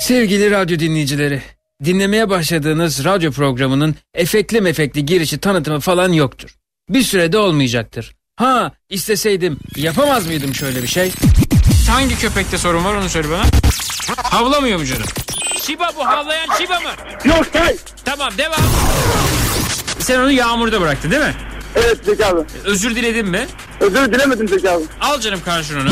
Sevgili radyo dinleyicileri, dinlemeye başladığınız radyo programının efekli mefekli girişi tanıtımı falan yoktur. Bir sürede olmayacaktır. Ha, isteseydim yapamaz mıydım şöyle bir şey? Hangi köpekte sorun var onu söyle bana. Havlamıyor mu canım? Şiba bu havlayan Şiba mı? Yok değil. Tamam devam. Sen onu yağmurda bıraktın değil mi? Evet Zeki abi. Özür diledin mi? Özür dilemedim Zeki abi. Al canım karşılığını.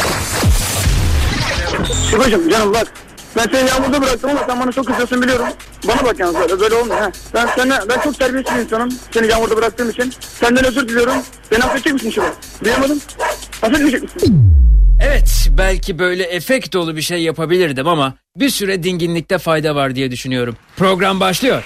Şibacım canım bak ben seni yağmurda bıraktım ama sen bana çok kızıyorsun biliyorum. Bana bak yalnız böyle, böyle olmuyor. Ha. Ben sana, ben çok terbiyesiz bir insanım. Seni yağmurda bıraktığım için. Senden özür diliyorum. Beni affedecek misin şimdi? Duyamadım. Affetmeyecek misin? Evet belki böyle efekt dolu bir şey yapabilirdim ama bir süre dinginlikte fayda var diye düşünüyorum. Program başlıyor.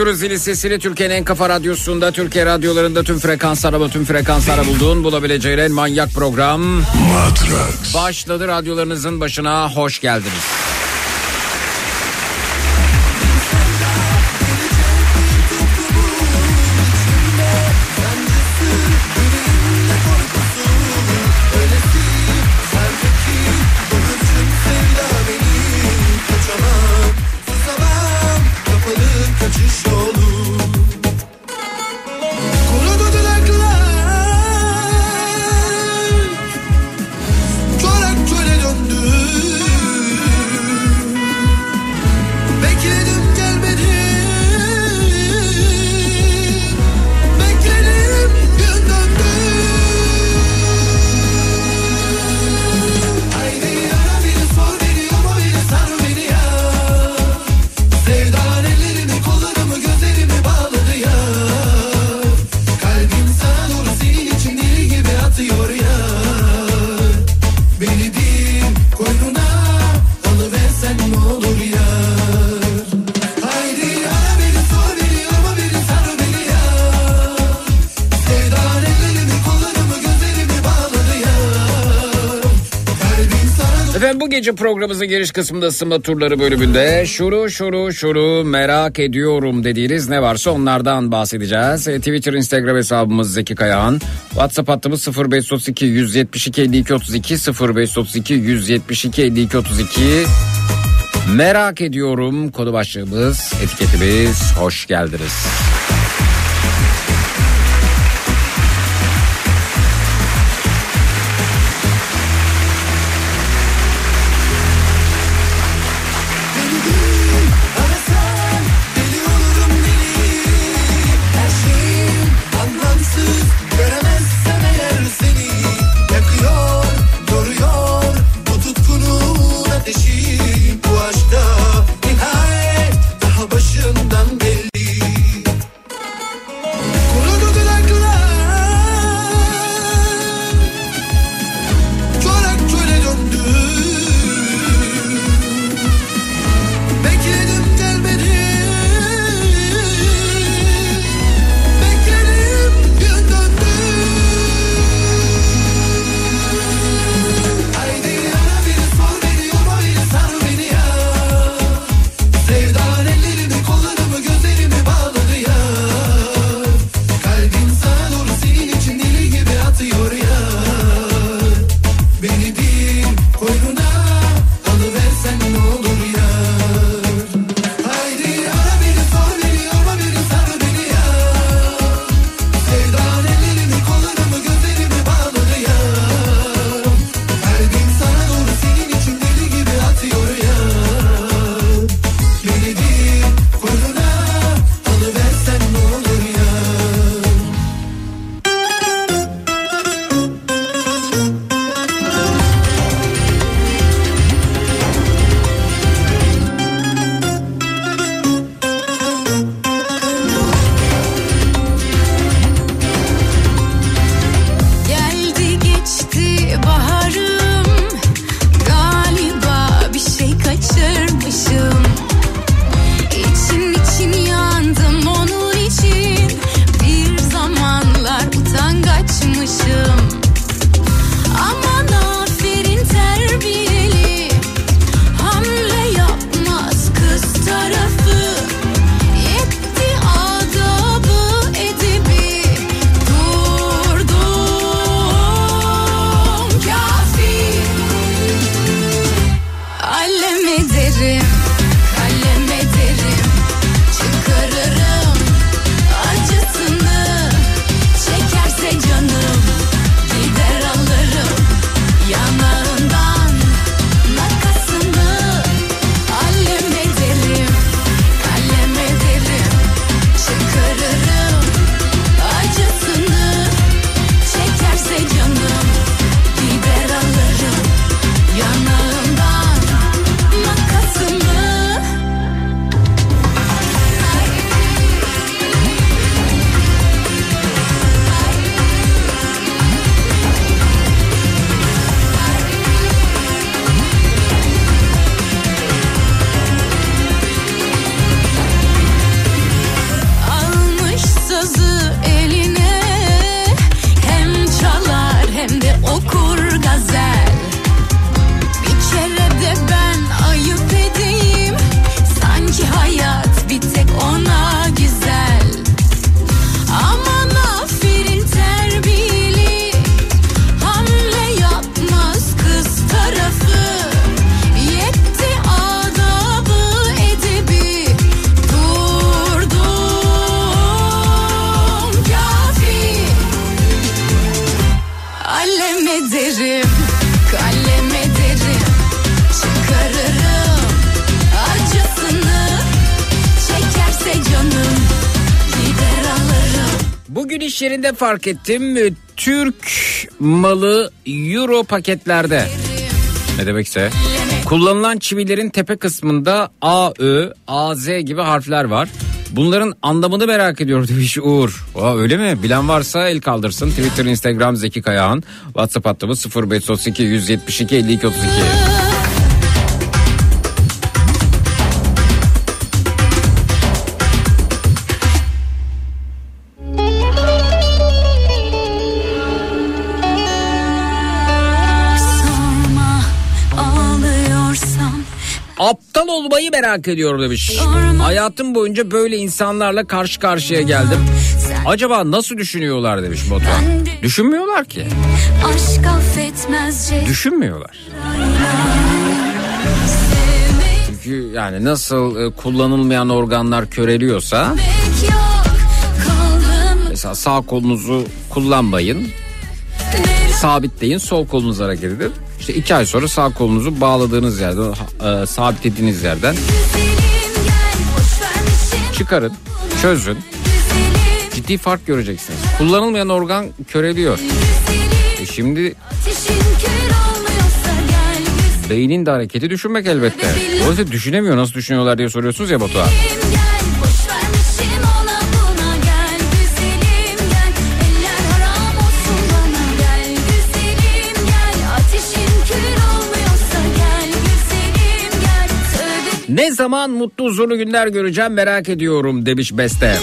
Müdürü zili Türkiye'nin en kafa radyosunda, Türkiye radyolarında tüm frekanslara tüm frekanslara bulduğun bulabileceğin en manyak program. Matrax. Başladı radyolarınızın başına hoş geldiniz. Kaçıncı programımızın giriş kısmında ısınma turları bölümünde şuru şuru şuru merak ediyorum dediğiniz ne varsa onlardan bahsedeceğiz. E, Twitter, Instagram hesabımız Zeki Kayahan. WhatsApp hattımız 0532 172 52 32 0532 172 52 32. Merak ediyorum konu başlığımız, etiketimiz. Hoş geldiniz. Fark ettim. e, Türk malı euro paketlerde. Ne demekse. Kullanılan çivilerin tepe kısmında A, Ö, A, Z gibi harfler var. Bunların anlamını merak ediyor demiş Uğur. Aa, öyle mi? Bilen varsa el kaldırsın. Twitter, Instagram Zeki Kayağan. WhatsApp hattımız 0532 172 52 32. merak ediyor demiş. Hayatım boyunca böyle insanlarla karşı karşıya geldim. Acaba nasıl düşünüyorlar demiş Batuhan. Düşünmüyorlar ki. aşk affetmezce Düşünmüyorlar. Çünkü yani nasıl e, kullanılmayan organlar köreliyorsa mesela sağ kolunuzu kullanmayın. Sabitleyin sol kolunuz hareket edin. İşte iki ay sonra sağ kolunuzu bağladığınız yerden e, sabitlediğiniz yerden çıkarın çözün ciddi fark göreceksiniz. Kullanılmayan organ köreliyor. E şimdi beynin de hareketi düşünmek elbette. Dolayısıyla düşünemiyor nasıl düşünüyorlar diye soruyorsunuz ya Batuhan. Ne zaman mutlu huzurlu günler göreceğim merak ediyorum demiş Beste.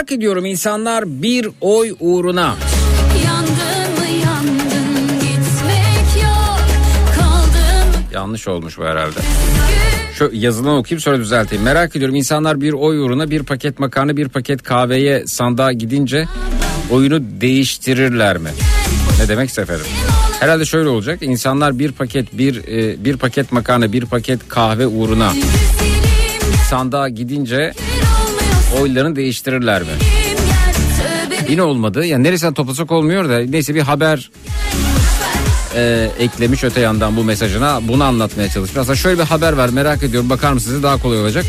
Merak ediyorum insanlar bir oy uğruna Yandın mı yandın gitmek yok Kaldım yanlış olmuş bu herhalde. Şu yazılan okuyayım sonra düzelteyim. Merak ediyorum insanlar bir oy uğruna bir paket makarna bir paket kahveye sandığa gidince oyunu değiştirirler mi? Ne demek efendim? Herhalde şöyle olacak. İnsanlar bir paket bir e, bir paket makarna bir paket kahve uğruna sandığa gidince oylarını değiştirirler mi? Yine olmadı. Yani neresinden toplasak olmuyor da neyse bir haber e, eklemiş öte yandan bu mesajına bunu anlatmaya çalışmış. Aslında şöyle bir haber var merak ediyorum bakar mısınız daha kolay olacak.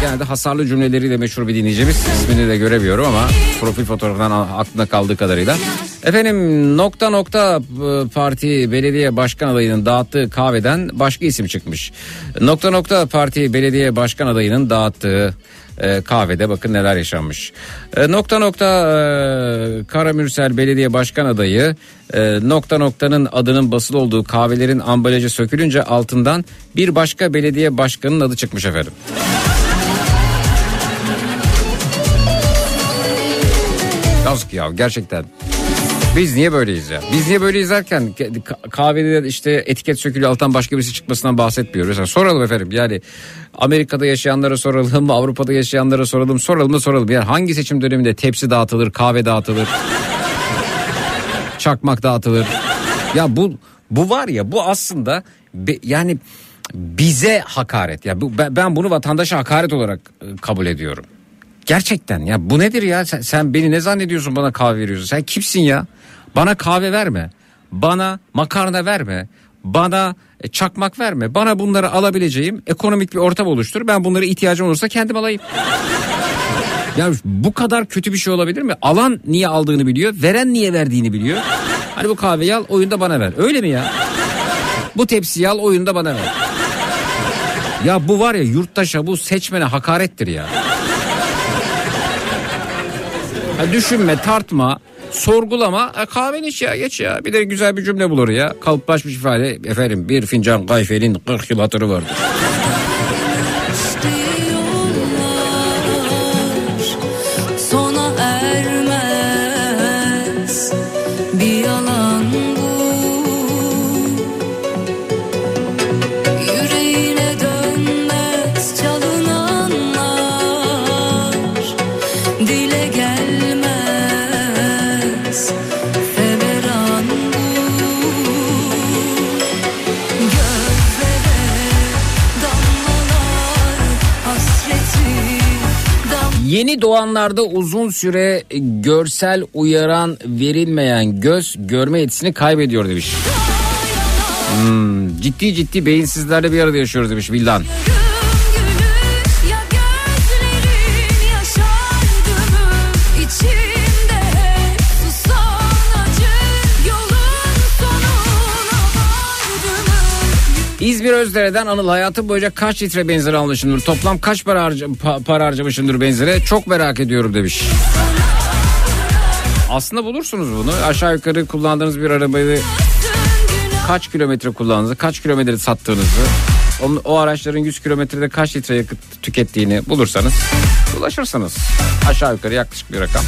Genelde hasarlı cümleleriyle meşhur bir dinleyicimiz ismini de göremiyorum ama profil fotoğrafından a- aklında kaldığı kadarıyla. Efendim nokta nokta e, parti belediye başkan adayının dağıttığı kahveden başka isim çıkmış. Nokta nokta parti belediye başkan adayının dağıttığı e, kahvede bakın neler yaşanmış. E, nokta nokta e, Karamürsel Belediye Başkan adayı e, nokta noktanın adının basılı olduğu kahvelerin ambalajı sökülünce altından bir başka belediye başkanının adı çıkmış efendim. Yazık ya gerçekten. Biz niye böyleyiz ya? Biz niye böyleyiz derken ka- kahvede işte etiket sökülüyor alttan başka birisi çıkmasından bahsetmiyoruz. Mesela soralım efendim yani Amerika'da yaşayanlara soralım, Avrupa'da yaşayanlara soralım, soralım da soralım. Yani hangi seçim döneminde tepsi dağıtılır, kahve dağıtılır, çakmak dağıtılır. Ya bu bu var ya bu aslında be- yani bize hakaret. Ya bu, ben, ben bunu vatandaşa hakaret olarak e, kabul ediyorum. Gerçekten ya bu nedir ya sen, sen beni ne zannediyorsun bana kahve veriyorsun sen kimsin ya bana kahve verme bana makarna verme bana e, çakmak verme bana bunları alabileceğim ekonomik bir ortam oluştur ben bunları ihtiyacım olursa kendim alayım. Ya bu kadar kötü bir şey olabilir mi? Alan niye aldığını biliyor, veren niye verdiğini biliyor. Hani bu kahveyi al, oyunda bana ver. Öyle mi ya? Bu tepsiyi al, oyunda bana ver. Ya bu var ya yurttaşa bu seçmene hakarettir ya. Ha, düşünme, tartma, sorgulama. E, kahveni iç ya, geç ya. Bir de güzel bir cümle bulur ya. Kalıplaşmış ifade. Efendim bir fincan kayferin 40 yıl hatırı vardır. Yeni doğanlarda uzun süre görsel uyaran verilmeyen göz görme yetisini kaybediyor demiş. Hmm, ciddi ciddi beyinsizlerle bir arada yaşıyoruz demiş Vildan. Gülüş İzmir Özdere'den Anıl hayatım boyunca kaç litre benzin almışımdır? Toplam kaç para, harca, pa- para harcamışımdır benzine? Çok merak ediyorum demiş. Aslında bulursunuz bunu. Aşağı yukarı kullandığınız bir arabayı kaç kilometre kullandığınızı, kaç kilometre sattığınızı, o, o araçların 100 kilometrede kaç litre yakıt tükettiğini bulursanız ulaşırsınız. Aşağı yukarı yaklaşık bir rakam.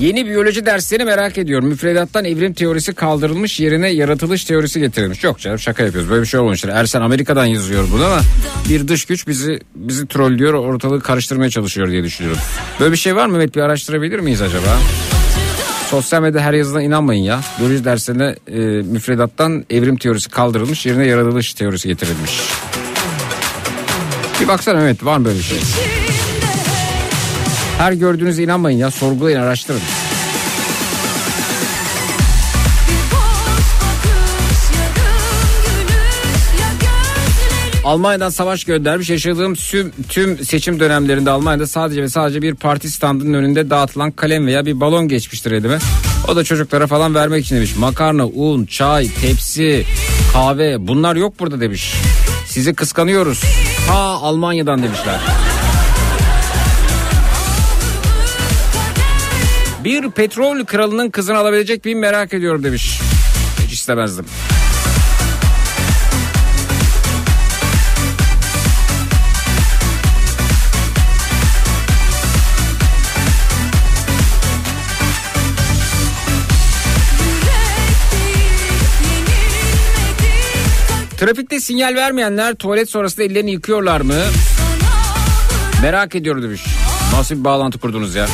Yeni biyoloji derslerini merak ediyorum. Müfredattan evrim teorisi kaldırılmış yerine yaratılış teorisi getirilmiş. Yok canım şaka yapıyoruz. Böyle bir şey olmamıştır. Ersen Amerika'dan yazıyor bunu ama bir dış güç bizi bizi trollüyor, ortalığı karıştırmaya çalışıyor diye düşünüyorum. Böyle bir şey var mı Mehmet? Bir araştırabilir miyiz acaba? Sosyal medyada her yazılan inanmayın ya. Biyoloji derslerine e, müfredattan evrim teorisi kaldırılmış yerine yaratılış teorisi getirilmiş. Bir baksana Mehmet var mı böyle bir şey? Her gördüğünüze inanmayın ya. Sorgulayın, araştırın. Almanya'dan savaş göndermiş. Yaşadığım tüm, tüm seçim dönemlerinde Almanya'da sadece ve sadece bir parti standının önünde dağıtılan kalem veya bir balon geçmiştir elime. O da çocuklara falan vermek için demiş. Makarna, un, çay, tepsi, kahve bunlar yok burada demiş. Sizi kıskanıyoruz. Ha Almanya'dan demişler. Bir petrol kralının kızını alabilecek miyim merak ediyorum demiş. Hiç istemezdim. Trafikte sinyal vermeyenler tuvalet sonrasında ellerini yıkıyorlar mı? Merak ediyorum demiş. Nasıl bir bağlantı kurdunuz ya?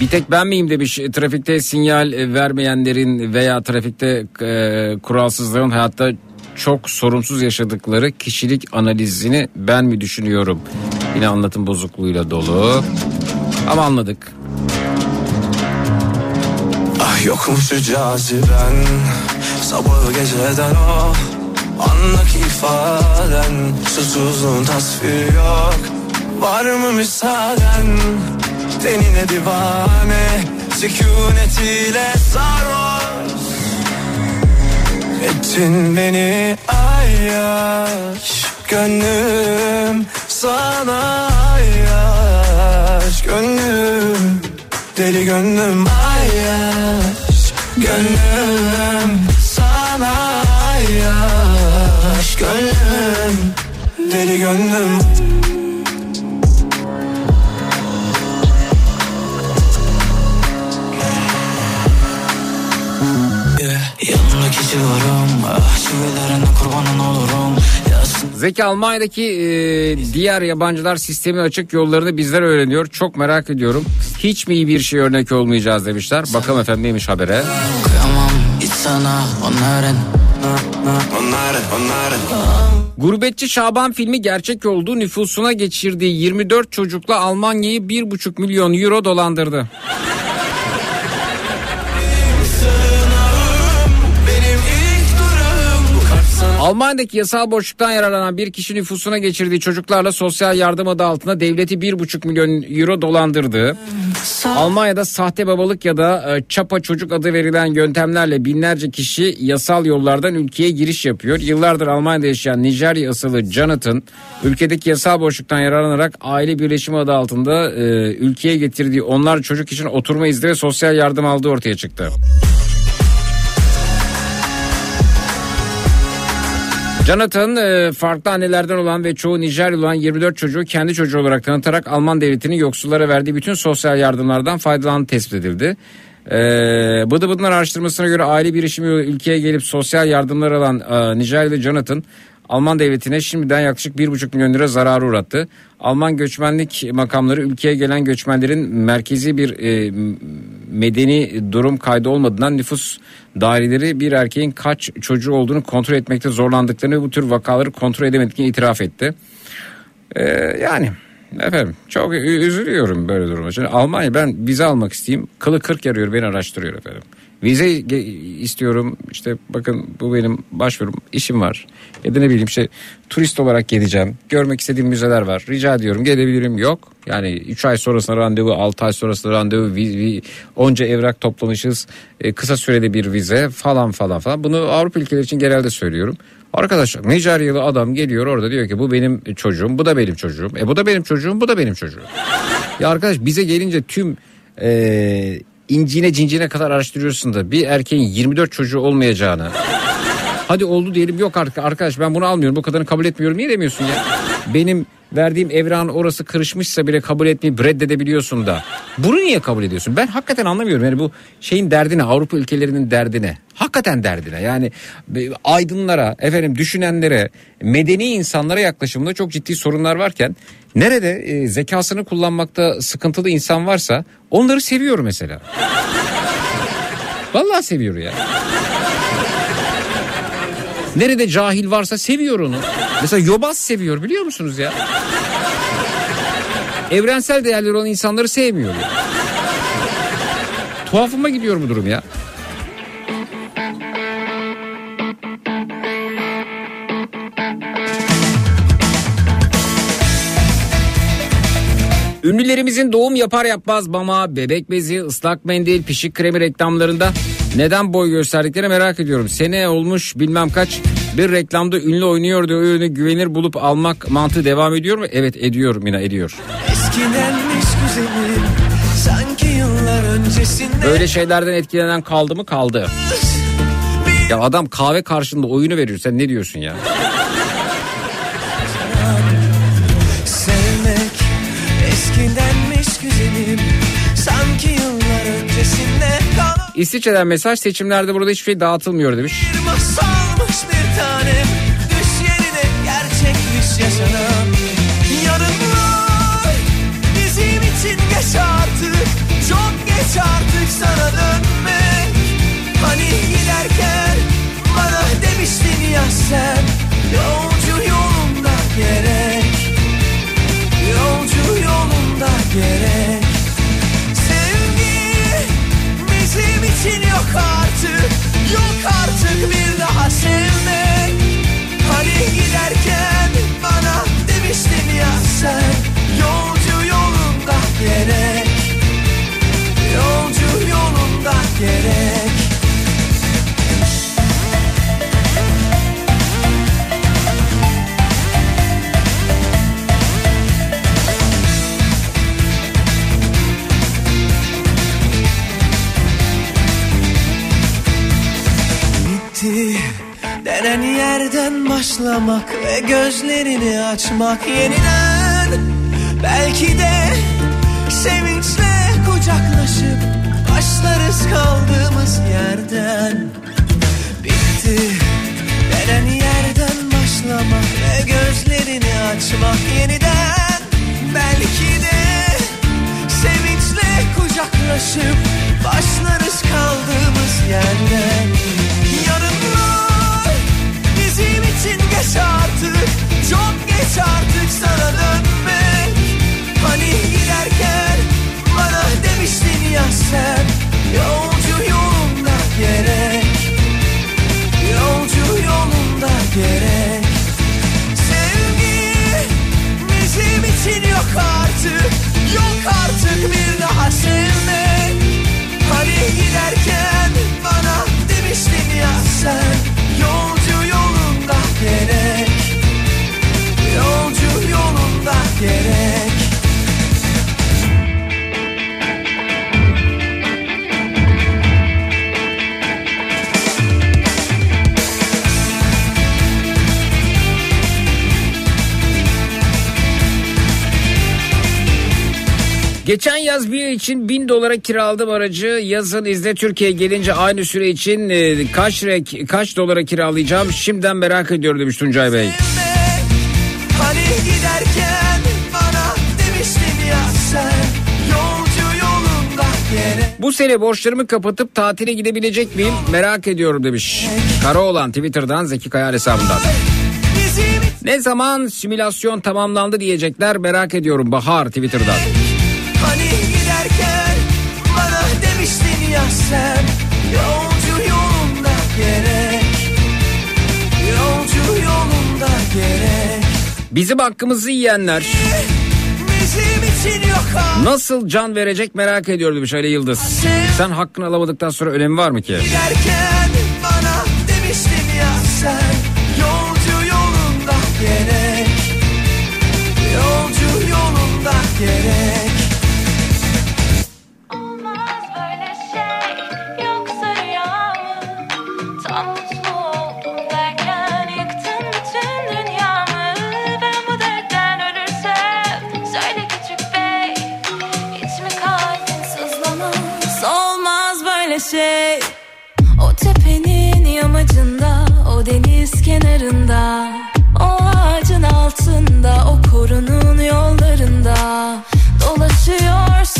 Bir tek ben miyim demiş trafikte sinyal e, vermeyenlerin veya trafikte e, kuralsızların hayatta çok sorumsuz yaşadıkları kişilik analizini ben mi düşünüyorum? Yine anlatım bozukluğuyla dolu. Ama anladık. Ah yokmuş caziben Sabahı geceden o Andaki ifaden Susuzluğun tasviri yok Var mı müsaaden Tenine divane Sükunetiyle sarhoş. Ettin beni ayyaş Gönlüm sana ayyaş Gönlüm Deli gönlüm ayyaş Gönlüm sana ayyaş Gönlüm Deli gönlüm Civarım Ah çivilerine kurbanın olurum Zeki Almanya'daki e, diğer yabancılar sistemin açık yollarını bizler öğreniyor. Çok merak ediyorum. Hiç mi iyi bir şey örnek olmayacağız demişler. Bakalım efendim neymiş habere. Kıyamam hiç sana onların Onların onların Gurbetçi Şaban filmi gerçek olduğu nüfusuna geçirdiği 24 çocukla Almanya'yı 1,5 milyon euro dolandırdı. Almanya'daki yasal boşluktan yararlanan bir kişi nüfusuna geçirdiği çocuklarla sosyal yardım adı altında devleti 1,5 milyon euro dolandırdı. Almanya'da sahte babalık ya da e, çapa çocuk adı verilen yöntemlerle binlerce kişi yasal yollardan ülkeye giriş yapıyor. Yıllardır Almanya'da yaşayan Nijerya asıllı Jonathan ülkedeki yasal boşluktan yararlanarak aile birleşimi adı altında e, ülkeye getirdiği onlar çocuk için oturma izni ve sosyal yardım aldığı ortaya çıktı. Jonathan e, farklı annelerden olan ve çoğu Nijeryalı olan 24 çocuğu kendi çocuğu olarak tanıtarak Alman devletinin yoksullara verdiği bütün sosyal yardımlardan faydalandığı tespit edildi. Ee, Bıdı Bıdılar araştırmasına göre aile birişimi ülkeye gelip sosyal yardımlar alan e, Nijeryalı Jonathan Alman devletine şimdiden yaklaşık 1,5 milyon lira zararı uğrattı. Alman göçmenlik makamları ülkeye gelen göçmenlerin merkezi bir e, medeni durum kaydı olmadığından nüfus daireleri bir erkeğin kaç çocuğu olduğunu kontrol etmekte zorlandıklarını ve bu tür vakaları kontrol edemediklerini itiraf etti. Ee, yani efendim çok üzülüyorum böyle duruma. Şimdi Almanya ben vize almak isteyeyim. Kılı kırk yarıyor beni araştırıyor efendim. Vize istiyorum işte bakın bu benim başvurum işim var. Ya da ne bileyim işte turist olarak geleceğim. Görmek istediğim müzeler var. Rica ediyorum gelebilirim yok. Yani 3 ay sonrasında randevu 6 ay sonrasında randevu vi, vi- onca evrak toplamışız. E, kısa sürede bir vize falan falan falan. Bunu Avrupa ülkeleri için genelde söylüyorum. Arkadaşlar Nijeryalı adam geliyor orada diyor ki bu benim çocuğum bu da benim çocuğum. E bu da benim çocuğum bu da benim çocuğum. ya arkadaş bize gelince tüm e, incine cincine kadar araştırıyorsun da bir erkeğin 24 çocuğu olmayacağını. Hadi oldu diyelim yok artık arkadaş ben bunu almıyorum bu kadarını kabul etmiyorum niye demiyorsun ya? Benim verdiğim evran orası kırışmışsa bile kabul etmeyip reddedebiliyorsun da. Bunu niye kabul ediyorsun? Ben hakikaten anlamıyorum. Yani bu şeyin derdine Avrupa ülkelerinin derdine. Hakikaten derdine. Yani e, aydınlara, efendim düşünenlere, medeni insanlara yaklaşımında çok ciddi sorunlar varken nerede e, zekasını kullanmakta sıkıntılı insan varsa onları seviyor mesela. Vallahi seviyor ya. Nerede cahil varsa seviyor onu. Mesela Yobaz seviyor biliyor musunuz ya? Evrensel değerleri olan insanları sevmiyor. ya. Tuhafıma gidiyor bu durum ya. Ünlülerimizin doğum yapar yapmaz mama, bebek bezi, ıslak mendil, pişik kremi reklamlarında neden boy gösterdiklerini merak ediyorum. Sene olmuş bilmem kaç bir reklamda ünlü oynuyordu. O ürünü güvenir bulup almak mantığı devam ediyor mu? Evet ediyor Mina ediyor. Eskidenmiş güzelim Sanki yıllar öncesinde Böyle şeylerden etkilenen kaldı mı? Kaldı. Ya adam kahve karşılığında oyunu veriyor. Sen ne diyorsun ya? İsviçre'den mesaj seçimlerde burada hiçbir şey dağıtılmıyor demiş. bir masalmış bir tanem Düş yerine gerçekmiş yaşanan Yarınlar bizim için geç artık Çok geç artık başlamak ve gözlerini açmak yeniden. Belki de sevinçle kucaklaşıp başlarız kaldığımız yerden. Bitti. Denen yerden başlamak ve gözlerini açmak yeniden. Belki de sevinçle kucaklaşıp başlarız kaldığımız yerden geç artık Çok geç artık sana dönmek. Hani giderken bana demiştin ya sen Yolcu yolunda gerek. Yolcu yolunda gerek. Sevgi bizim için yok artık Yok artık bir daha sevmek. Hani giderken bana Geçen yaz bir için bin dolara kiraladım aracı. Yazın izle Türkiye gelince aynı süre için e, kaç rek, kaç dolara kiralayacağım şimdiden merak ediyorum demiş Tuncay Bey. Hani giderken bana demiştin ya sen Bu sene borçlarımı kapatıp tatile gidebilecek miyim merak ediyorum demiş. Karaoğlan Twitter'dan Zeki Kayar hesabından. Ne zaman simülasyon tamamlandı diyecekler merak ediyorum Bahar Twitter'dan. Hani giderken bana demiştin ya sen Yolcu yolunda gerek. Yolcu yolunda gerek. Bizim hakkımızı yiyenler. Nasıl can verecek merak ediyorum demiş Ali Yıldız. Sen hakkını alamadıktan sonra önemi var mı ki? Giderken şey. O tepenin yamacında o deniz kenarında O ağacın altında o korunun yollarında Dolaşıyorsun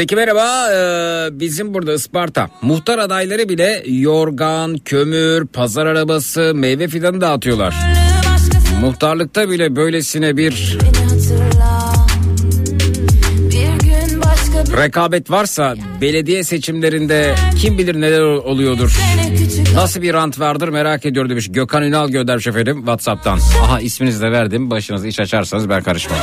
Zeki merhaba Ee, bizim burada Isparta muhtar adayları bile yorgan, kömür, pazar arabası, meyve fidanı dağıtıyorlar. Muhtarlıkta bile böylesine bir rekabet varsa belediye seçimlerinde kim bilir neler oluyordur. Nasıl bir rant vardır merak ediyor demiş. Gökhan Ünal göndermiş efendim Whatsapp'tan. Aha isminizi de verdim. Başınızı iş açarsanız ben karışmam.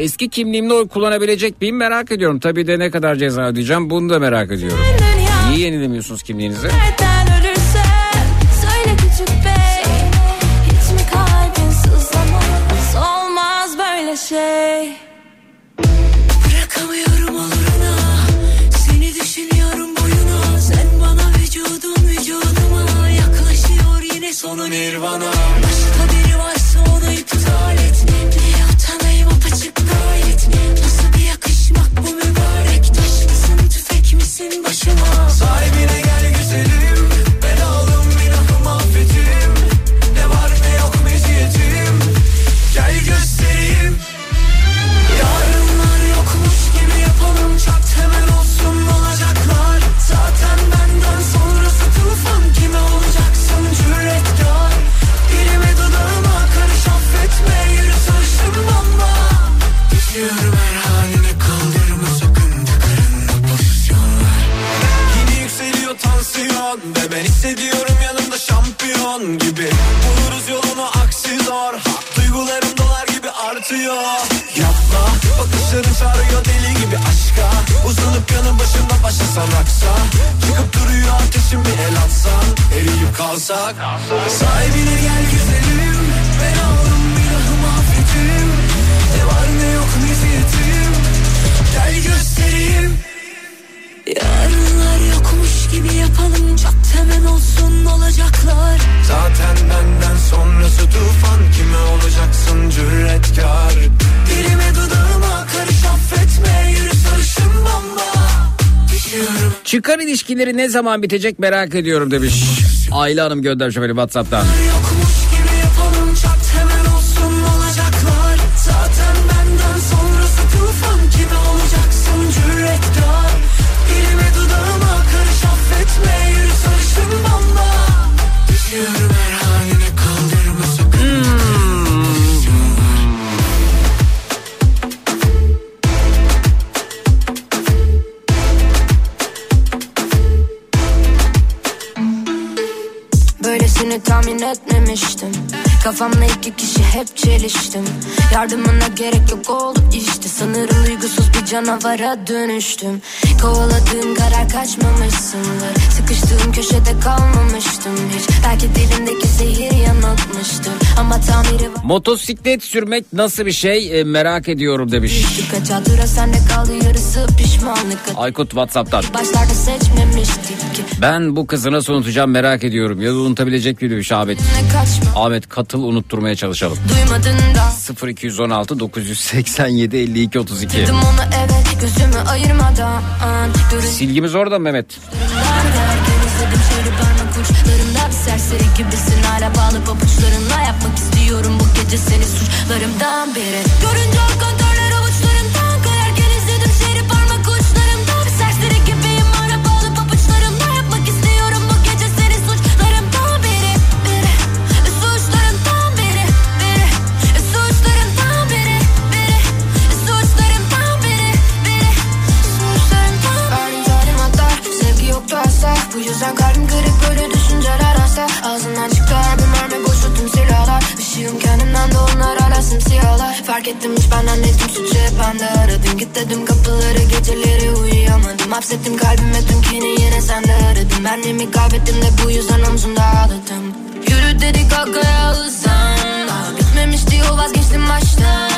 Eski kimliğimle oy kullanabilecek miyim merak ediyorum. Tabii de ne kadar ceza ödeyeceğim bunu da merak ediyorum. Niye yenilemiyorsunuz kimliğinizi? Şey Bırakamıyorum oluruna Seni düşünüyorum boyuna Sen bana vücudun vücuduma Yaklaşıyor yine sonu nirvana misin başıma Sahibine gel güzelim sarıyor Yapma bakışların sarıyor deli gibi aşka. Uzanıp yanın başımda başlasan aksa. Çıkıp duruyor ateşim bir el atsan Eriyip kalsak. Sahibine gel güzelim. Ben aldım günahımı affetim. Ne var ne yok niziyetim Gel göstereyim. Yarınlar yokmuş gibi yapalım. Çok hemen olsun olacaklar. Zaten benden sonrası tufan. Kime olacaksın cüretkar? Dilime dudağıma karış affetme. Yürü sarışın bomba. Düşüyorum. Çıkar ilişkileri ne zaman bitecek merak ediyorum demiş. Ayla Hanım göndermiş efendim Whatsapp'tan. Yokmuş etmemiştim Kafamla iki kişi hep çeliştim. Yardımına gerek yok oldu işte. Sanırım duygusuz bir canavara dönüştüm. Kovaladığım karar kaçmamışsındır. Sıkıştığım köşede kalmamıştım hiç. Belki dilindeki zehir yanıltmıştır. Ama tamiri var. Motosiklet sürmek nasıl bir şey? E, merak ediyorum demiş. Birkaç hatıra sende kaldı yarısı pişmanlık. Aykut Whatsapp'tan. Başlarda seçmemiştik ki. Ben bu kızı nasıl unutacağım merak ediyorum. Ya unutabilecek mi demiş Ahmet. Ne kaçma Katıl unutturmaya çalışalım. duymadın da 0216 987 52 32. Dedim ona evet gözümü ayırmadan Görün Silgimiz orada mı Mehmet. Uçlarımda Bir serseri gibisin hala bağlı pabuçlarınla Yapmak istiyorum bu gece seni suçlarımdan biri Görünce o Bu yüzden kalbim kırık böyle düşünceler hasta Ağzından çıktı harbi mermi boşu tüm silahlar. Işığım kendimden de onlar hala simsiyahlar Fark ettim hiç benden nezdim suçu hep bende aradım. Git dedim kapıları geceleri uyuyamadım. Hapsettim kalbime tüm kini yine sende aradım Benliğimi kaybettim de bu yüzden omzumda ağladım. Yürü dedik arkaya hızlan Daha bitmemişti o vazgeçtim baştan.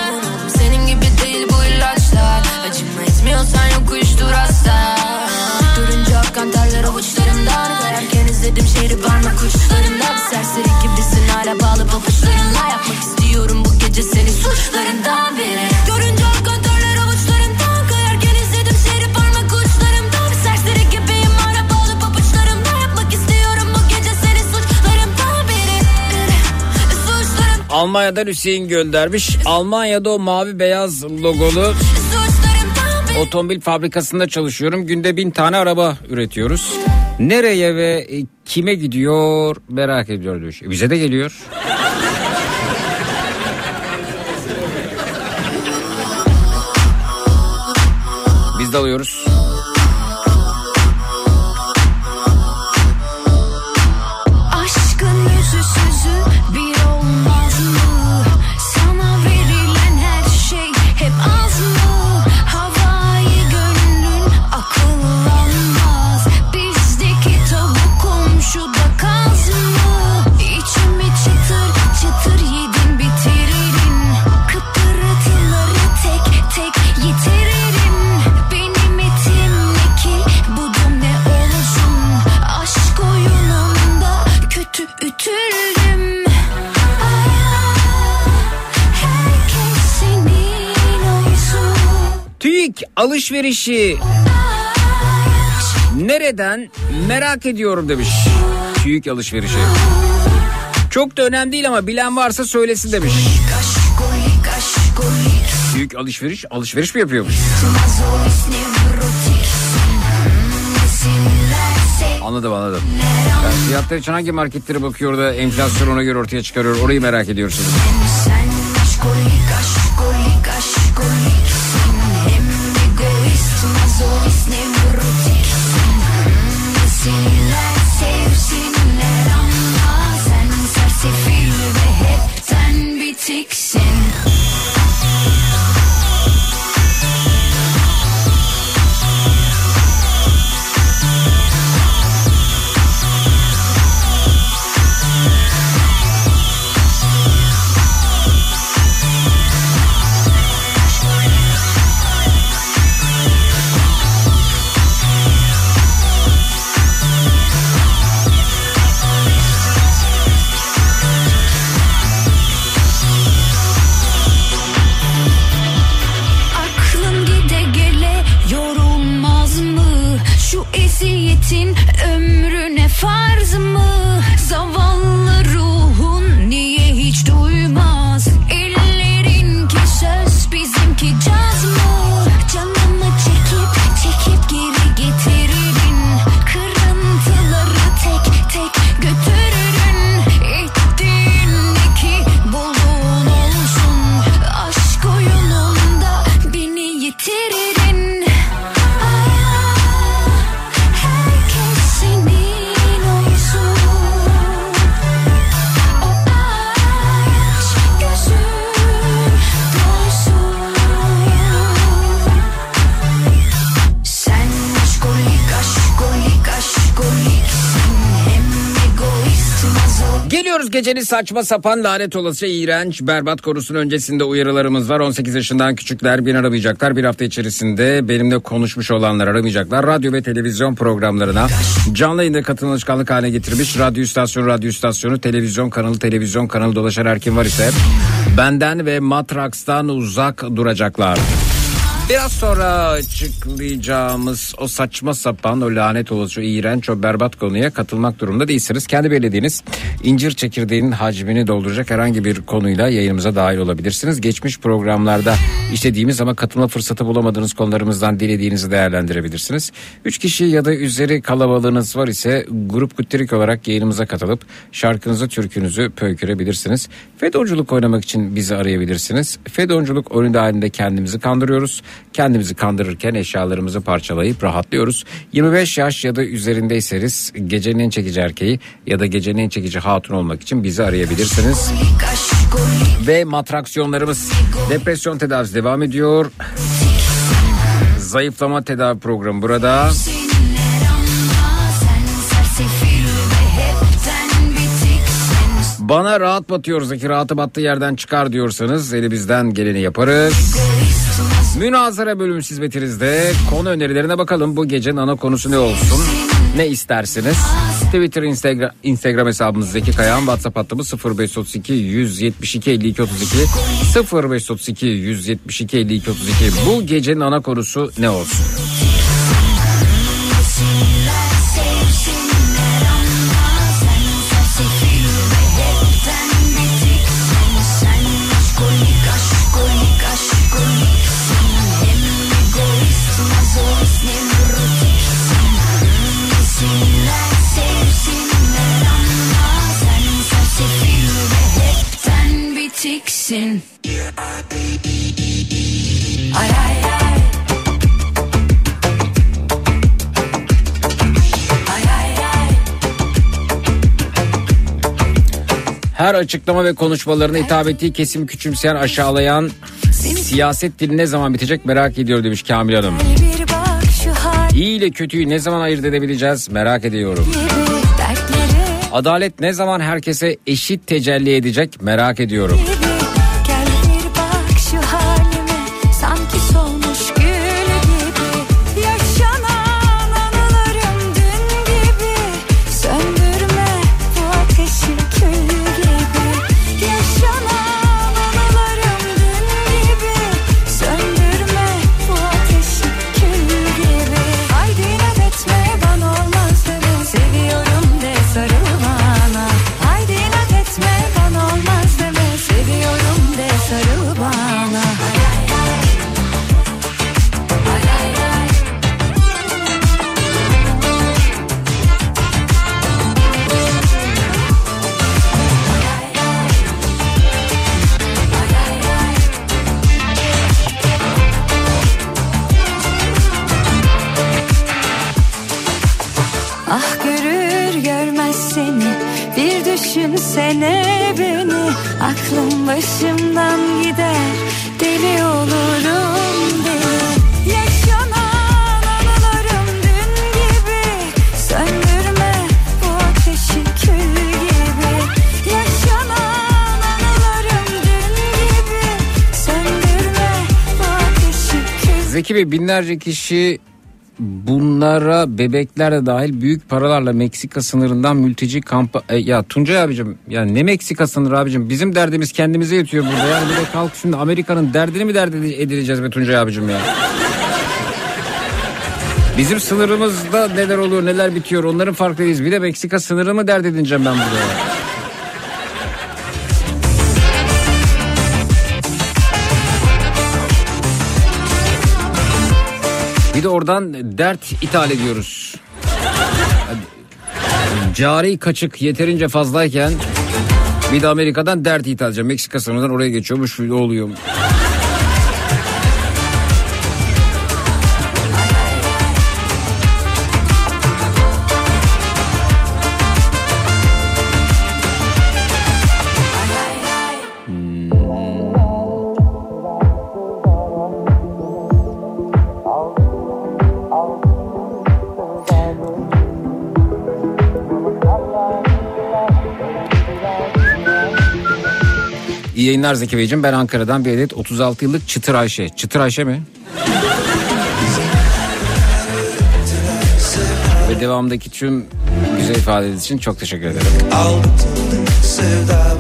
Senin gibi değil bu ilaçlar. Acıma etmiyorsan yok uyuştur Durunca terler avuçlarımdan Kayarken izledim şehri parmak uçlarımda Bir serseri gibisin hala bağlı pabuçlarınla Yapmak istiyorum bu gece seni suçlarından biri. Görünce akan terler avuçlarımdan Kayarken izledim şehri parmak uçlarımda Bir serseri gibiyim hala bağlı pabuçlarımla Yapmak istiyorum bu gece seni suçlarımdan biri. Biri Suçlarım Almanya'dan Hüseyin göndermiş. Almanya'da o mavi beyaz logolu otomobil fabrikasında çalışıyorum. Günde bin tane araba üretiyoruz. Nereye ve e, kime gidiyor merak ediyor diyor. E, bize de geliyor. Biz de alıyoruz. Alışverişi nereden merak ediyorum demiş. TÜİK alışverişi. Çok da önemli değil ama bilen varsa söylesin demiş. TÜİK alışveriş alışveriş mi yapıyormuş? Anladım anladım. Yani fiyatlar için hangi marketlere bakıyor da enflasyon ona göre ortaya çıkarıyor orayı merak ediyorsunuz. Sen kaşkolik saçma sapan lanet olası iğrenç berbat konusunun öncesinde uyarılarımız var. 18 yaşından küçükler beni aramayacaklar. Bir hafta içerisinde benimle konuşmuş olanlar aramayacaklar. Radyo ve televizyon programlarına canlı yayında katılım alışkanlık haline getirmiş. Radyo istasyonu, radyo istasyonu, televizyon kanalı, televizyon kanalı dolaşan her kim var ise benden ve Matrax'tan uzak duracaklar. Biraz sonra açıklayacağımız o saçma sapan, o lanet olası, o iğrenç, o berbat konuya katılmak durumunda değilsiniz. Kendi belirlediğiniz incir çekirdeğinin hacmini dolduracak herhangi bir konuyla yayınımıza dahil olabilirsiniz. Geçmiş programlarda işlediğimiz ama katılma fırsatı bulamadığınız konularımızdan dilediğinizi değerlendirebilirsiniz. Üç kişi ya da üzeri kalabalığınız var ise grup kutterik olarak yayınımıza katılıp şarkınızı, türkünüzü pöykürebilirsiniz. Fedonculuk oynamak için bizi arayabilirsiniz. Fedonculuk oyunu halinde kendimizi kandırıyoruz. Kendimizi kandırırken eşyalarımızı parçalayıp rahatlıyoruz. 25 yaş ya da üzerindeyseniz gecenin en çekici erkeği ya da gecenin en çekici hatun olmak için bizi arayabilirsiniz. Ve matraksiyonlarımız depresyon tedavisi devam ediyor. Zayıflama tedavi programı burada. Bana rahat batıyor Zeki rahatı battığı yerden çıkar diyorsanız elimizden geleni yaparız. Münazara bölümü hizmetinizde konu önerilerine bakalım. Bu gecenin ana konusu ne olsun? Ne istersiniz? Twitter, Instagram, Instagram hesabımız Zeki Kayağan. WhatsApp hattımız 0532 172 52 32 0532 172 52 32. Bu gecenin ana konusu ne olsun? Bitiksin Ay ay ay Her açıklama ve konuşmalarına hitap ettiği kesim küçümseyen, aşağılayan siyaset dili ne zaman bitecek merak ediyor demiş Kamil Hanım. İyi ile kötüyü ne zaman ayırt edebileceğiz merak ediyorum. Adalet ne zaman herkese eşit tecelli edecek merak ediyorum. Zeki Bey binlerce kişi bunlara bebekler de dahil büyük paralarla Meksika sınırından mülteci kampa... E, ya Tuncay abicim ya ne Meksika sınırı abicim bizim derdimiz kendimize yetiyor burada. Yani de kalk şimdi Amerika'nın derdini mi dert edi- edileceğiz be Tuncay abicim ya. Bizim sınırımızda neler oluyor neler bitiyor onların farklıyız. Bir de Meksika sınırı mı dert edineceğim ben burada. Bir de oradan dert ithal ediyoruz. Cari kaçık yeterince fazlayken bir de Amerika'dan dert ithal edeceğim. Meksika sınırından oraya geçiyormuş oluyor. İyi yayınlar Zeki Beyciğim. Ben Ankara'dan bir adet 36 yıllık Çıtır Ayşe. Çıtır Ayşe mi? Ve devamındaki tüm güzel ifadeler için çok teşekkür ederim. Sevda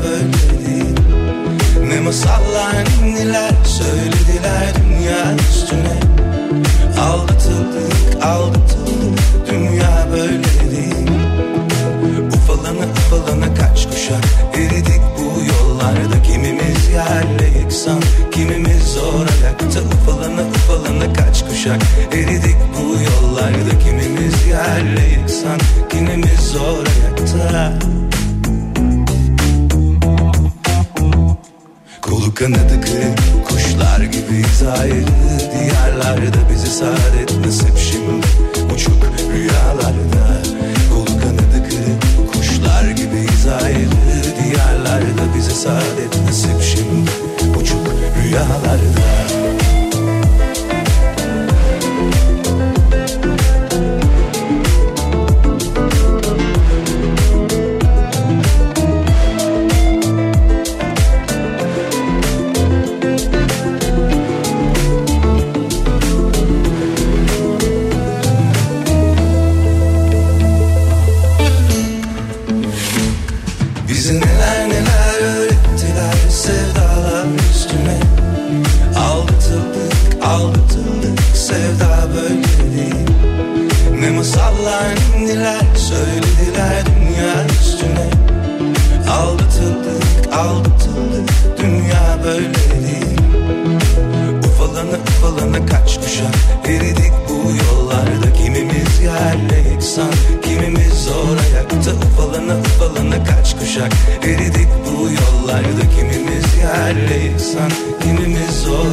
Ne masallar neler söylediler dünya üstüne Aldatıldık aldatıldık dünya böyle değil Ufalana ufalana kaç kuşak eridik bu yollarda Kimimiz yerle yeksan kimimiz zor ayakta Ufalana ufalana kaç kuşak eridik bu yollarda. Kimimiz yerle yeksan kimimiz zor ayakta Kolu kanadı kırık kuşlar gibiyiz ayrı. Diyarlarda bizi saadet nasip şimdi Uçuk rüyalarda. Kolu kanadı kırık kuşlar gibiyiz ayrı. Diyarlarda saadet nasip şimdi Uçuk rüyalarda kuşak eridik bu yollarda Kimimiz yerle yeksan kimimiz zor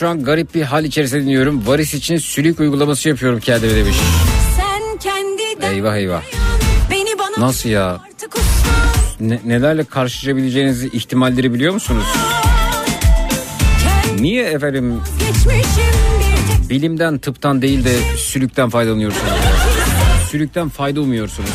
şu an garip bir hal içerisinde dinliyorum. Varis için sülük uygulaması yapıyorum kendime demiş. Sen kendiden Eyvah eyvah. Beni bana Nasıl ya? Ne- nelerle karşılaşabileceğinizi ihtimalleri biliyor musunuz? Niye efendim bilimden tıptan değil de sülükten faydalanıyorsunuz? Sülükten fayda umuyorsunuz.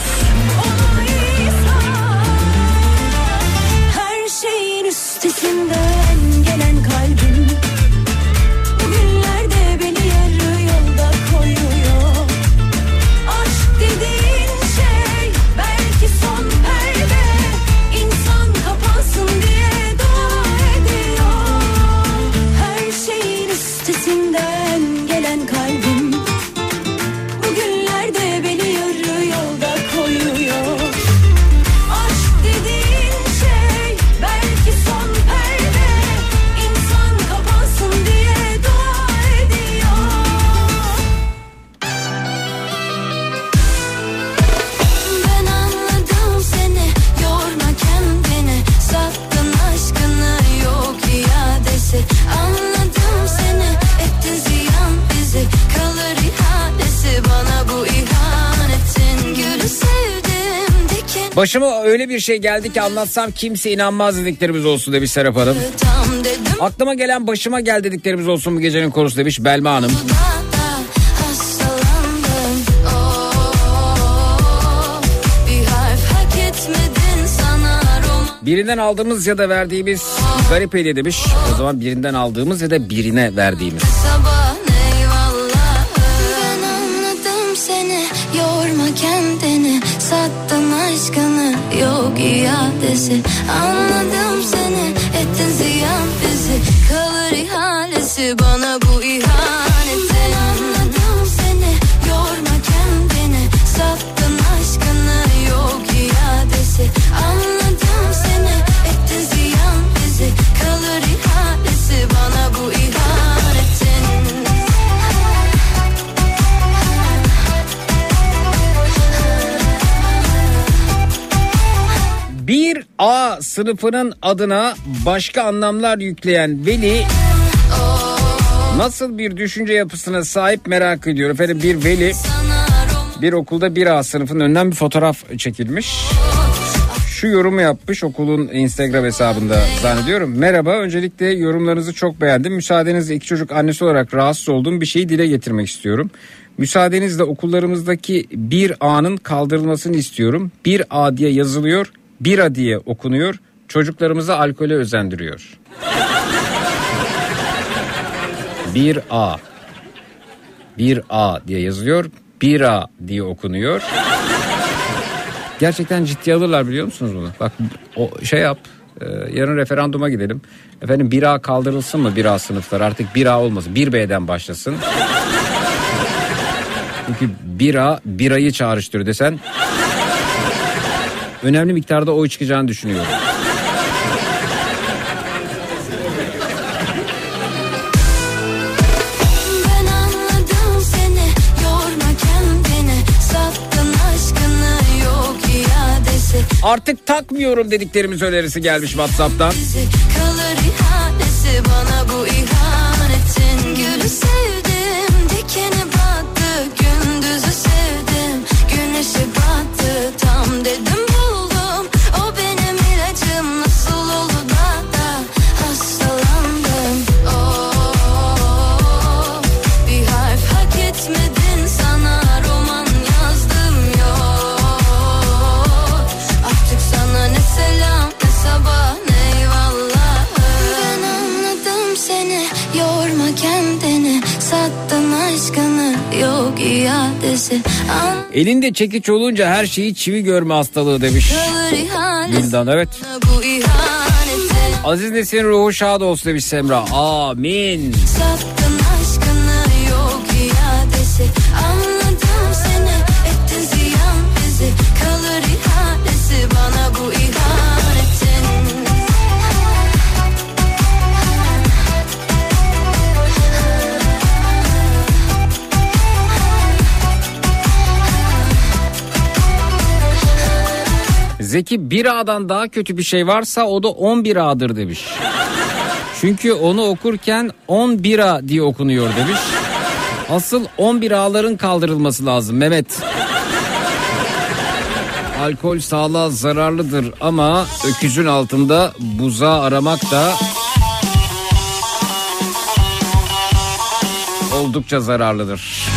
Başıma öyle bir şey geldi ki anlatsam kimse inanmaz dediklerimiz olsun demiş Serap Hanım. Aklıma gelen başıma gel dediklerimiz olsun bu gecenin konusu demiş Belma Hanım. Oh, Birinden aldığımız ya da verdiğimiz garip hediye demiş. O zaman birinden aldığımız ya da birine verdiğimiz. sabah iadesi Anladım. seni A sınıfının adına başka anlamlar yükleyen Veli nasıl bir düşünce yapısına sahip merak ediyor. Efendim bir Veli bir okulda bir A sınıfının önünden bir fotoğraf çekilmiş. Şu yorumu yapmış okulun Instagram hesabında zannediyorum. Merhaba öncelikle yorumlarınızı çok beğendim. Müsaadenizle iki çocuk annesi olarak rahatsız olduğum bir şeyi dile getirmek istiyorum. Müsaadenizle okullarımızdaki bir A'nın kaldırılmasını istiyorum. Bir A diye yazılıyor, bir A diye okunuyor. Çocuklarımızı alkole özendiriyor. Bir A. Bir A diye yazılıyor. Bir A diye okunuyor. Gerçekten ciddiye alırlar biliyor musunuz bunu? Bak o şey yap. e, yarın referanduma gidelim. Efendim 1A kaldırılsın mı 1A sınıflar artık 1A olmasın 1B'den başlasın. Çünkü 1A birayı çağrıştır desen önemli miktarda oy çıkacağını düşünüyorum. Artık takmıyorum dediklerimiz önerisi gelmiş WhatsApp'tan. Kalır ihanesi bana bu ihanetin Gülü Elinde çekiç olunca her şeyi çivi görme hastalığı demiş. Bildan evet. Aziz Nesin ruhu şad olsun demiş Semra. Amin. Sattın aşkını yok iadesi Zeki bir A'dan daha kötü bir şey varsa o da 11 A'dır demiş. Çünkü onu okurken 10 bira diye okunuyor demiş. Asıl 11 A'ların kaldırılması lazım Mehmet. Alkol sağlığa zararlıdır ama öküzün altında buza aramak da oldukça zararlıdır.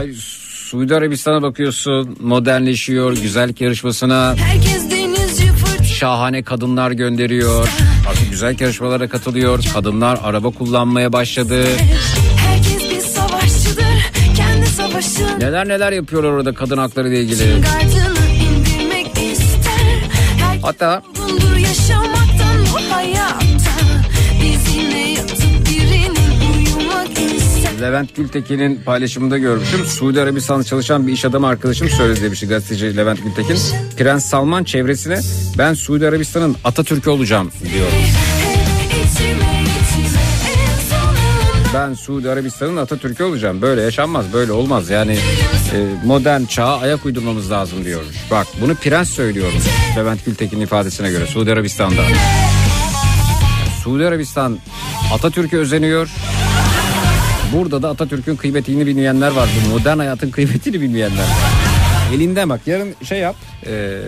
Ay Suudi Arabistan'a bakıyorsun modernleşiyor güzellik yarışmasına şahane kadınlar gönderiyor. Artık güzel yarışmalara katılıyor. Kadınlar araba kullanmaya başladı. Neler neler yapıyorlar orada kadın hakları ile ilgili. Hatta yorgundur Levent Gültekin'in paylaşımında görmüştüm. Suudi Arabistan'da çalışan bir iş adamı arkadaşım söyledi demişti gazeteci Levent Gültekin. Prens Salman çevresine ben Suudi Arabistan'ın Atatürk'ü olacağım diyor. Ben Suudi Arabistan'ın Atatürk'ü olacağım. Böyle yaşanmaz, böyle olmaz. Yani e, modern çağa ayak uydurmamız lazım diyormuş. Bak bunu prens söylüyormuş. Levent Gültekin'in ifadesine göre Suudi Arabistan'da. Suudi Arabistan Atatürk'e özeniyor. Burada da Atatürk'ün kıymetini bilmeyenler var. Bu modern hayatın kıymetini bilmeyenler var. Elinden bak yarın şey yap. e,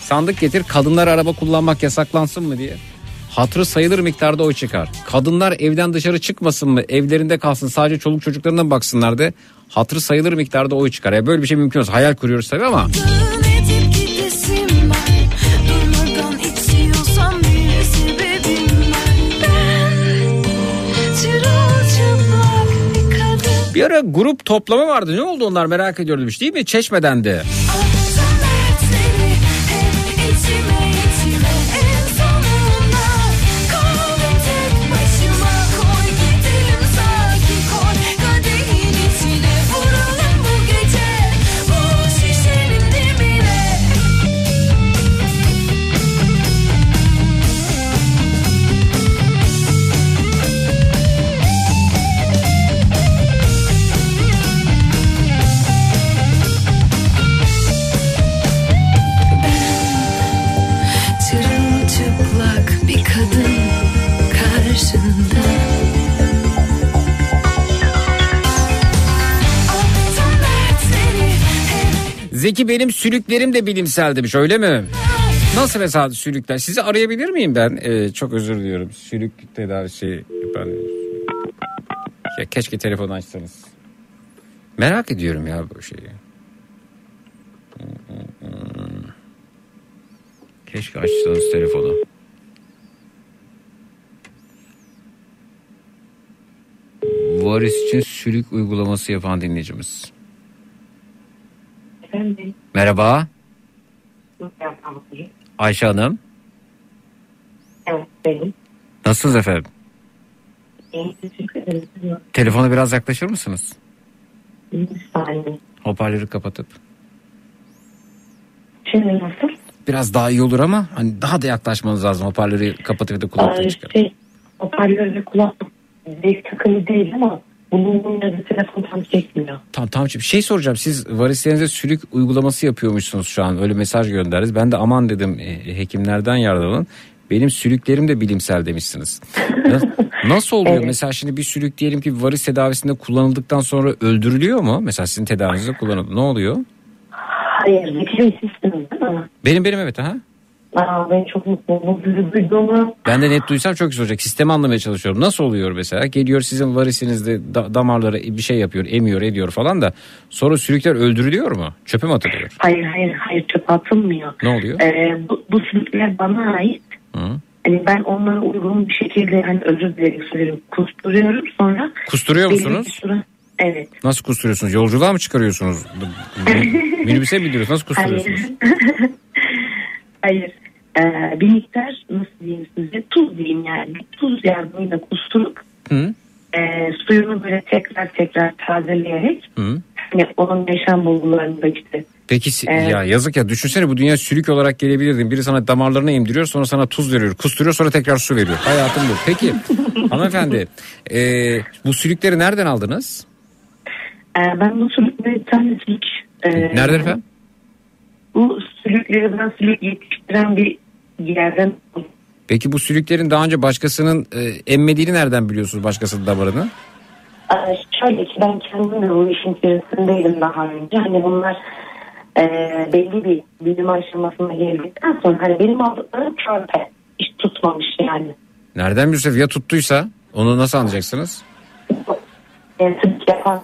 sandık getir kadınlar araba kullanmak yasaklansın mı diye. Hatırı sayılır miktarda oy çıkar. Kadınlar evden dışarı çıkmasın mı? Evlerinde kalsın sadece çoluk çocuklarına baksınlar de. Hatırı sayılır miktarda oy çıkar. Ya böyle bir şey mümkün olsa hayal kuruyoruz tabii ama. Bir ara grup toplama vardı. Ne oldu onlar merak ediyordum işte değil mi? Çeşmeden de. Hep Zeki benim sülüklerim de bilimsel demiş öyle mi? Nasıl mesela sülükler? Sizi arayabilir miyim ben? Ee, çok özür diliyorum. Sülük tedavisi yapan... Ya keşke telefonu açsanız. Merak ediyorum ya bu şeyi. Keşke açsanız telefonu. Varis için sülük uygulaması yapan dinleyicimiz. Efendim, Merhaba? Ayşe Hanım. Evet, benim. Nasılsınız efendim? İyi, teşekkür ederim. Telefona biraz yaklaşır mısınız? Bir saniye. Hoparlörü kapatıp. Şimdi nasıl? Biraz daha iyi olur ama hani daha da yaklaşmanız lazım. Hoparlörü kapatıp da kulaklığı çıkarıp. şey, hoparlör ve kulaklık zevk takılı değil ama bulunduğum yerde telefon tam çekmiyor. Tamam tamam. Bir şey soracağım. Siz varislerinize sülük uygulaması yapıyormuşsunuz şu an. Öyle mesaj gönderdiniz. Ben de aman dedim e, hekimlerden yararlanın. Benim sülüklerim de bilimsel demişsiniz. Nasıl, oluyor? Evet. Mesela şimdi bir sülük diyelim ki varis tedavisinde kullanıldıktan sonra öldürülüyor mu? Mesela sizin tedavinizde kullanıldı. Ne oluyor? Hayır, zeki sistemi değil mi? Benim benim evet ha. Aa, ben çok mutlu oldum. Sizi duyduğuma Ben de net duysam çok güzel olacak. Sistemi anlamaya çalışıyorum. Nasıl oluyor mesela? Geliyor sizin varisinizde da- damarlara bir şey yapıyor, emiyor, ediyor falan da sonra sülükler öldürülüyor mu? Çöpe mi atılıyor? hayır hayır hayır çöpe atılmıyor. Ne oluyor? Ee, bu, bu sürükler bana ait. Hı. Hani ben onlara uygun bir şekilde hani özür söylerim kusturuyorum sonra Kusturuyor belli bir musunuz? süre- Evet. Nasıl kusturuyorsunuz? Yolculuğa mı çıkarıyorsunuz? Min- Minibüse mi bindiriyorsunuz? Nasıl kusturuyorsunuz? Hayır. Hayır. Ee, bir miktar nasıl diyeyim size tuz diyeyim yani. Tuz yardımıyla kusturup Hı? e, suyunu böyle tekrar tekrar tazeleyerek Hı? hani onun yaşam bulgularını da işte Peki Evet. ya yazık ya düşünsene bu dünya sülük olarak gelebilirdin. Biri sana damarlarına emdiriyor sonra sana tuz veriyor. Kusturuyor sonra tekrar su veriyor. Hayatım bu. Peki hanımefendi e, bu sülükleri nereden aldınız? Ee, ben bu sülükleri bir tane sülük... e, Nerede efendim? Bu sülükleri ben sülük yetiştiren bir yerden Peki bu sülüklerin daha önce başkasının e, emmediğini nereden biliyorsunuz başkasının damarını? Ee, şöyle ki ben kendim de bu işin içerisindeydim daha önce. Hani bunlar e, belli bir büyüme aşamasına geldikten sonra hani benim aldıklarım körpe. Hiç tutmamış yani. Nereden biliyorsunuz? Ya tuttuysa onu nasıl anlayacaksınız? Yani sülük yapan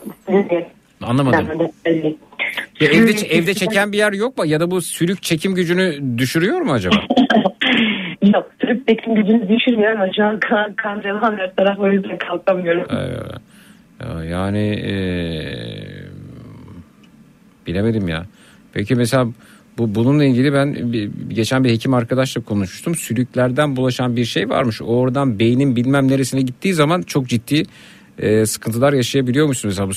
Anlamadım. Ya evde evde çeken bir yer yok mu? Ya da bu sülük çekim gücünü düşürüyor mu acaba? Yok sülük bekim gücünü düşürmüyor ama şu an kan, kan revan her taraf o yüzden kalkamıyorum. Ee, yani ee, bilemedim ya. Peki mesela bu bununla ilgili ben bir- geçen bir hekim arkadaşla konuşmuştum. Sülüklerden bulaşan bir şey varmış. Oradan beynin bilmem neresine gittiği zaman çok ciddi e, sıkıntılar yaşayabiliyor musunuz? Mesela bu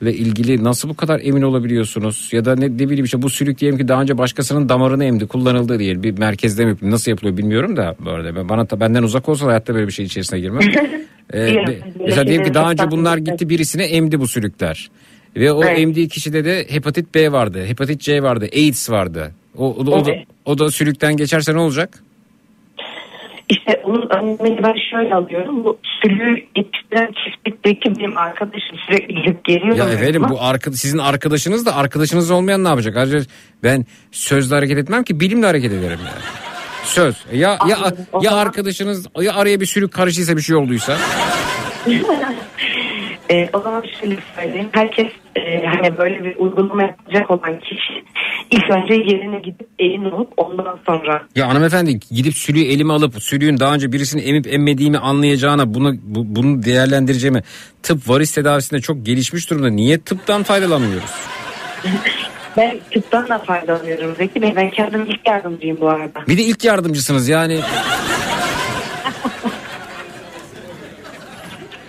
sülüklerle ilgili nasıl bu kadar emin olabiliyorsunuz? Ya da ne, ne bileyim işte bu sülük diyelim ki daha önce başkasının damarını emdi kullanıldı diye bir merkezde mi nasıl yapılıyor bilmiyorum da bu arada ben, bana benden uzak olsa hayatta böyle bir şey içerisine girmem. Ee, be- mesela diyelim ki daha önce bunlar gitti birisine emdi bu sülükler. Ve o Evet. emdiği kişide de hepatit B vardı, hepatit C vardı, AIDS vardı. O, o, o, da, o da sülükten geçerse ne olacak? İşte onun önlemini ben şöyle alıyorum. Bu sülüğü yetiştiren çiftlikteki benim arkadaşım sürekli gidip geliyor. Ya efendim bu arka, sizin arkadaşınız da arkadaşınız olmayan ne yapacak? Ayrıca ben sözle hareket etmem ki bilimle hareket ederim yani. Söz. Ya ya Anladım. O ya zaman- arkadaşınız ya araya bir sülük karışıysa bir şey olduysa. Ee, o zaman şöyle söyleyeyim. Herkes e, hani böyle bir uygulama yapacak olan kişi ilk önce yerine gidip elini alıp ondan sonra Ya hanımefendi gidip sülüğü elime alıp sülüğün daha önce birisini emip emmediğimi anlayacağına bunu bu- bunu değerlendireceğimi tıp varis tedavisinde çok gelişmiş durumda. Niye tıptan faydalanmıyoruz? ben tıptan da faydalanıyorum Zeki Bey. Ben kendim ilk yardımcıyım bu arada. Bir de ilk yardımcısınız yani.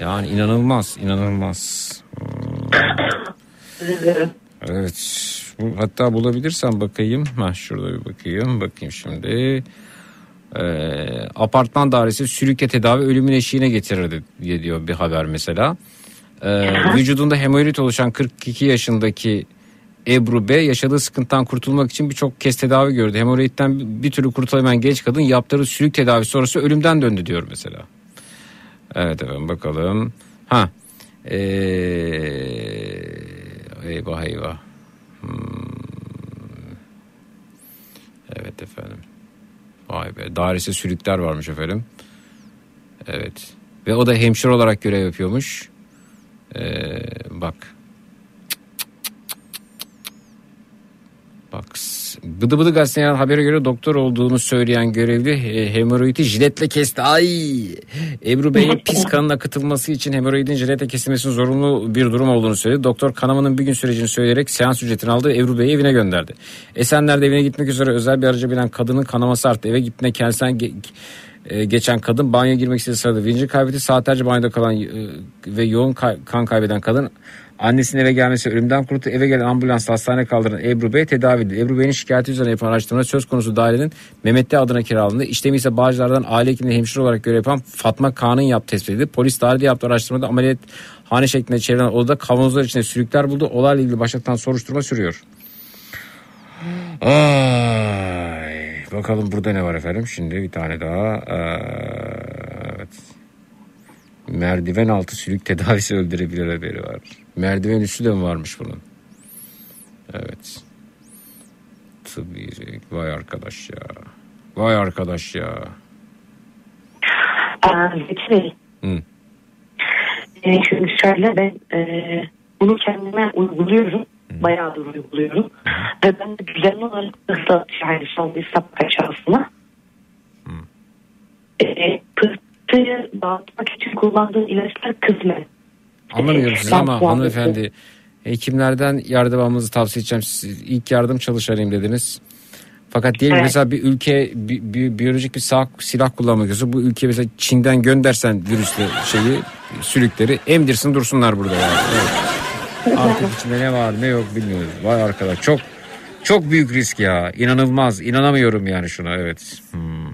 Yani inanılmaz, inanılmaz. Evet. Hatta bulabilirsem bakayım. Ha şurada bir bakayım. Bakayım şimdi. Ee, apartman dairesi sülükle tedavi ölümün eşiğine getirirdi diyor bir haber mesela. Ee, vücudunda hemoroid oluşan 42 yaşındaki Ebru B yaşadığı sıkıntıdan kurtulmak için birçok kez tedavi gördü. Hemoroidden bir türlü kurtulamayan genç kadın yaptığı sülük tedavisi sonrası ölümden döndü diyor mesela. Evet efendim bakalım. Ha. Ee, eyvah eyvah. Hmm. Evet efendim. Vay be. Dairesi sülükler varmış efendim. Evet. Ve o da hemşire olarak görev yapıyormuş. Ee, bak. Bak Bıdı Bıdı gazetesinin habere göre doktor olduğunu söyleyen görevli e, hemoroidi jiletle kesti. Ay! Ebru Bey'in pis kanın akıtılması için hemoroidin jiletle kesilmesinin zorunlu bir durum olduğunu söyledi. Doktor kanamanın bir gün sürecini söyleyerek seans ücretini aldı. Ebru Bey'i evine gönderdi. Esenler'de evine gitmek üzere özel bir araca binen kadının kanaması arttı. Eve gittiğinde kendisinden ge- e, geçen kadın banyoya girmek istediği sırada bilincini kaybetti. Saatlerce banyoda kalan e, ve yoğun kan kaybeden kadın annesinin eve gelmesi ölümden kurtuldu. Eve gelen ambulans hastaneye kaldıran Ebru Bey tedavi edildi. Ebru Bey'in şikayeti üzerine yapılan araştırmada söz konusu dairenin Mehmet D adına kiralandı. İşlemi ise Bağcılar'dan aile hekimliği hemşire olarak görev yapan Fatma Kağan'ın yap tespit edildi. Polis dairede yaptığı araştırmada ameliyat hane şeklinde çevrilen odada kavanozlar içinde sülükler buldu. Olayla ilgili başlatılan soruşturma sürüyor. Ay, bakalım burada ne var efendim? Şimdi bir tane daha. Ee, evet. Merdiven altı sülük tedavisi öldürebilir haberi var. Merdiven üstü de mi varmış bunun? Evet. Tıbbi. Vay arkadaş ya. Vay arkadaş ya. Zeki Bey. Hı. E, şimdi şöyle ben e, bunu kendime uyguluyorum. Bayağıdır uyguluyorum. Ve ben de düzenli olarak hızlı yani son bir sabah aşağısına e, pıhtıyı dağıtmak için kullandığım ilaçlar kızmen. Anlamıyorum sizi ama hanımefendi hekimlerden yardım almanızı tavsiye edeceğim. Siz ilk yardım çalışanıyım dediniz. Fakat diyelim Evet. mesela bir ülke bi- bi- biyolojik bir silah, silah kullanmak istiyorsa bu ülke mesela Çin'den göndersen virüsle şeyi sülükleri emdirsin dursunlar burada yani. Evet. Artık içinde ne var ne yok bilmiyoruz. Vay arkadaş çok çok büyük risk ya. İnanılmaz. İnanamıyorum yani şuna evet. Hmm.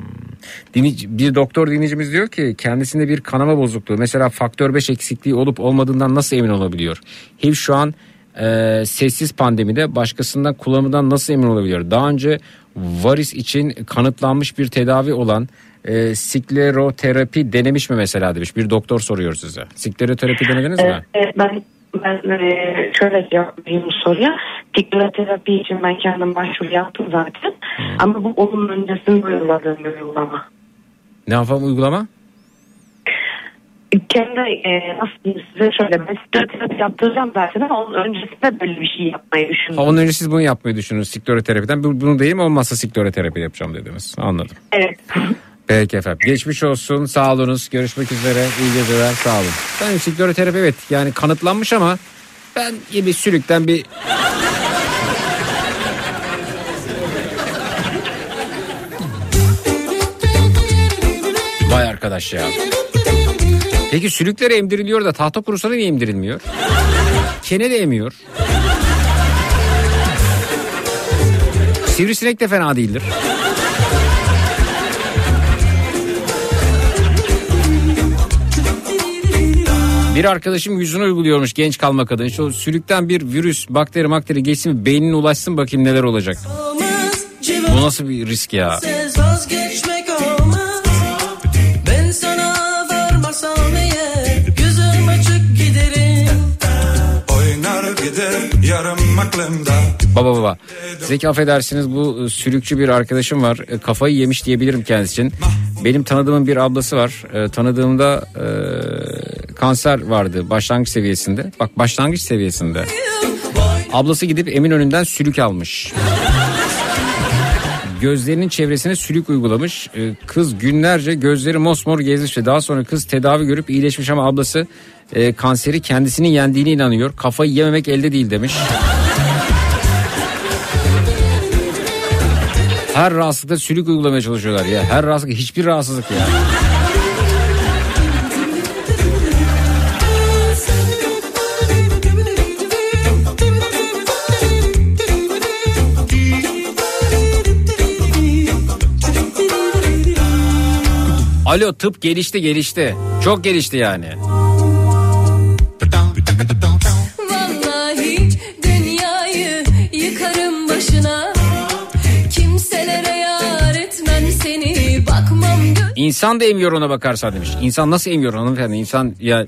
Dinleyici- bir doktor dinleyicimiz diyor ki kendisinde bir kanama bozukluğu mesela faktör 5 eksikliği olup olmadığından nasıl emin olabiliyor? HIV şu an e, sessiz pandemide başkasından kullanımından nasıl emin olabiliyor? Daha önce varis için kanıtlanmış bir tedavi olan e, skleroterapi denemiş mi mesela demiş. Bir doktor soruyor size. Skleroterapi denediniz mi? Ee, ben ben e, şöyle cevap vereyim bu soruya. Psikoterapi için ben kendim başvuru yaptım zaten. Ama bu onun öncesinde uyguladığım bir uygulama. Ne yapalım uygulama? Kendi e, nasıl diyeyim size şöyle ben psikoterapi yaptıracağım zaten ama onun öncesinde böyle bir şey yapmayı düşündüm. Ha, ondan önce siz bunu yapmayı düşünün skleroterapiden. Bu- Bunu değil mi olmazsa skleroterapi yapacağım dediniz. Anladım. Evet. Peki efendim. Geçmiş olsun. Sağ olunuz. Görüşmek üzere. İyi geceler. Sağ olun. Ben skleroterapi evet yani kanıtlanmış ama ben iyi bir sülükten bir Vay arkadaş ya. Peki sülüklere emdiriliyor da tahta kurusuna niye emdirilmiyor? Kene de emiyor. Sivrisinek de fena değildir. Bir arkadaşım yüzüne uyguluyormuş genç kalmak adına. İşte o sülükten bir virüs, bakteri, bakteri geçsin mi beynine ulaşsın bakayım neler olacak. Bu nasıl bir risk ya? Siz vazgeçmek olmaz Ben sana varmasam eğer Gözüm açık giderim Oynar gider yarım aklımda Baba baba. Zeki affedersiniz bu e, sülükçü bir arkadaşım var. E, Kafayı yemiş diyebilirim kendisi için. Benim tanıdığımın bir ablası var. E, Tanıdığımda e, kanser vardı başlangıç seviyesinde. Bak başlangıç seviyesinde. Ablası gidip Eminönü'nden sülük almış. Gözlerinin çevresine sülük uygulamış. E, Kız günlerce gözleri mosmor gezmiş ve daha sonra kız tedavi görüp iyileşmiş ama ablası e, kanseri kendisinin yendiğine inanıyor. Kafayı yememek elde değil demiş. Her rahatsızlıkta sülük uygulamaya çalışıyorlar ya. Her rahatsızlık hiçbir rahatsızlık ya. Alo tıp gelişti gelişti. Çok gelişti yani. Vallahi dünyayı yıkarım başına İnsan da emiyor ona bakarsan demiş. İnsan nasıl emiyor hanımefendi? İnsan ya...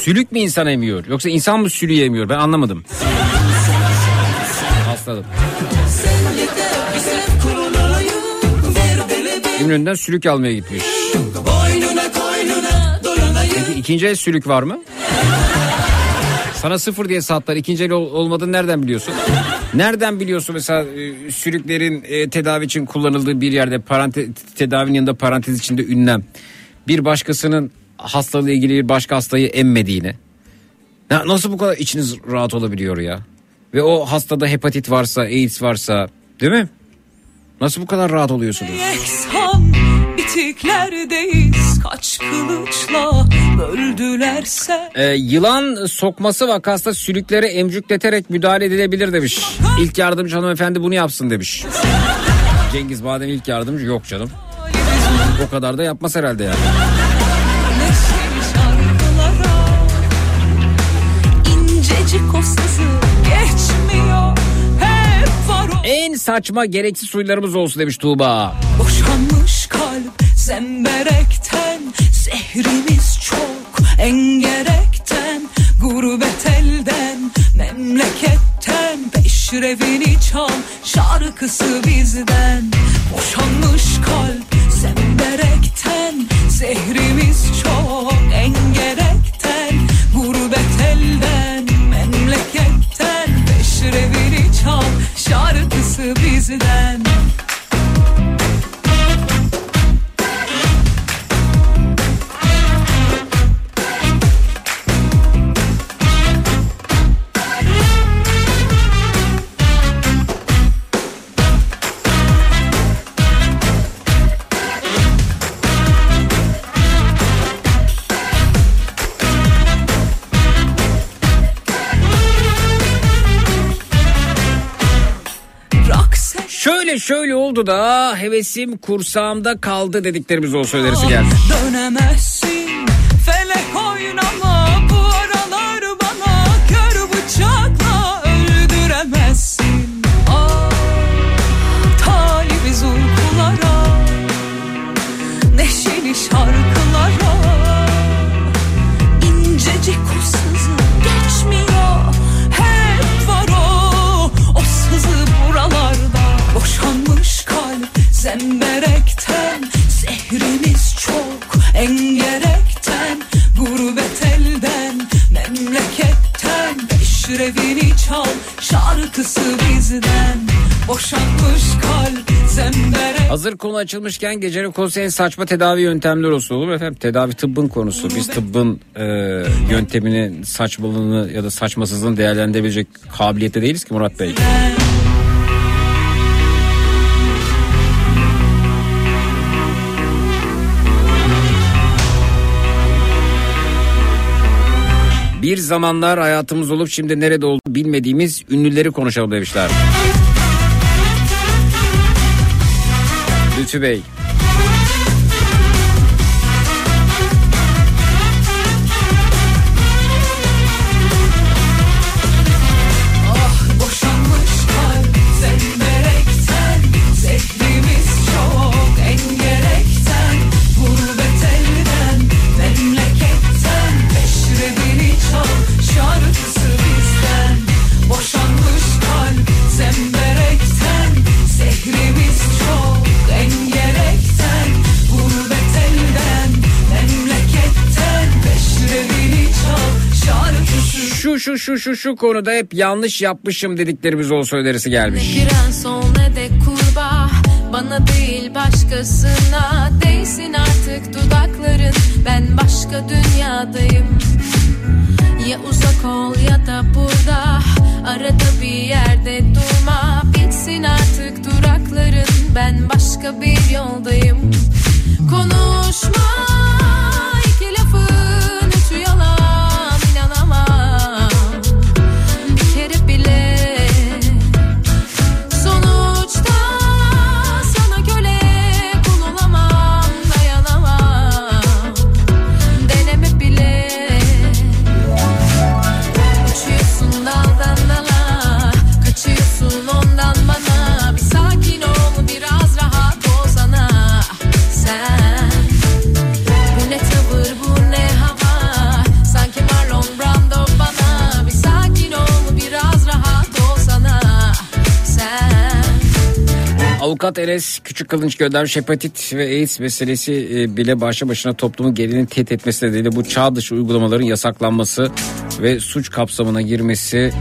Sülük mü insan emiyor? Yoksa insan mı sülüğü emiyor? Ben anlamadım. Hastadım. Eminönü'nden sülük almaya gitmiş. Peki ikinci el sülük var mı? Sana sıfır diye sattılar. İkinci el ol- olmadığını nereden biliyorsun? Nereden biliyorsun mesela e, sülüklerin e, tedavi için kullanıldığı bir yerde parante, tedavinin yanında parantez içinde ünlem. Bir başkasının hastalığı ilgili bir başka hastayı emmediğini. Nasıl bu kadar içiniz rahat olabiliyor ya? Ve o hastada hepatit varsa, AIDS varsa değil mi? Nasıl bu kadar rahat oluyorsunuz? Yeksan bitiklerdeyiz Kaç kılıçla böldülerse Ee, yılan sokması vakasında sülüklere emcükleterek müdahale edilebilir demiş. İlk yardımcı hanımefendi bunu yapsın demiş. Cengiz Badem ilk yardımcı yok canım. O kadar da yapmaz herhalde yani. En saçma gereksiz huylarımız olsun demiş Tuğba. Boşanmış kalp zemberekten Zehrimiz çok. Engerekten Gurbet elden memleketten. Peşrevini çal şarkısı bizden. Boşanmış kalp zemberekten Zehrimiz çok. Engerekten Gurbet elden memleketten. Peşrevini çal şarkısı bizden de şöyle oldu da hevesim kursağımda kaldı dediklerimiz olsa önerisi geldi. Dönemezsin zemberekten zehrimiz çok engerekten gurbet elden memleketten peşrevini çal şarkısı bizden boşanmış kalp zemberek Hazır konu açılmışken gecenin konusu en saçma tedavi yöntemleri olsun olur mu efendim? Tedavi tıbbın konusu. Biz tıbbın e, yöntemini, saçmalığını ya da saçmasızlığını değerlendirebilecek kabiliyette değiliz ki Murat Bey. Bir zamanlar hayatımız olup şimdi nerede olduğunu bilmediğimiz ünlüleri konuşalım demişler. Lütfü Bey. Şu şu şu şu konuda hep yanlış yapmışım dediklerimiz olsa önerisi gelmiş. Ne prens ol ne de kurbağa. Bana değil başkasına. Değsin artık dudakların. Ben başka dünyadayım. Ya uzak ol ya da burada. Arada bir yerde durma. Bitsin artık durakların. Ben başka bir yoldayım. Konuşma Avukat Enes Küçük Kılınç göndermiş hepatit ve AIDS meselesi e, bile başlı başına toplumun gerilim tehdit etmesi nedeniyle bu çağ dışı uygulamaların yasaklanması ve suç kapsamına girmesi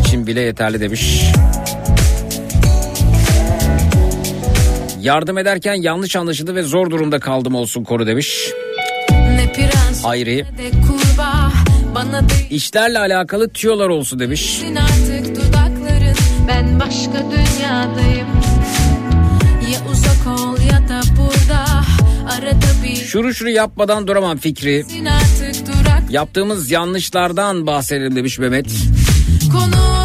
için bile yeterli demiş. Yardım ederken yanlış anlaşıldı ve zor durumda kaldım olsun konu demiş. Hayri. İşlerle alakalı tüyolar olsun demiş. Ben başka dünyadayım Şuru şuru yapmadan duramam fikri. Yaptığımız yanlışlardan bahsedelim demiş Mehmet. Konuşma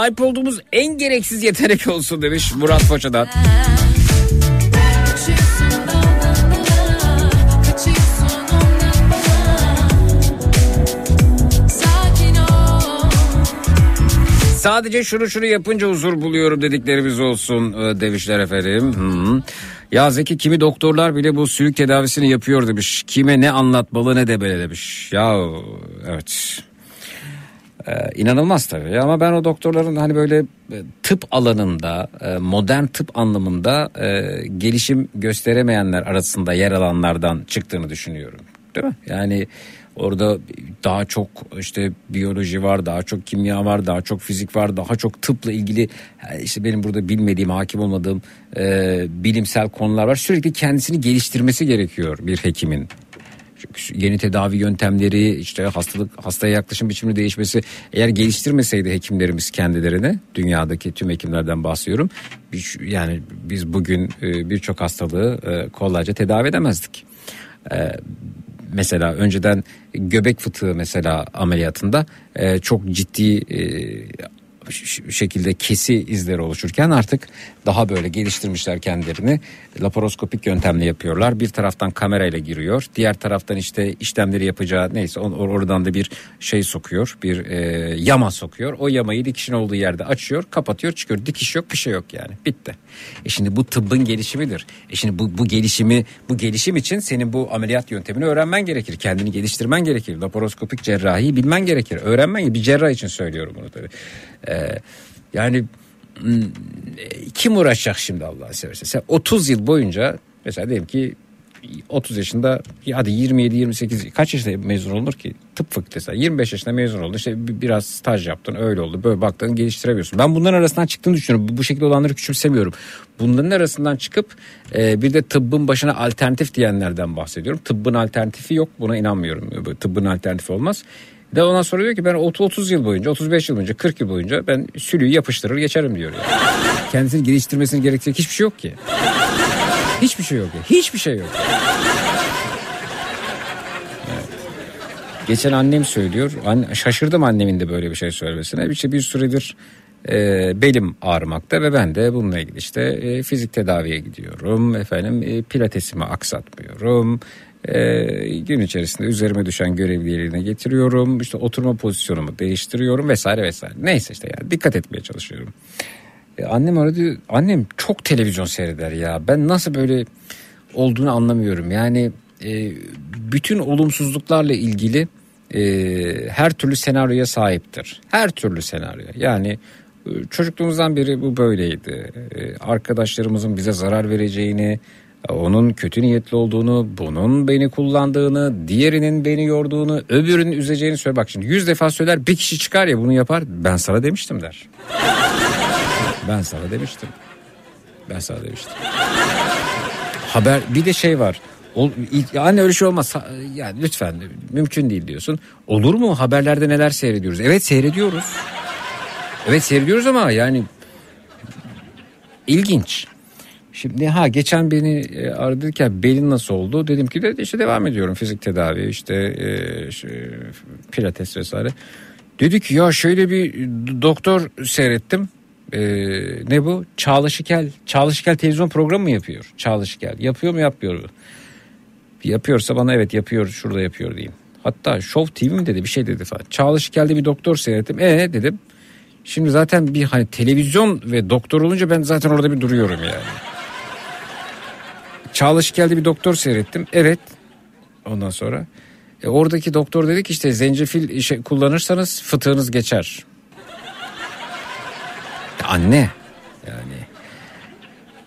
Sahip olduğumuz en gereksiz yetenek olsun demiş Murat ol Sadece şunu şunu yapınca huzur buluyorum dediklerimiz olsun e, demişler efendim. Hı. Ya Zeki kimi doktorlar bile bu sülük tedavisini yapıyor demiş. Kime ne anlatmalı ne de böyle demiş. Ya evet. Ee, inanılmaz tabii ama ben o doktorların hani böyle e, tıp alanında e, modern tıp anlamında e, gelişim gösteremeyenler arasında yer alanlardan çıktığını düşünüyorum. Değil mi? Yani orada daha çok işte biyoloji var, daha çok kimya var, daha çok fizik var, daha çok tıpla ilgili işte benim burada bilmediğim, hakim olmadığım e, bilimsel konular var. Sürekli kendisini geliştirmesi gerekiyor bir hekimin. Yeni tedavi yöntemleri işte hastalık hastaya yaklaşım biçimini değişmesi eğer geliştirmeseydi hekimlerimiz kendilerini dünyadaki tüm hekimlerden bahsediyorum yani biz bugün e, birçok hastalığı e, kolayca tedavi edemezdik. E, mesela önceden göbek fıtığı mesela ameliyatında çok ciddi şekilde kesi izleri oluşurken artık daha böyle geliştirmişler kendilerini laparoskopik yöntemle yapıyorlar. Bir taraftan kamerayla giriyor. Diğer taraftan işte işlemleri yapacağı neyse or- oradan da bir şey sokuyor. Bir e, yama sokuyor. O yamayı dikişin olduğu yerde açıyor, kapatıyor, çıkıyor. Dikiş yok, bir şey yok yani. Bitti. E şimdi bu tıbbın gelişimidir. E şimdi bu bu gelişimi bu gelişim için senin bu ameliyat yöntemini öğrenmen gerekir. Kendini geliştirmen gerekir. Laparoskopik cerrahiyi bilmen gerekir. Öğrenmen bir cerrah için söylüyorum bunu tabii. Ee, yani kim uğraşacak şimdi Allah'a seversen? Sen 30 yıl boyunca mesela diyelim ki 30 yaşında ya hadi 27 28 kaç yaşında mezun olur ki? Tıp fakültesi 25 yaşında mezun oldun işte bi- biraz staj yaptın öyle oldu böyle baktın geliştiremiyorsun. Ben bunların arasından çıktığını düşünüyorum. Bu, bu şekilde olanları küçümsemiyorum. Bunların arasından çıkıp e, bir de tıbbın başına alternatif diyenlerden bahsediyorum. Tıbbın alternatifi yok buna inanmıyorum. Tıbbın alternatifi olmaz de ondan sonra diyor ki ben 30 30 yıl boyunca 35 yıl boyunca 40 yıl boyunca ben sülüğü yapıştırır geçerim diyor yani. kendisini geliştirmesini gerektirecek hiçbir şey yok ki Hiçbir şey yok. ya. Hiçbir şey yok. Geçen annem söylüyor. Şaşırdım annemin de böyle bir şey söylemesine. İşte bir süredir e, belim ağrımakta ve ben de bununla ilgili işte e, fizik tedaviye gidiyorum. Efendim e, pilatesimi aksatmıyorum. E, gün içerisinde üzerime düşen görevli yerine getiriyorum. İşte oturma pozisyonumu değiştiriyorum vesaire vesaire. Neyse işte yani dikkat etmeye çalışıyorum. E, annem aradı. Annem çok televizyon seyreder ya. Ben nasıl böyle olduğunu anlamıyorum. Yani e, bütün olumsuzluklarla ilgili e, her türlü senaryoya sahiptir. Her türlü senaryo. Yani e, çocukluğumuzdan beri bu böyleydi. E, arkadaşlarımızın bize zarar vereceğini, onun kötü niyetli olduğunu, bunun beni kullandığını, diğerinin beni yorduğunu, öbürünün üzeceğini söyle. Bak şimdi yüz defa söyler bir kişi çıkar ya bunu yapar. Ben sana demiştim der. Ben sana demiştim. Ben sana demiştim. Haber bir de şey var. Anne öyle şey olmaz. Yani lütfen mümkün değil diyorsun. Olur mu haberlerde neler seyrediyoruz? Evet seyrediyoruz. Evet seyrediyoruz ama yani ilginç. Şimdi ha geçen beni e, aradıkken belin nasıl oldu? Dedim ki de işte devam ediyorum fizik tedavi işte e, şey, pilates vesaire. Dedi ki ya şöyle bir doktor seyrettim. E, ne bu? Çağla Şikel. Çağla Şikel televizyon programı mı yapıyor? Çağla Şikel. Yapıyor mu yapmıyor mu? Yapıyorsa bana evet yapıyor şurada yapıyor diyeyim. Hatta Show TV mi dedi bir şey dedi falan. Çağla Şikel'de bir doktor seyrettim. E dedim. Şimdi zaten bir hani televizyon ve doktor olunca ben zaten orada bir duruyorum yani. Çağla Şikel'de bir doktor seyrettim. Evet. Ondan sonra. E, oradaki doktor dedi ki işte zencefil işe kullanırsanız fıtığınız geçer. Anne. Yani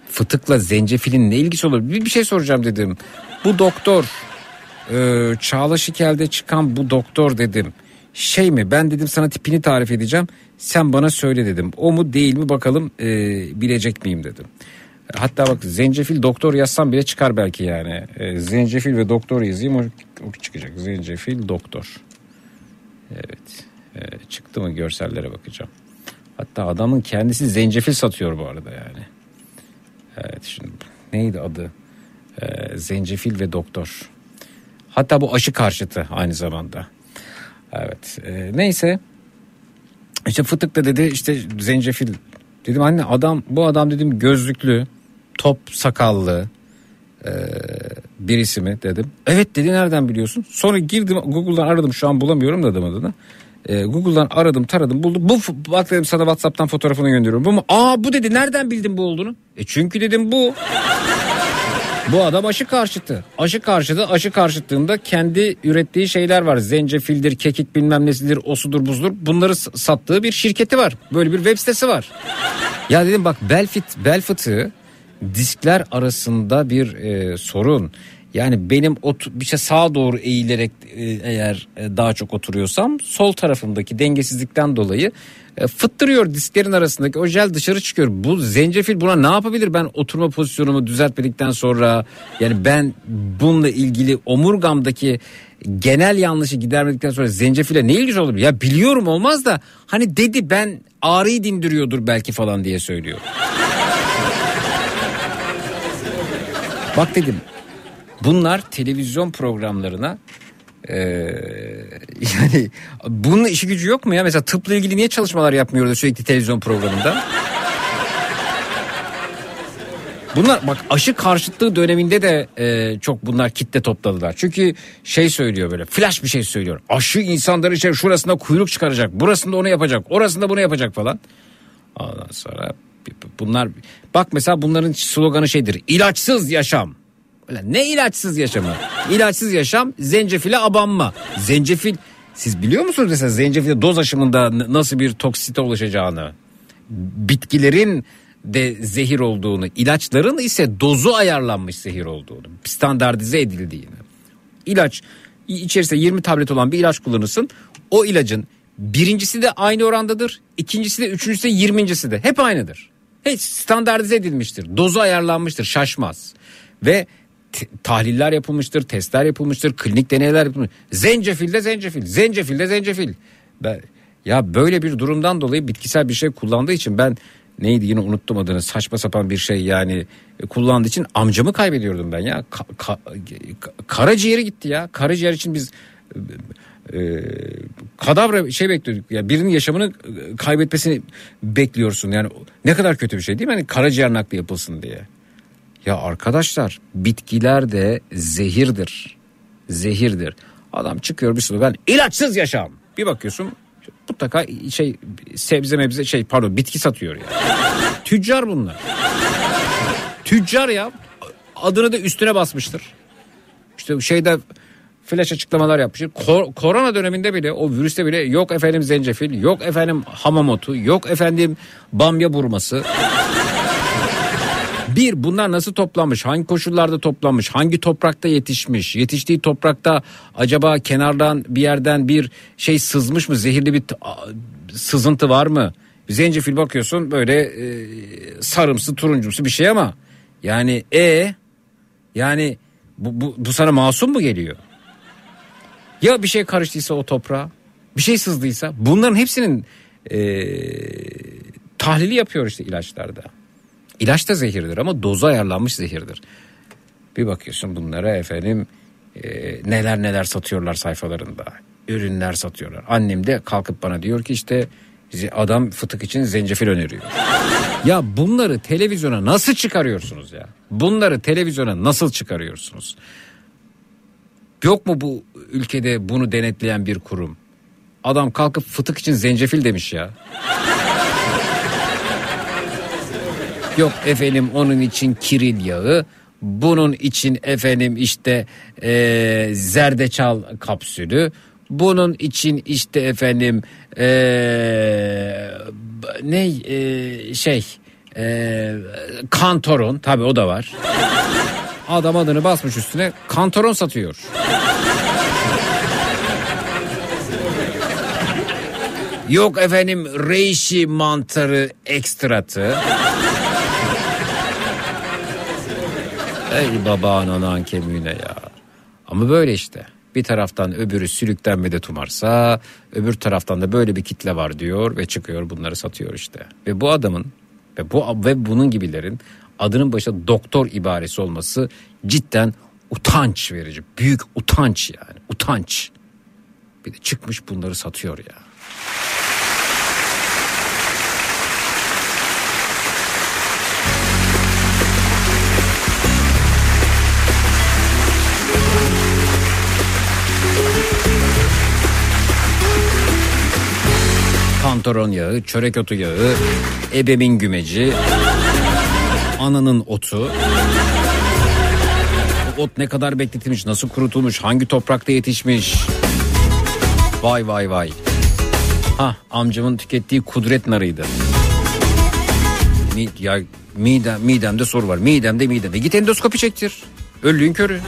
fıtıkla zencefilin ne ilgisi olur? Bir, bir şey soracağım dedim. Bu doktor e, Çağla Şikel'de çıkan bu doktor dedim. Şey mi ben dedim sana tipini tarif edeceğim. Sen bana söyle dedim. O mu değil mi bakalım e, bilecek miyim dedim. Hatta bak zencefil doktor yazsam bile çıkar belki yani. E, zencefil ve doktor yazayım o, o çıkacak. Zencefil doktor. Evet. E, çıktı mı görsellere bakacağım. Hatta adamın kendisi zencefil satıyor bu arada yani. Evet şimdi neydi adı? Ee, zencefil ve doktor. Hatta bu aşı karşıtı aynı zamanda. Evet e, neyse. İşte fıtık da dedi işte zencefil. Dedim anne adam bu adam dedim gözlüklü top sakallı e, birisi mi dedim. Evet dedi nereden biliyorsun? Sonra girdim Google'dan aradım şu an bulamıyorum da adam adını. E, Google'dan aradım taradım buldum. Bu bak dedim sana Whatsapp'tan fotoğrafını gönderiyorum. Bu mu? Aa bu dedi nereden bildin bu olduğunu? E çünkü dedim bu. Bu adam aşı karşıtı. Aşı karşıtı, aşı karşıtlığında kendi ürettiği şeyler var. Zencefildir, kekik bilmem nesidir, osudur buzdur. Bunları sattığı bir şirketi var. Böyle bir web sitesi var. Ya dedim bak bel, fit, bel fıtığı diskler arasında bir e, sorun. Yani benim ot bir şey sağa doğru eğilerek e, eğer e, daha çok oturuyorsam sol tarafımdaki dengesizlikten dolayı e, fıttırıyor disklerin arasındaki o jel dışarı çıkıyor. Bu zencefil buna ne yapabilir ben oturma pozisyonumu düzeltmedikten sonra yani ben bununla ilgili omurgamdaki genel yanlışı gidermedikten sonra zencefile ne ilgisi olur? Ya biliyorum olmaz da hani dedi ben ağrıyı dindiriyordur belki falan diye söylüyor. Bak dedim bunlar televizyon programlarına ee, yani bunun işi gücü yok mu ya? Mesela tıpla ilgili niye çalışmalar yapmıyoruz sürekli televizyon programında? Bunlar bak aşı karşıtlığı döneminde de e, çok bunlar kitle topladılar. Çünkü şey söylüyor böyle flash bir şey söylüyor. Aşı insanları şey şurasında kuyruk çıkaracak. Burasında onu yapacak. Orasında bunu yapacak falan. Ondan sonra bunlar bak mesela bunların sloganı şeydir. İlaçsız yaşam. Ne ilaçsız yaşamı? İlaçsız yaşam zencefile abanma. Zencefil siz biliyor musunuz mesela zencefilde doz aşımında nasıl bir toksite ulaşacağını? Bitkilerin de zehir olduğunu, ilaçların ise dozu ayarlanmış zehir olduğunu, standartize edildiğini. İlaç içerisinde 20 tablet olan bir ilaç kullanırsın. O ilacın birincisi de aynı orandadır. ikincisi de üçüncüsü de yirmincisi de hep aynıdır. Hiç standartize edilmiştir. Dozu ayarlanmıştır şaşmaz. Ve tahliller yapılmıştır, testler yapılmıştır, klinik deneyler yapılmıştır. Zencefil de zencefil, zencefil de zencefil. Ben, ya böyle bir durumdan dolayı bitkisel bir şey kullandığı için ben neydi yine unuttum adını saçma sapan bir şey yani e, kullandığı için amcamı kaybediyordum ben ya. Ka- ka- ka- karaciğeri gitti ya. Karaciğer için biz e, kadavra şey bekliyorduk ya birinin yaşamını e, kaybetmesini bekliyorsun yani ne kadar kötü bir şey değil mi hani karaciğer nakli yapılsın diye. Ya arkadaşlar bitkiler de zehirdir. Zehirdir. Adam çıkıyor bir slogan ilaçsız yaşam. Bir bakıyorsun mutlaka şey sebze mebze şey pardon bitki satıyor ya. Tüccar bunlar. Tüccar ya adını da üstüne basmıştır. İşte şeyde flash açıklamalar yapmıştır. Ko- korona döneminde bile o virüste bile yok efendim zencefil, yok efendim hamamotu, yok efendim bamya burması. Bir bunlar nasıl toplanmış? Hangi koşullarda toplanmış? Hangi toprakta yetişmiş? Yetiştiği toprakta acaba kenardan bir yerden bir şey sızmış mı? Zehirli bir t- sızıntı var mı? Zencefil bakıyorsun böyle e, sarımsı turuncumsu bir şey ama yani e yani bu, bu, bu sana masum mu geliyor? Ya bir şey karıştıysa o toprağa bir şey sızdıysa bunların hepsinin e, tahlili yapıyor işte ilaçlarda. İlaç da zehirdir ama dozu ayarlanmış zehirdir. Bir bakıyorsun bunlara efendim e, neler neler satıyorlar sayfalarında. Ürünler satıyorlar. Annem de kalkıp bana diyor ki işte adam fıtık için zencefil öneriyor. ya bunları televizyona nasıl çıkarıyorsunuz ya? Bunları televizyona nasıl çıkarıyorsunuz? Yok mu bu ülkede bunu denetleyen bir kurum? Adam kalkıp fıtık için zencefil demiş ya. Yok efendim onun için kiril yağı. Bunun için efendim işte e, zerdeçal kapsülü. Bunun için işte efendim e, ne e, şey e, kantoron tabi o da var. Adam adını basmış üstüne kantoron satıyor. Yok efendim reishi mantarı ekstratı. Ey baban anan kemiğine ya. Ama böyle işte. Bir taraftan öbürü sülükten medet umarsa öbür taraftan da böyle bir kitle var diyor ve çıkıyor bunları satıyor işte. Ve bu adamın ve bu ve bunun gibilerin adının başında doktor ibaresi olması cidden utanç verici. Büyük utanç yani utanç. Bir de çıkmış bunları satıyor ya. Kantaron yağı, çörek otu yağı, ebemin gümeci, ananın otu. O ot ne kadar bekletilmiş, nasıl kurutulmuş, hangi toprakta yetişmiş. Vay vay vay. Ha amcamın tükettiği kudret narıydı. Mi, ya midem, midemde soru var. Midemde midemde. Git endoskopi çektir. Öllüğün körü.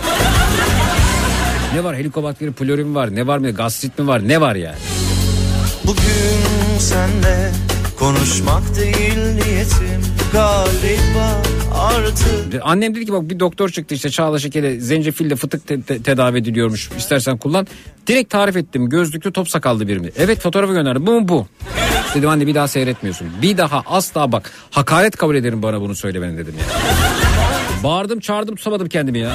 Ne var helikobakteri pylori mi var ne var mı gastrit mi var ne var yani. Bugün senle konuşmak değil niyetim galiba artık Annem dedi ki bak bir doktor çıktı işte çağla şekeri zencefille fıtık te- te- tedavi ediliyormuş istersen kullan. Direkt tarif ettim gözlüklü top sakallı birini. Evet fotoğrafı gönderdim bu mu bu. Dedim anne bir daha seyretmiyorsun. Bir daha asla bak hakaret kabul ederim bana bunu söylemeni dedim ya. Bağırdım çağırdım tutamadım kendimi ya.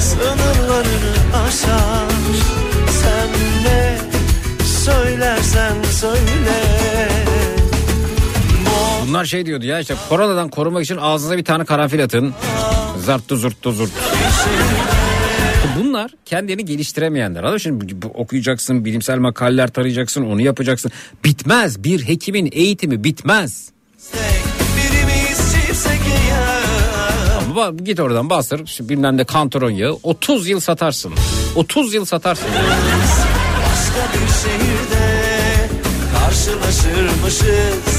sınırlarını aşar Sen ne söylersen söyle Bunlar şey diyordu ya işte koronadan korumak için ağzınıza bir tane karanfil atın. Zarttı zurttu zurt. Bunlar kendini geliştiremeyenler. Mı? Şimdi okuyacaksın, bilimsel makaleler tarayacaksın, onu yapacaksın. Bitmez. Bir hekimin eğitimi bitmez. Ama git oradan bastır şu bilmem ne kantaron yağı 30 yıl satarsın. 30 yıl satarsın. Başka bir şehirde karşılaşırmışız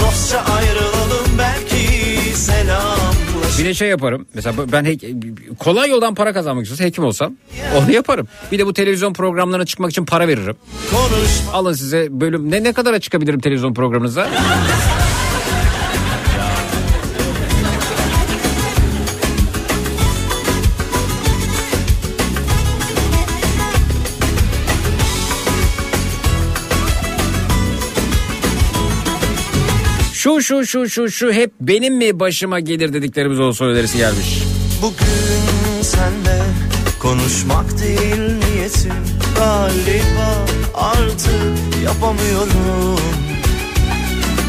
Dostça ayrılalım belki selamlaşır Bir de şey yaparım. Mesela ben hek- kolay yoldan para kazanmak istiyorsam hekim olsam onu yaparım. Bir de bu televizyon programlarına çıkmak için para veririm. Konuşma Alın size bölüm ne ne kadara çıkabilirim televizyon programınıza? Şu şu şu şu şu hep benim mi başıma gelir dediklerimiz olsa önerisi gelmiş. Bugün senle konuşmak değil niyetim. Galiba artık yapamıyorum.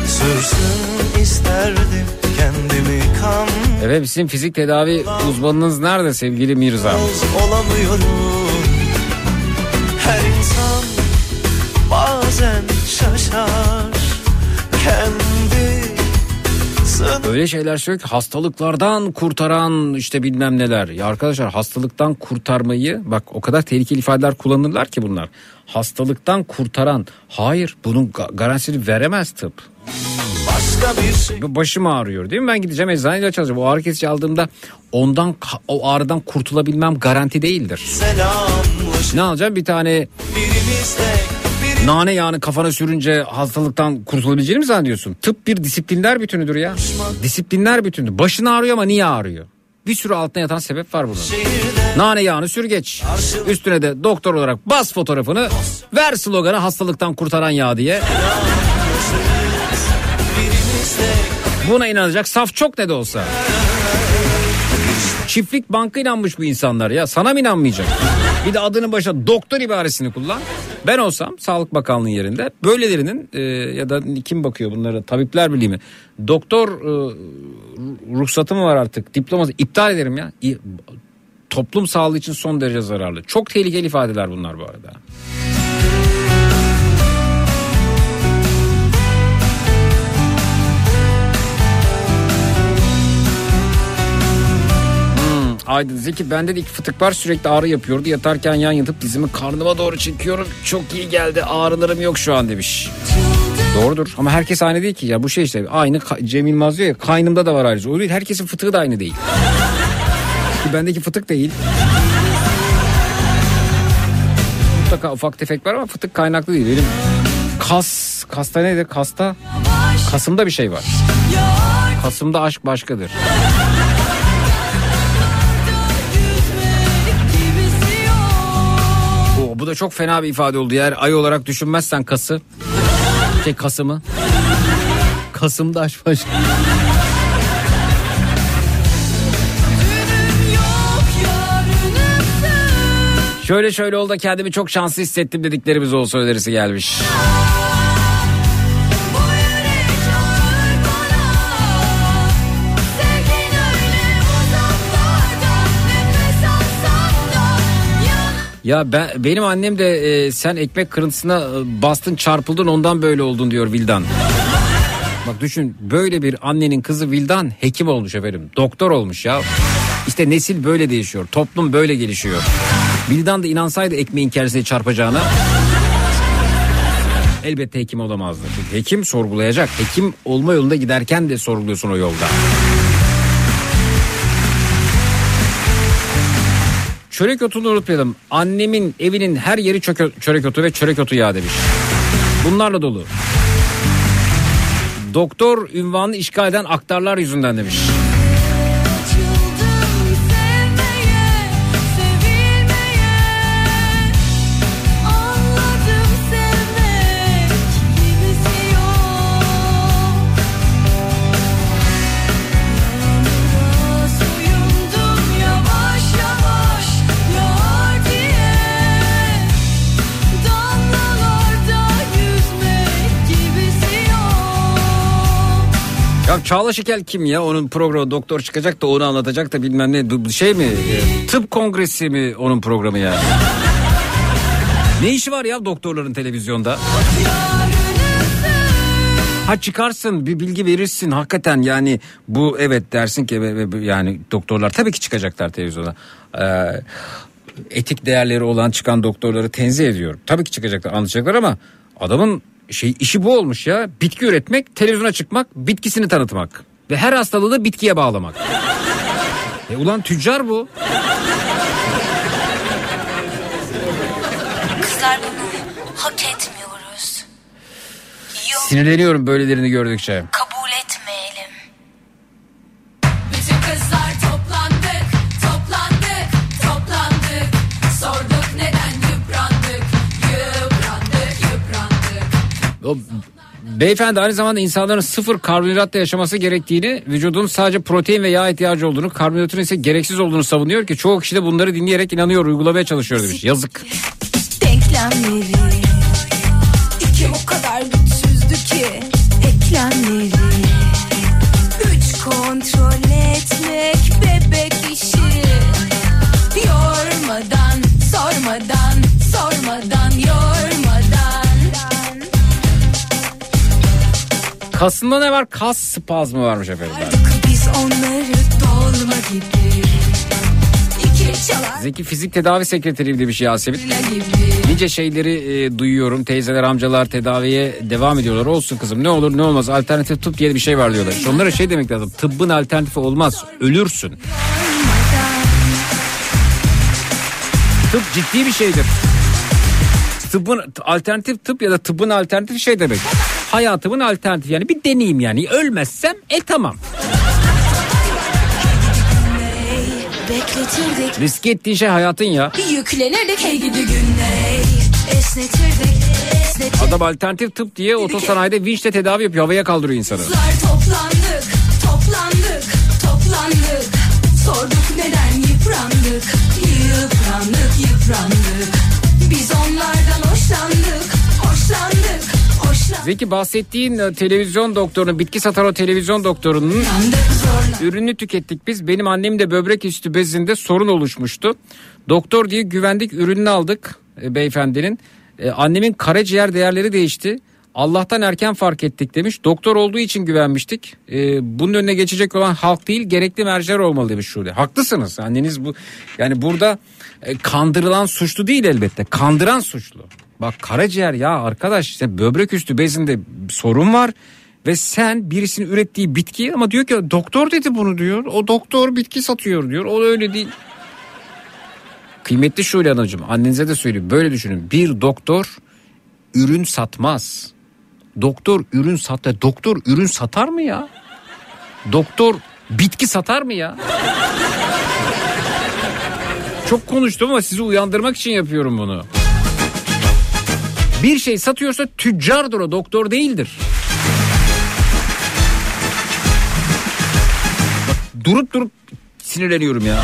Sürsün isterdim kendimi kan. Evet bizim fizik tedavi uzmanınız nerede sevgili Mirza? olamıyorum. Her insan bazen şaşar. Kendi sınır Öyle şeyler söylüyor ki hastalıklardan kurtaran işte bilmem neler. Ya arkadaşlar hastalıktan kurtarmayı bak o kadar tehlikeli ifadeler kullanırlar ki bunlar. Hastalıktan kurtaran hayır bunun ga- garantisini veremez tıp. başka bir şey Başım ağrıyor değil mi? Ben gideceğim eczaneye ilaç alacağım. O ağrı kesici aldığımda ondan o ağrıdan kurtulabilmem garanti değildir. selamlaşır Ne alacağım? Bir tane Birimiz tek biri nane yağını kafana sürünce hastalıktan kurtulabileceğini mi zannediyorsun? Tıp bir disiplinler bütünüdür ya. Disiplinler bütünü. Başın ağrıyor ama niye ağrıyor? Bir sürü altına yatan sebep var bunun. Nane yağını sür geç. Üstüne de doktor olarak bas fotoğrafını. Ver sloganı hastalıktan kurtaran yağ diye. Buna inanacak saf çok ne de olsa. Çiftlik banka inanmış bu insanlar ya. Sana mı inanmayacak? Bir de adının başına doktor ibaresini kullan. Ben olsam Sağlık Bakanlığı yerinde böylelerinin e, ya da kim bakıyor bunlara tabipler birliği mi? Doktor e, ruhsatı mı var artık diploması iptal ederim ya. Toplum sağlığı için son derece zararlı. Çok tehlikeli ifadeler bunlar bu arada. Aydın Zeki bende de iki fıtık var sürekli ağrı yapıyordu. Yatarken yan yatıp dizimi karnıma doğru çekiyorum. Çok iyi geldi ağrılarım yok şu an demiş. Doğrudur ama herkes aynı değil ki ya bu şey işte aynı Cem Yılmaz diyor ya kaynımda da var ayrıca. O değil herkesin fıtığı da aynı değil. Ki bendeki fıtık değil. Mutlaka ufak tefek var ama fıtık kaynaklı değil. Benim kas, kasta nedir? Kasta, kasımda bir şey var. Kasımda aşk başkadır. Da çok fena bir ifade oldu. Eğer ay olarak düşünmezsen kası. Şey Kasım'ı. Kasım'da aşk başka. Şöyle şöyle oldu kendimi çok şanslı hissettim dediklerimiz olsa önerisi gelmiş. Ya ben benim annem de e, sen ekmek kırıntısına e, bastın çarpıldın ondan böyle oldun diyor Vildan. Bak düşün böyle bir annenin kızı Vildan hekim olmuş efendim. Doktor olmuş ya. İşte nesil böyle değişiyor. Toplum böyle gelişiyor. Vildan da inansaydı ekmeğin kersine çarpacağına elbette hekim olamazdı. Çünkü hekim sorgulayacak. Hekim olma yolunda giderken de sorguluyorsun o yolda. Çörek otunu unutmayalım. Annemin evinin her yeri çöke- çörek otu ve çörek otu yağı demiş. Bunlarla dolu. Doktor ünvanını işgal eden aktarlar yüzünden demiş. Ya Çağla Şekel kim ya? Onun programı doktor çıkacak da onu anlatacak da bilmem ne. Şey mi? E, Tıp kongresi mi onun programı ya? Ne işi var ya doktorların televizyonda? Ha çıkarsın bir bilgi verirsin hakikaten yani bu evet dersin ki yani doktorlar tabii ki çıkacaklar televizyona. Ee, etik değerleri olan çıkan doktorları tenzih ediyorum. Tabii ki çıkacaklar anlatacaklar ama adamın şey işi bu olmuş ya. Bitki üretmek, televizyona çıkmak, bitkisini tanıtmak ve her hastalığı da bitkiye bağlamak. E ulan tüccar bu. Kızlar bunu hak etmiyoruz. Yok Sinirleniyorum böylelerini gördükçe. kabul O beyefendi aynı zamanda insanların sıfır karbonhidratla yaşaması gerektiğini, vücudun sadece protein ve yağ ihtiyacı olduğunu, karbonhidratın ise gereksiz olduğunu savunuyor ki çoğu kişi de bunları dinleyerek inanıyor, uygulamaya çalışıyor demiş. Yazık. Denklemleri Kasında ne var? Kas spazmı varmış efendim. Zeki fizik tedavi sekreteriyim demiş Yasemin. Nice şeyleri e, duyuyorum. Teyzeler, amcalar tedaviye devam ediyorlar. Olsun kızım ne olur ne olmaz. Alternatif tıp diye bir şey var diyorlar. İşte onlara şey demek lazım. Tıbbın alternatifi olmaz. Ölürsün. Tıp ciddi bir şeydir. Tıbbın alternatif tıp ya da tıbbın alternatifi şey demek. Hayatımın alternatifi yani bir deneyim yani. Ölmezsem e tamam. Bekletirdik Riske ettiğin şey hayatın ya. Yüklenirdik hey gidi günler Esnetirdik esnetirdik Adam alternatif tıp diye otosanayide vinçle tedavi yapıyor. Havaya kaldırıyor insanı. Toplandık toplandık toplandık Sorduk neden yıprandık Yıprandık yıprandık Biz onlardan Hoşlandık hoşlandık Zeki bahsettiğin e, televizyon doktorunun, bitki satan o televizyon doktorunun ürününü tükettik biz. Benim annem de böbrek üstü bezinde sorun oluşmuştu. Doktor diye güvendik ürününü aldık e, beyefendinin. E, annemin karaciğer değerleri değişti. Allah'tan erken fark ettik demiş. Doktor olduğu için güvenmiştik. E, bunun önüne geçecek olan halk değil gerekli merciler olmalı demiş Şule. Haklısınız. Anneniz bu yani burada e, kandırılan suçlu değil elbette. Kandıran suçlu. Bak karaciğer ya arkadaş işte böbrek üstü bezinde sorun var. Ve sen birisinin ürettiği bitki ama diyor ki doktor dedi bunu diyor. O doktor bitki satıyor diyor. O öyle değil. Kıymetli Şule Hanımcığım annenize de söyleyeyim böyle düşünün. Bir doktor ürün satmaz. Doktor ürün satar. Doktor ürün satar mı ya? Doktor bitki satar mı ya? Çok konuştum ama sizi uyandırmak için yapıyorum bunu. Bir şey satıyorsa tüccardır o doktor değildir. Bak, durup durup sinirleniyorum ya.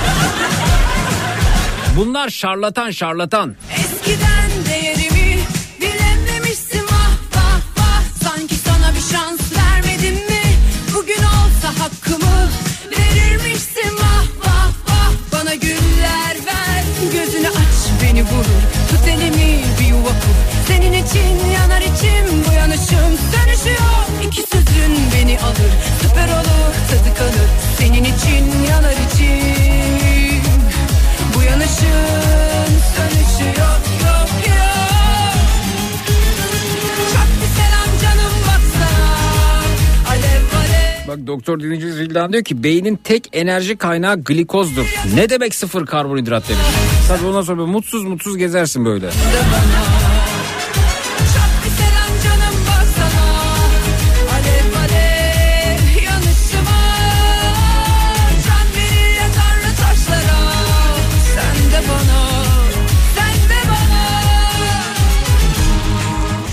Bunlar şarlatan şarlatan. Eskiden değerimi bilememişsin vah vah vah Sanki sana bir şans vermedim mi Bugün olsa hakkımı verirmişsin vah vah vah Bana güller ver gözünü aç beni vurur Tut elimi bir yuva kur Senin için yanar içim bu yanışım sönüşüyor İki sözün beni alır. Süper olur tadı kalır. Senin için yanar içim. Bu yanışın sönüşü yok yok Çok bir selam canım baksana Alev alev. Bak Doktor dinleyicimiz Vildan diyor ki beynin tek enerji kaynağı glikozdur. Ne demek sıfır karbonhidrat demiş. Tabii ondan sonra mutsuz mutsuz gezersin böyle.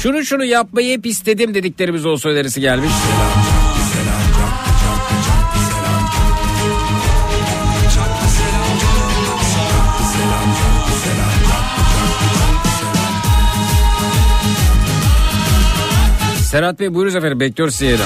Şunu şunu yapmayı hep istedim dediklerimiz olsa önerisi gelmiş. Serhat Bey buyurunuz efendim bekliyoruz sizi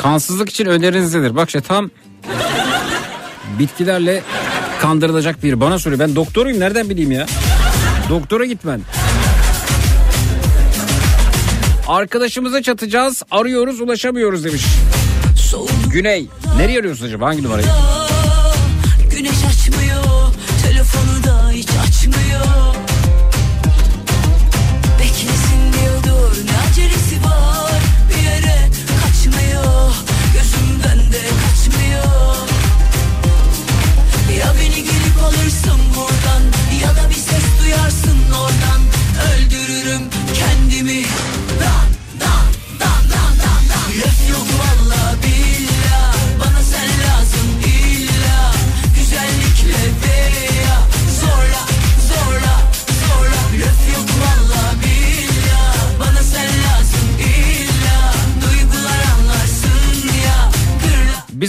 Kansızlık için öneriniz nedir? Bak işte tam bitkilerle kandırılacak bir bana soruyor. Ben doktoruyum nereden bileyim ya? Doktora gitmen. Arkadaşımıza çatacağız arıyoruz ulaşamıyoruz demiş. Güney. Nereye arıyorsun acaba hangi numarayı?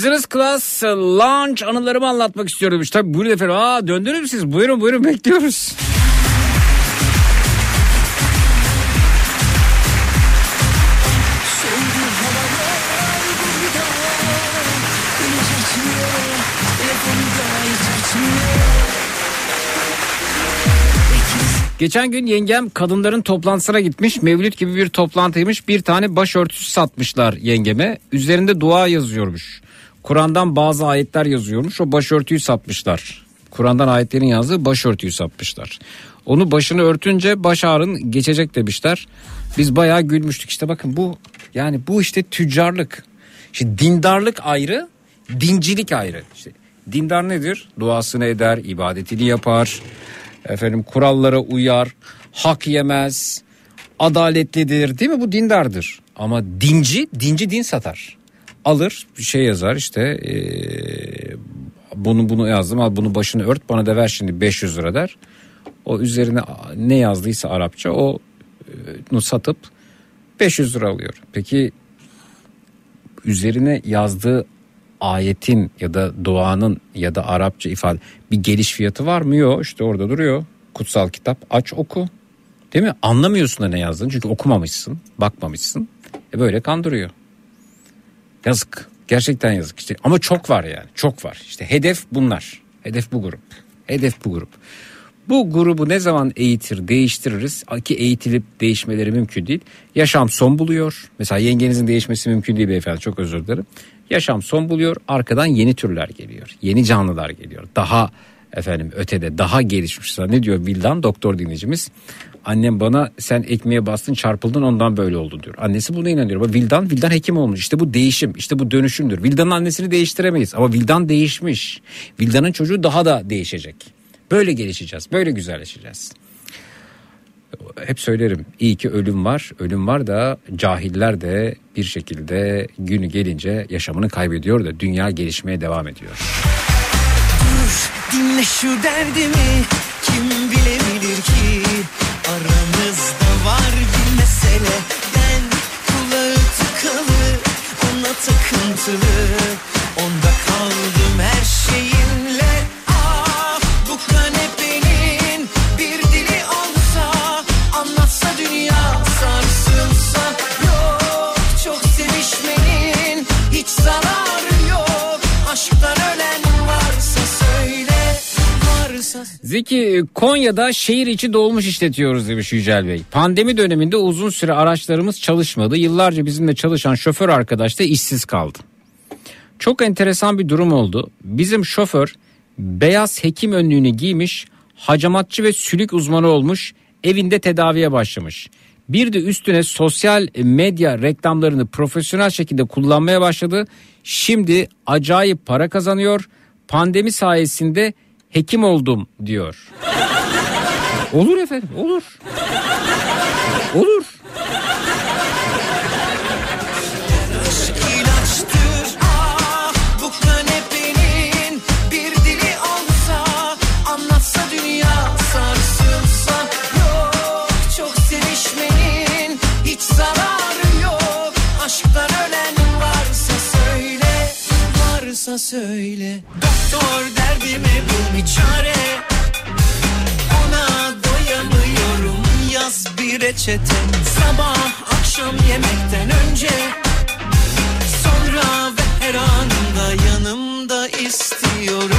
Business Class Launch anılarımı anlatmak istiyorum. Tabii buyurun efendim. Aa döndünüz mü siz? Buyurun buyurun bekliyoruz. Geçen gün yengem kadınların toplantısına gitmiş. Mevlüt gibi bir toplantıymış. Bir tane başörtüsü satmışlar yengeme. Üzerinde dua yazıyormuş. Kur'an'dan bazı ayetler yazıyormuş. O başörtüyü satmışlar. Kur'an'dan ayetlerin yazdığı başörtüyü satmışlar. Onu başını örtünce baş ağrın geçecek demişler. Biz bayağı gülmüştük. İşte bakın bu yani bu işte tüccarlık. İşte dindarlık ayrı, dincilik ayrı. İşte dindar nedir? Duasını eder, ibadetini yapar. Efendim kurallara uyar, hak yemez, adaletlidir değil mi? Bu dindardır. Ama dinci, dinci din satar. Alır bir şey yazar işte eee, bunu bunu yazdım al bunu başını ört bana da ver şimdi 500 lira der. O üzerine ne yazdıysa Arapça o e, onu satıp 500 lira alıyor. Peki üzerine yazdığı ayetin ya da duanın ya da Arapça ifade bir geliş fiyatı var mı? Yok işte orada duruyor. Kutsal kitap aç oku. Değil mi? Anlamıyorsun da ne yazdığını çünkü okumamışsın, bakmamışsın. E böyle kandırıyor. Yazık. Gerçekten yazık işte. Ama çok var yani. Çok var. İşte hedef bunlar. Hedef bu grup. Hedef bu grup. Bu grubu ne zaman eğitir, değiştiririz ki eğitilip değişmeleri mümkün değil. Yaşam son buluyor. Mesela yengenizin değişmesi mümkün değil beyefendi çok özür dilerim. Yaşam son buluyor. Arkadan yeni türler geliyor. Yeni canlılar geliyor. Daha efendim ötede daha gelişmiş. Ne diyor Vildan doktor dinleyicimiz? Annem bana sen ekmeğe bastın çarpıldın ondan böyle oldu diyor. Annesi buna inanıyor. Ama Vildan, Vildan hekim olmuş. İşte bu değişim, işte bu dönüşümdür. Vildan'ın annesini değiştiremeyiz ama Vildan değişmiş. Vildan'ın çocuğu daha da değişecek. Böyle gelişeceğiz, böyle güzelleşeceğiz. Hep söylerim iyi ki ölüm var. Ölüm var da cahiller de bir şekilde günü gelince yaşamını kaybediyor da dünya gelişmeye devam ediyor. Dinle şu derdimi. Kim bilebilir ki? Aramızda var bir mesele. Ben kulağı tıkalı ona takıntılı. Onda kaldım her şeyinle Zeki Konya'da şehir içi dolmuş işletiyoruz demiş Yücel Bey. Pandemi döneminde uzun süre araçlarımız çalışmadı. Yıllarca bizimle çalışan şoför arkadaş da işsiz kaldı. Çok enteresan bir durum oldu. Bizim şoför beyaz hekim önlüğünü giymiş, hacamatçı ve sülük uzmanı olmuş, evinde tedaviye başlamış. Bir de üstüne sosyal medya reklamlarını profesyonel şekilde kullanmaya başladı. Şimdi acayip para kazanıyor. Pandemi sayesinde hekim oldum diyor. Olur efendim olur. Olur. Varsa söyle. Doktor derdime bul bir çare. Ona doyamıyorum yaz bir reçete. Sabah akşam yemekten önce. Sonra ve her anında yanımda istiyorum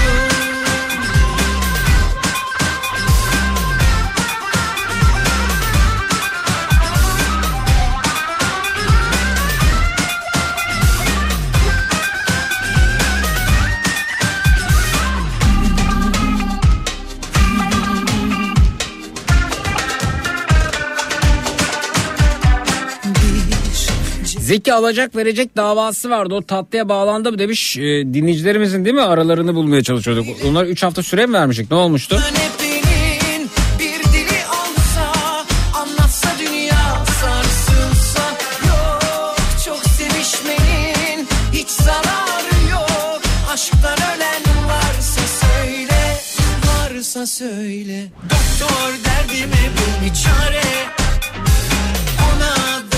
Zeki alacak verecek davası vardı. O tatlıya bağlandı mı demiş e, dinleyicilerimizin değil mi? Aralarını bulmaya çalışıyorduk. Onlar 3 hafta süre mi vermiştik? Ne olmuştu? Söyle Doktor derdime bul bir çare Ona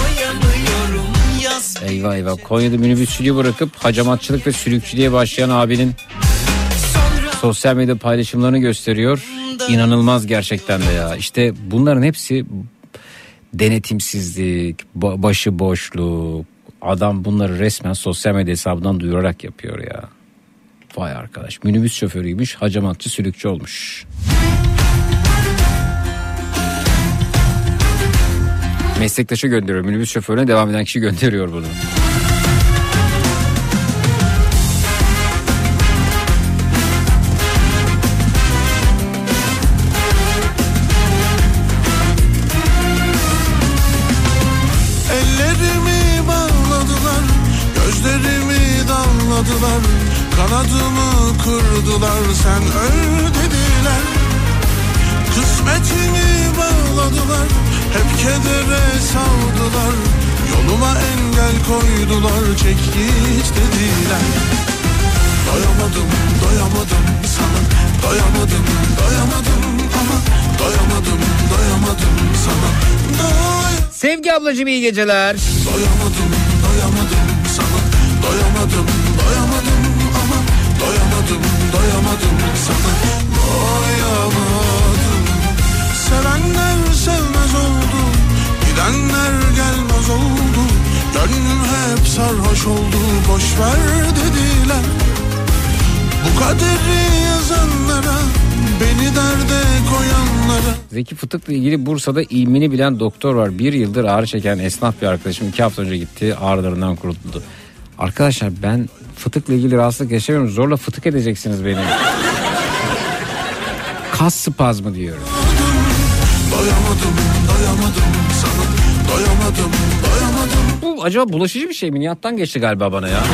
Eyvah eyvah. Konya'da minibüsçülüğü bırakıp hacamatçılık ve sülükçülüğe başlayan abinin sosyal medya paylaşımlarını gösteriyor. İnanılmaz gerçekten de ya. İşte bunların hepsi denetimsizlik, ba- başıboşluk. Adam bunları resmen sosyal medya hesabından duyurarak yapıyor ya. Vay arkadaş minibüs şoförüymüş hacamatçı sülükçü olmuş. Meslektaşı gönderiyor minibüs şoförüne devam eden kişi gönderiyor bunu. Koydular, çek dediler. Doyamadım, doyamadım sana. Doyamadım, doyamadım ama. Doyamadım, doyamadım sana. Doy Sevgi ablacığım iyi geceler. Doyamadım, doyamadım sana. Doyamadım, doyamadım ama. Doyamadım, doyamadım sana. Doyamadım Sevenler sevmez oldu Gidenler gelmez oldu Gönlüm hep sarhoş oldu boşver dediler Bu kaderi yazanlara beni derde koyanlara Zeki Fıtık'la ilgili Bursa'da ilmini bilen doktor var. Bir yıldır ağrı çeken esnaf bir arkadaşım iki hafta önce gitti ağrılarından kurtuldu. Arkadaşlar ben fıtıkla ilgili rahatsızlık yaşamıyorum. Zorla fıtık edeceksiniz beni. Kas spazmı diyorum. Doyamadım, doyamadım sana. Doyamadım doyamadım Bu acaba bulaşıcı bir şey mi? Nihat'tan geçti galiba bana ya.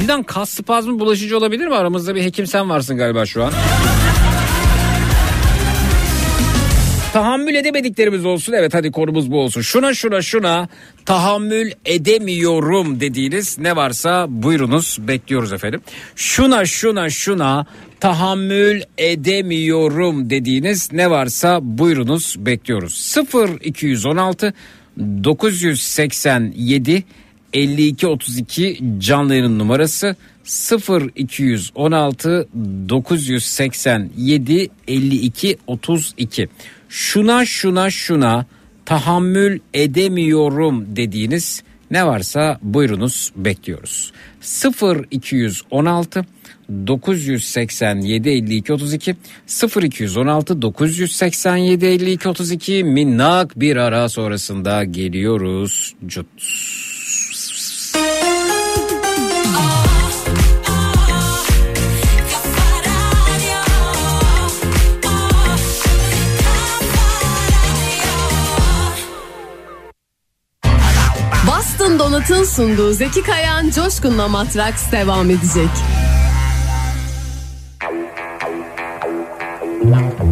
Bildan kas spazmı bulaşıcı olabilir mi? Aramızda bir hekim sen varsın galiba şu an. Tahammül edemediklerimiz olsun. Evet hadi konumuz bu olsun. Şuna şuna şuna tahammül edemiyorum dediğiniz ne varsa buyurunuz bekliyoruz efendim. Şuna şuna şuna tahammül edemiyorum dediğiniz ne varsa buyurunuz bekliyoruz. 0 216 987 52 32 canlı yayının numarası 0 216 987 52 32 şuna şuna şuna tahammül edemiyorum dediğiniz ne varsa buyurunuz bekliyoruz 0 216 987 52 32 0 216 987 52 32 minnak bir ara sonrasında geliyoruz. Cut. Boston Donut'un sunduğu Zeki Kayan Coşkun'la Matraks devam edecek. Thank you.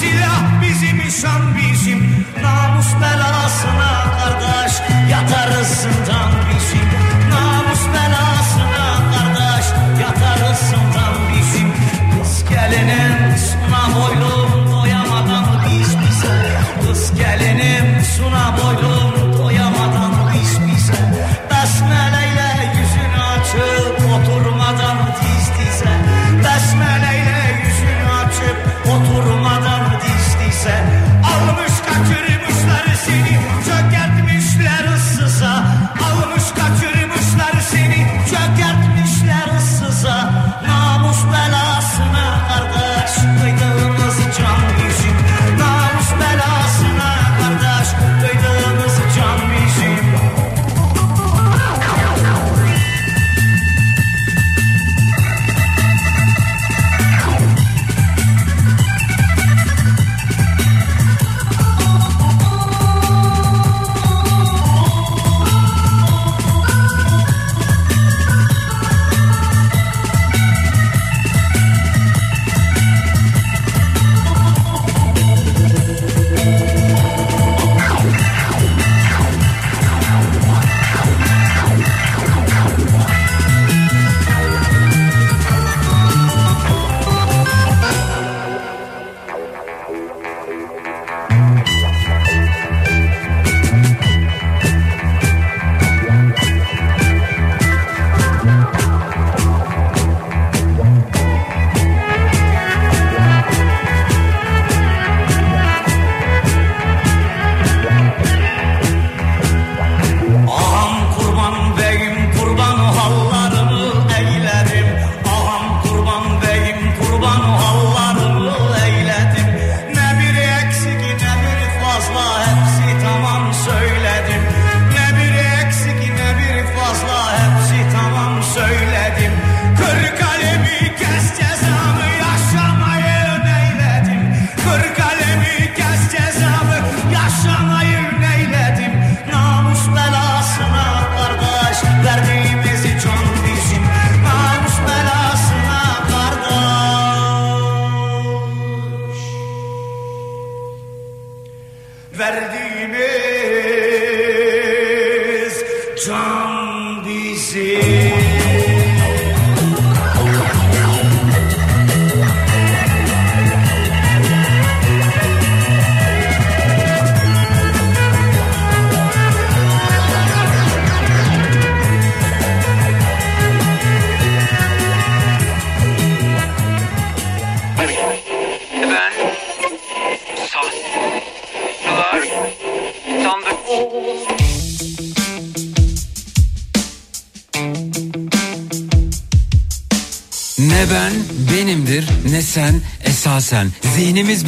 Silah bizim, şan bizim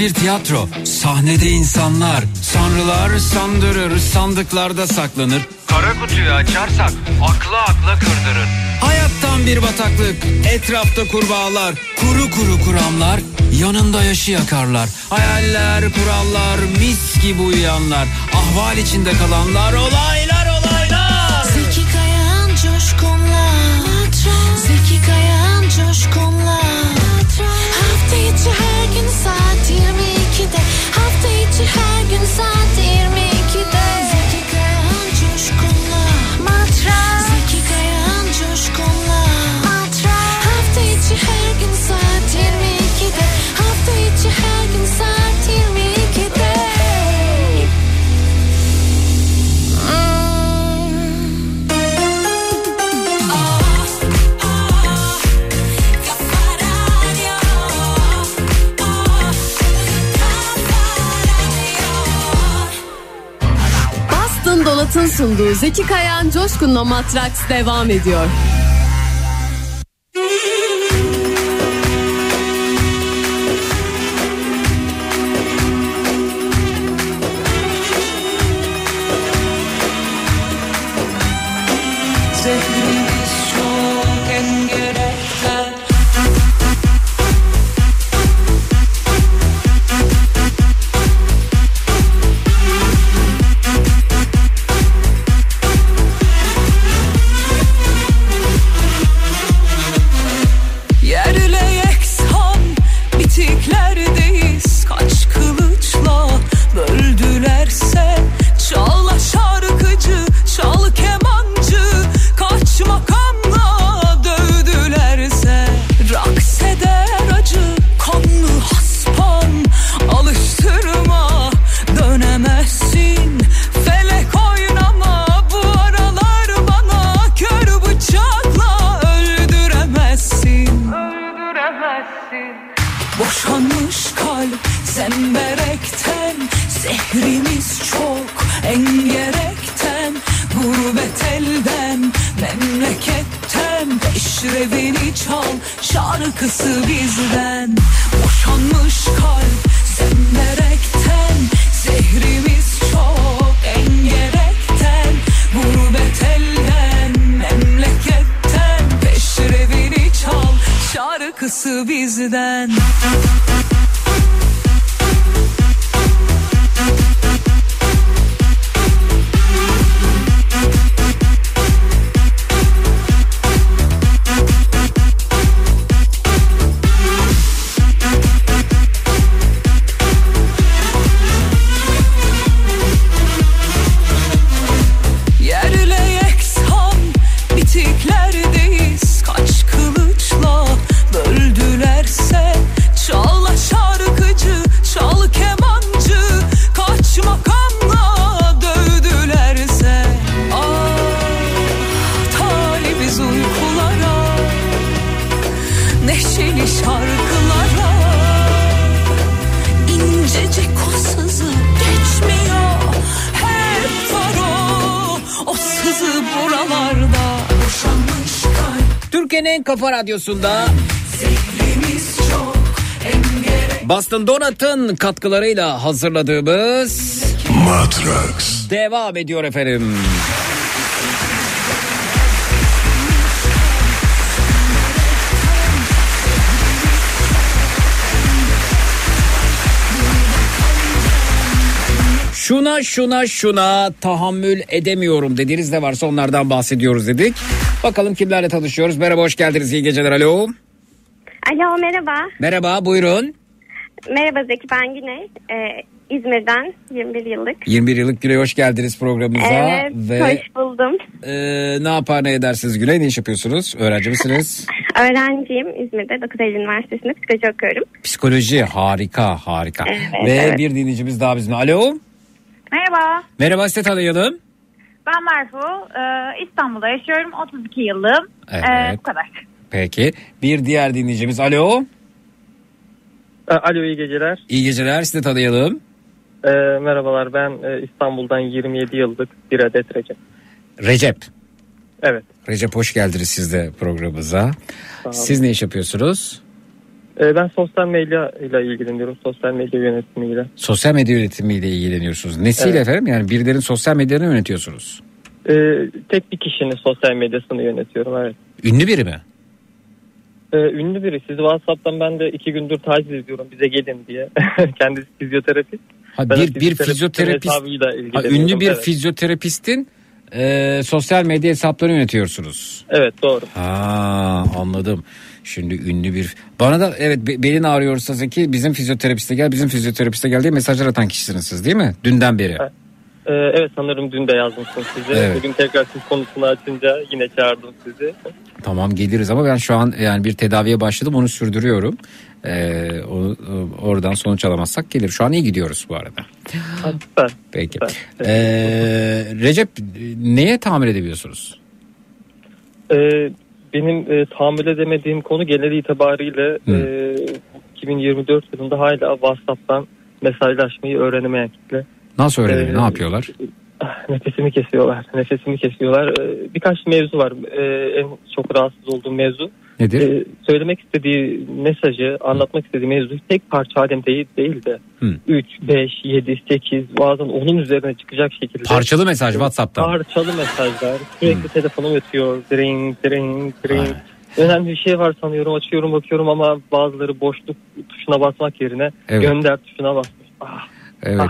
bir tiyatro. Sahnede insanlar Sanrılar sandırır sandıklarda saklanır. Kara kutuyu açarsak aklı akla kırdırır. Hayattan bir bataklık etrafta kurbağalar Kuru kuru kuramlar yanında yaşı yakarlar. Hayaller kurallar mis gibi uyuyanlar Ahval içinde kalanlar olaylar olaylar. Zeki Kayan Coşkun'la. Zeki Kayan Coşkun'la. Hafta içi her gün saat 22'de Hafta içi her gün saat 22'de sunduğu Zeki Kayan Coşkun'la Matraks devam ediyor. Radyosunda Boston Donat'ın katkılarıyla hazırladığımız Matrax. devam ediyor efendim. Şuna şuna şuna tahammül edemiyorum dediğiniz ne varsa onlardan bahsediyoruz dedik. Bakalım kimlerle tanışıyoruz. Merhaba hoş geldiniz iyi geceler alo. Alo merhaba. Merhaba buyurun. Merhaba Zeki ben Güney. Ee, İzmir'den 21 yıllık. 21 yıllık Güney hoş geldiniz programımıza. Evet, Ve hoş buldum. e, ne yapar ne edersiniz Güney? Ne iş yapıyorsunuz? Öğrenci misiniz? Öğrenciyim. İzmir'de 9 Eylül Üniversitesi'nde psikoloji okuyorum. Psikoloji harika harika. Evet, Ve evet. bir dinleyicimiz daha bizimle. Alo. Merhaba, Merhaba size tanıyalım. Ben Merfu. Ee, İstanbul'da yaşıyorum. 32 yıllığım. Evet. Ee, bu kadar. Peki. Bir diğer dinleyicimiz. Alo. Alo iyi geceler. İyi geceler sizi tanıyalım. Ee, merhabalar ben e, İstanbul'dan 27 yıllık bir adet Recep. Recep. Evet. Recep hoş geldiniz siz de programımıza. Siz ne iş yapıyorsunuz? Ee, ben sosyal medya ile ilgileniyorum. Sosyal medya yönetimiyle. Sosyal medya yönetimiyle ilgileniyorsunuz. Nesiyle Evet. efendim? Yani birilerinin sosyal medyalarını yönetiyorsunuz. Ee, tek bir kişinin sosyal medyasını yönetiyorum evet. Ünlü biri mi? Ee, ünlü biri. Sizi WhatsApp'tan ben de iki gündür taciz ediyorum bize gelin diye. Kendisi fizyoterapist. Ha, Ben bir, bir fizyoterapist Ha, ünlü bir evet. fizyoterapistin e, sosyal medya hesaplarını yönetiyorsunuz. Evet doğru. Ha anladım. Şimdi ünlü bir bana da evet be- belin ağrıyorsa Zeki bizim fizyoterapiste gel bizim fizyoterapiste gel diye mesajlar atan kişisiniz siz değil mi? Dünden beri. Ee, evet sanırım dün de yazmıştım size. Evet. Bugün tekrar siz konusunu açınca yine çağırdım sizi. Tamam geliriz ama ben şu an yani bir tedaviye başladım onu sürdürüyorum. Ee, o- oradan sonuç alamazsak gelir. Şu an iyi gidiyoruz bu arada. Süper. Peki. Ee, Recep neye tahammül edebiliyorsunuz? Ee, benim e, tahammül edemediğim konu genel itibariyle e, 2024 yılında hala WhatsApp'tan mesajlaşmayı öğrenemeyen kitle. Nasıl öğreniyor? Ee, ne yapıyorlar? Nefesimi kesiyorlar. Nefesimi kesiyorlar. Ee, birkaç mevzu var. Ee, en çok rahatsız olduğum mevzu. Nedir? Ee, söylemek istediği mesajı, anlatmak istediği mevzu tek parça halinde değil, değil de Hı. 3, 5, 7, 8 bazen onun üzerine çıkacak şekilde. Parçalı mesaj WhatsApp'tan. Parçalı mesajlar. Sürekli telefonum ötüyor. Dring, dring, dring. Önemli bir şey var sanıyorum. Açıyorum bakıyorum ama bazıları boşluk tuşuna basmak yerine Evet. gönder tuşuna basmış. Ah, Evet.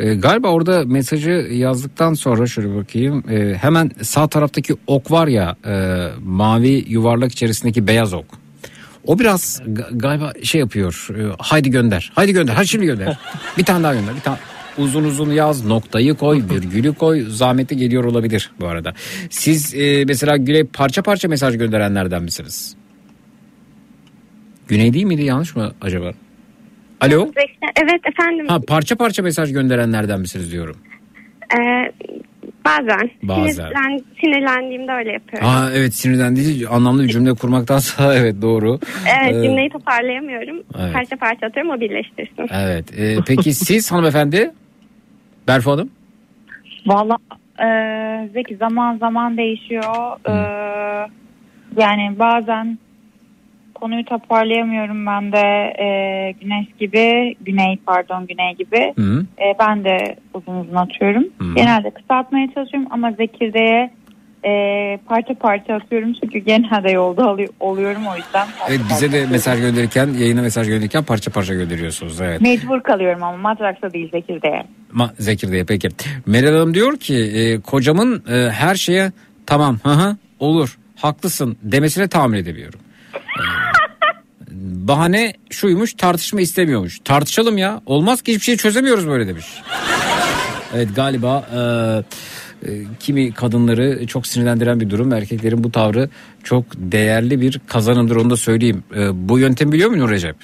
Ee, galiba orada mesajı yazdıktan sonra şöyle bakayım. Ee, hemen sağ taraftaki ok var ya e, mavi yuvarlak içerisindeki beyaz ok. O biraz ga- galiba şey yapıyor. e, haydi gönder. Haydi gönder. Hadi şimdi gönder. bir tane daha gönder. Bir tane uzun uzun yaz noktayı koy virgülü koy zahmeti geliyor olabilir bu arada. Siz e, mesela Güney parça parça mesaj gönderenlerden misiniz? Güney değil miydi yanlış mı acaba? Alo? Evet efendim. Ha parça parça mesaj gönderenlerden misiniz diyorum. Ee, bazen. Bazen. Sinirlen, sinirlendiğimde öyle yapıyorum. Ha evet sinirlendiği anlamlı bir cümle kurmaktansa evet doğru. Evet Ee, cümleyi toparlayamıyorum. Evet. Parça parça atıyorum o birleştirsin. Evet. Ee, peki siz hanımefendi? Berfu Hanım? Valla e, Zeki zaman zaman değişiyor. E, yani bazen konuyu toparlayamıyorum ben de e, Güneş gibi, Güney pardon Güney gibi. Hı. E, ben de uzun uzun atıyorum. Hı. Genelde kısaltmaya çalışıyorum ama Zekirde'ye e, parça parça atıyorum çünkü genelde yolda oluyorum o yüzden. Evet bize de mesaj gönderirken yayına mesaj gönderirken parça parça gönderiyorsunuz. Evet. Mecbur kalıyorum ama Matraks'a değil Zekirde'ye. Ma Zekirde'ye peki. Meral Hanım diyor ki e, kocamın e, her şeye tamam hı hı, olur haklısın demesine tahammül edemiyorum. E, bahane şuymuş tartışma istemiyormuş. Tartışalım ya olmaz ki hiçbir şey çözemiyoruz böyle demiş. Evet galiba e, e, kimi kadınları çok sinirlendiren bir durum. Erkeklerin bu tavrı çok değerli bir kazanımdır onu da söyleyeyim. E, bu yöntemi biliyor musun Recep?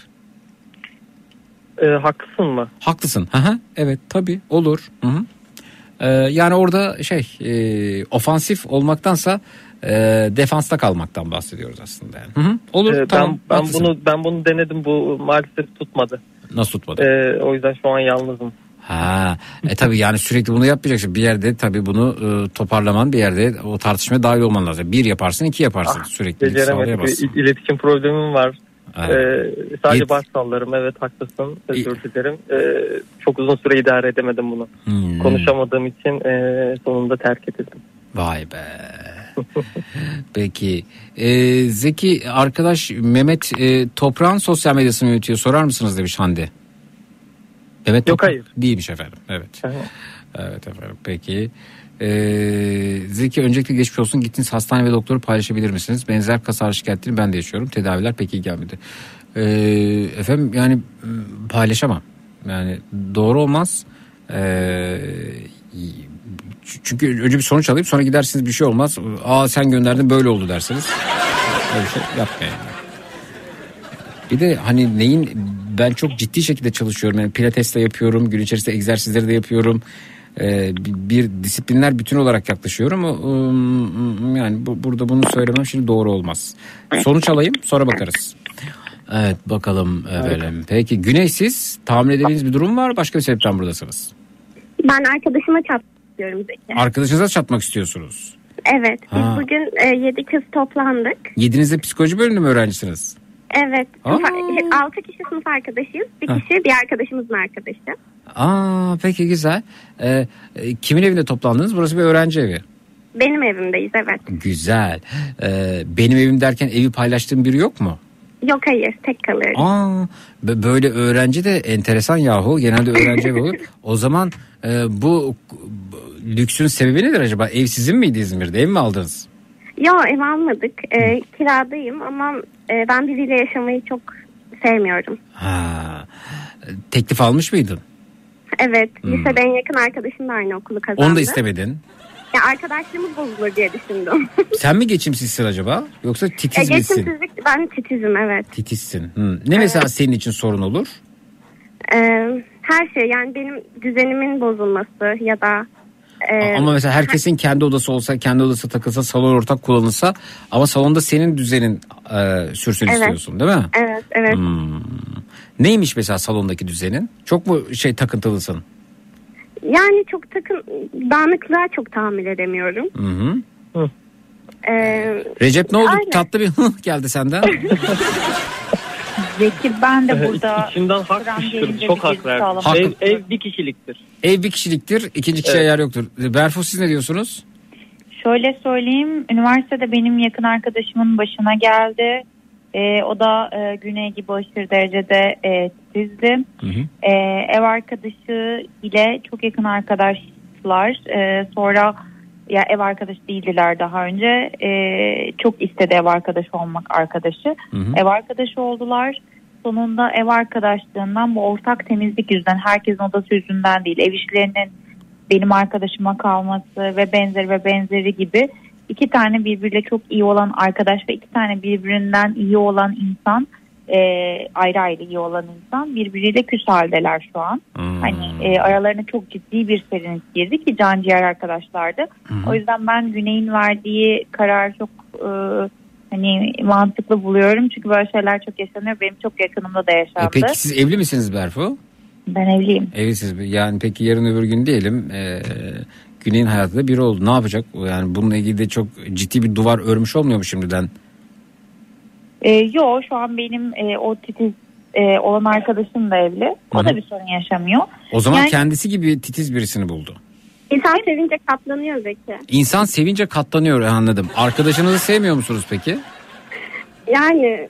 e, haklısın mı? Haklısın. Hı. Evet tabii olur. Hı hı. Ee, yani orada şey e, ofansif olmaktansa e, defansta kalmaktan bahsediyoruz aslında. Yani. Hı hı. Olur Ee, tamam. ben, ben bunu ben bunu denedim bu maalesef tutmadı. Nasıl tutmadı? Ee, o yüzden şu an yalnızım. Ha, e tabii yani sürekli bunu yapmayacaksın. Bir yerde tabii bunu e, toparlaman bir yerde o tartışmaya dahil olman lazım. Bir yaparsın iki yaparsın sürekli. Beceremedim. iletişim problemim var. Evet. Ee, sadece Yet- baş sallarım. Evet haklısın. Özür dilerim. Ee, çok uzun süre idare edemedim bunu. Hmm. Konuşamadığım için e, sonunda terk edildim. Vay be. Peki. Ee, Zeki arkadaş Mehmet e, Toprağın sosyal medyasını yönetiyor. Sorar mısınız demiş Hande. Evet. Yok, hayır. Değilmiş efendim. Evet. Evet efendim. Peki. Ee, Zeki öncelikle geçmiş olsun. Gittiniz hastane ve doktoru paylaşabilir misiniz? Benzer kas ağrı şikayetlerini ben de yaşıyorum. Tedaviler pek iyi gelmedi. Ee, efendim yani m, paylaşamam. Yani doğru olmaz. Ee, çünkü önce bir sonuç alayım sonra gidersiniz bir şey olmaz. Aa sen gönderdin böyle oldu dersiniz. Öyle bir şey yapmayın. Bir de hani neyin ben çok ciddi şekilde çalışıyorum. Yani pilates de yapıyorum. Gün içerisinde egzersizleri de yapıyorum. Ee, bir, disiplinler bütün olarak yaklaşıyorum. Um, Yani bu, burada bunu söylemem şimdi doğru olmaz. Sonuç alayım sonra bakarız. Evet bakalım efendim. Peki Güney siz tahmin edebildiğiniz bir durum var başka bir sebepten buradasınız. Ben arkadaşıma çatmak istiyorum Zeki. Arkadaşınıza çatmak istiyorsunuz. Evet. Biz Ha. bugün e, yedi kız toplandık. Yedinizde psikoloji bölümünde mi öğrencisiniz? Evet. Aa. Altı kişi sınıf arkadaşıyız. Bir Ha. kişi bir arkadaşımızın arkadaşı. Aa peki güzel. Ee, e, kimin evinde toplandınız? Burası bir öğrenci evi. Benim evimdeyiz evet. Güzel. Ee, benim evim derken evi paylaştığım biri yok mu? Yok hayır tek kalıyoruz. Aa bö- böyle öğrenci de enteresan yahu. Genelde öğrenci olur. O zaman e, bu, bu lüksün sebebi nedir acaba? Ev sizin miydi İzmir'de? Ev mi aldınız? Yok ev almadık. E, kiradayım ama e, ben biriyle yaşamayı çok sevmiyorum. Ha. Teklif almış mıydın? Evet. Hmm. Lisede en yakın arkadaşım da aynı okulu kazandı. Onu da istemedin. Ya arkadaşlığımız bozulur diye düşündüm. Sen mi geçimsizsin acaba? Yoksa e, titiz misin? geçimsizlik ben titizim evet. Titizsin. Hı. Ne mesela senin için sorun olur? E, her şey yani benim düzenimin bozulması ya da e, Ama mesela herkesin kendi odası olsa, kendi odası takılsa, salon ortak kullanılsa ama salonda senin düzenin e, sürsün Evet. istiyorsun değil mi? Evet evet. Hmm. Neymiş mesela salondaki düzenin? Çok mu şey takıntılısın? Yani çok takın dağınıklığa çok tahammül edemiyorum. Hı hı. Ee, Recep ne oldu? Aynen. Tatlı bir geldi senden. Zeki ben de burada İçimden hak fışkırdı. Çok bir hak verdim. Ev, ev bir kişiliktir. Ev bir kişiliktir, ikinci kişiye Evet. yer yoktur. Berfu siz ne diyorsunuz? Şöyle söyleyeyim, üniversitede benim yakın arkadaşımın başına geldi. Ee, o da e, Güney gibi aşırı derecede e, titizdi. Ee, ev arkadaşı ile çok yakın arkadaşlar. Ee, sonra ya ev arkadaşı değildiler daha önce. Ee, çok istedi ev arkadaşı olmak arkadaşı. Ev arkadaşı oldular. Sonunda ev arkadaşlığından bu ortak temizlik yüzünden herkesin odası yüzünden değil ev işlerinin benim arkadaşıma kalması ve benzeri ve benzeri gibi iki tane birbiriyle çok iyi olan arkadaş ve iki tane birbirinden iyi olan insan e, ayrı ayrı iyi olan insan birbiriyle küs haldeler şu an. Hani e, aralarına çok ciddi bir serinlik girdi ki can ciğer arkadaşlardı. O yüzden ben Güney'in verdiği karar çok e, hani mantıklı buluyorum. Çünkü böyle şeyler çok yaşanıyor. Benim çok yakınımda da E, yaşandı. peki siz evli misiniz Berfu? Ben evliyim. Evlisiniz. Yani peki yarın öbür gün diyelim e, Güney'in hayatında biri oldu. Ne yapacak? Yani bununla ilgili de çok ciddi bir duvar örmüş olmuyor mu şimdiden? E, yo şu an benim e, o titiz e, olan arkadaşım da evli. O hı. da bir sorun yaşamıyor. O zaman Yani- kendisi gibi titiz birisini buldu. insan sevince katlanıyor Zeki. İnsan sevince katlanıyor anladım. Arkadaşınızı sevmiyor musunuz peki? Yani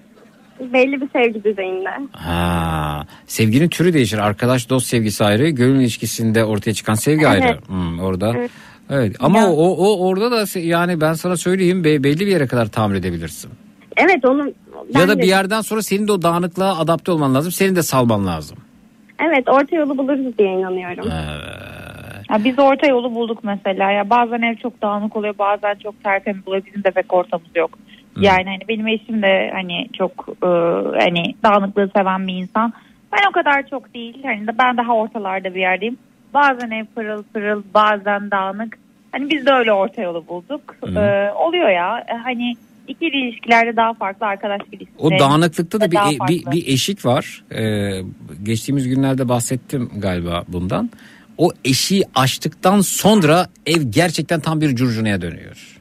belli bir sevgi düzeyinde. Ha, sevginin türü değişir. Arkadaş dost sevgisi ayrı, gönül ilişkisinde ortaya çıkan sevgi Evet. ayrı. Hmm, orada. Evet. Evet. Ama Ya- o, o orada da yani ben sana söyleyeyim be- belli bir yere kadar tahammül edebilirsin. Evet onu ben ya da de- bir yerden sonra senin de o dağınıklığa adapte olman lazım. Senin de salman lazım. Evet orta yolu buluruz diye inanıyorum. Ya biz orta yolu bulduk mesela. Ya bazen ev çok dağınık oluyor, bazen çok tertemiz oluyor. Bizim de pek ortamız yok. Yani hani benim eşim de hani çok e, hani dağınıklığı seven bir insan. Ben o kadar çok değil. Hani de ben daha ortalarda bir yerdeyim. Bazen ev pırıl pırıl, bazen dağınık. Hani biz de öyle orta yolu bulduk. E, oluyor ya. E, hani ikili ilişkilerde daha farklı, arkadaş ilişkileri. O dağınıklıkta da bir, e- bir, bir eşik var. Ee, geçtiğimiz günlerde bahsettim galiba bundan. O eşiği açtıktan sonra ev gerçekten tam bir curcunaya dönüyor.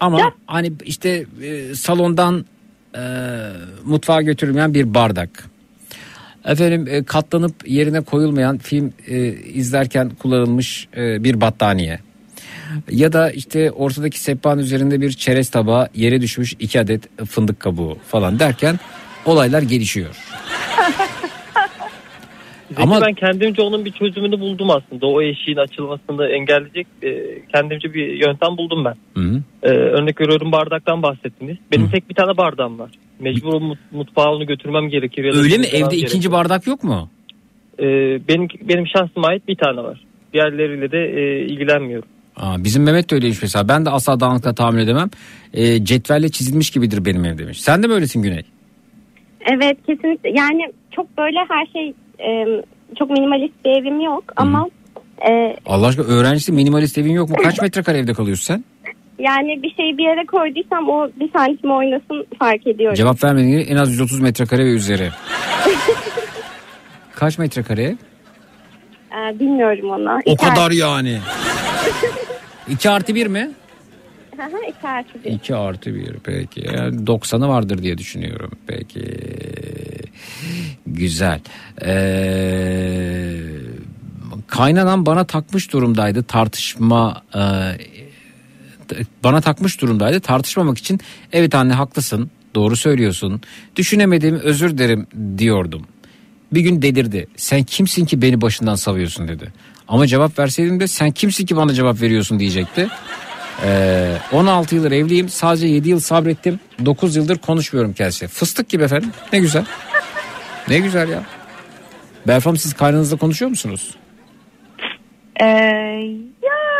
Ama hani işte e, salondan e, mutfağa götürülmeyen bir bardak. Efendim e, katlanıp yerine koyulmayan film e, izlerken kullanılmış e, bir battaniye. Ya da işte ortadaki sehpanın üzerinde bir çerez tabağı yere düşmüş iki adet fındık kabuğu falan derken olaylar gelişiyor. Zeki Ama- ben kendimce onun bir çözümünü buldum aslında. O eşiğin açılmasını engelleyecek e, kendimce bir yöntem buldum ben. Hı hı. E, örnek veriyorum bardaktan bahsettiniz. Benim tek bir tane bardağım var. Mecbur mut- mutfağa onu götürmem gerekir. Ya Öyle mi evde gerekir. ikinci bardak yok mu? e, benim benim şahsıma ait bir tane var. Diğerleriyle de e, ilgilenmiyorum. Aa, bizim Mehmet de öyleymiş mesela. Ben de asla dağınıklığa tahammül edemem. E, cetvelle çizilmiş gibidir benim ev demiş. Sen de mi öylesin Güney? Evet kesinlikle yani çok böyle her şey e, çok minimalist bir evim yok ama e, Allah aşkına öğrencisi minimalist evin yok mu? Kaç metrekare evde kalıyorsun sen? yani bir şeyi bir yere koyduysam o bir santim oynasın fark ediyorum. Cevap vermediğin en az 130 metrekare ve üzeri. Kaç metrekare? ev? E, bilmiyorum onu. O İki kadar yani. 2 artı 1 mi? Hı hı, iki artı bir. 2 artı 1 peki. Yani 90'ı vardır diye düşünüyorum. Peki. Güzel. Ee, kaynanan bana takmış durumdaydı tartışma e, bana takmış durumdaydı tartışmamak için evet anne haklısın doğru söylüyorsun düşünemedim özür dilerim diyordum. Bir gün delirdi sen kimsin ki beni başından savuyorsun dedi. Ama cevap verseydim de sen kimsin ki bana cevap veriyorsun diyecekti. Ee, 16 yıldır evliyim. Sadece 7 yıl sabrettim. 9 yıldır konuşmuyorum kendisiyle. Fıstık gibi efendim. Ne güzel. Ne güzel ya. Berfam siz kaynanızla konuşuyor musunuz? Ee,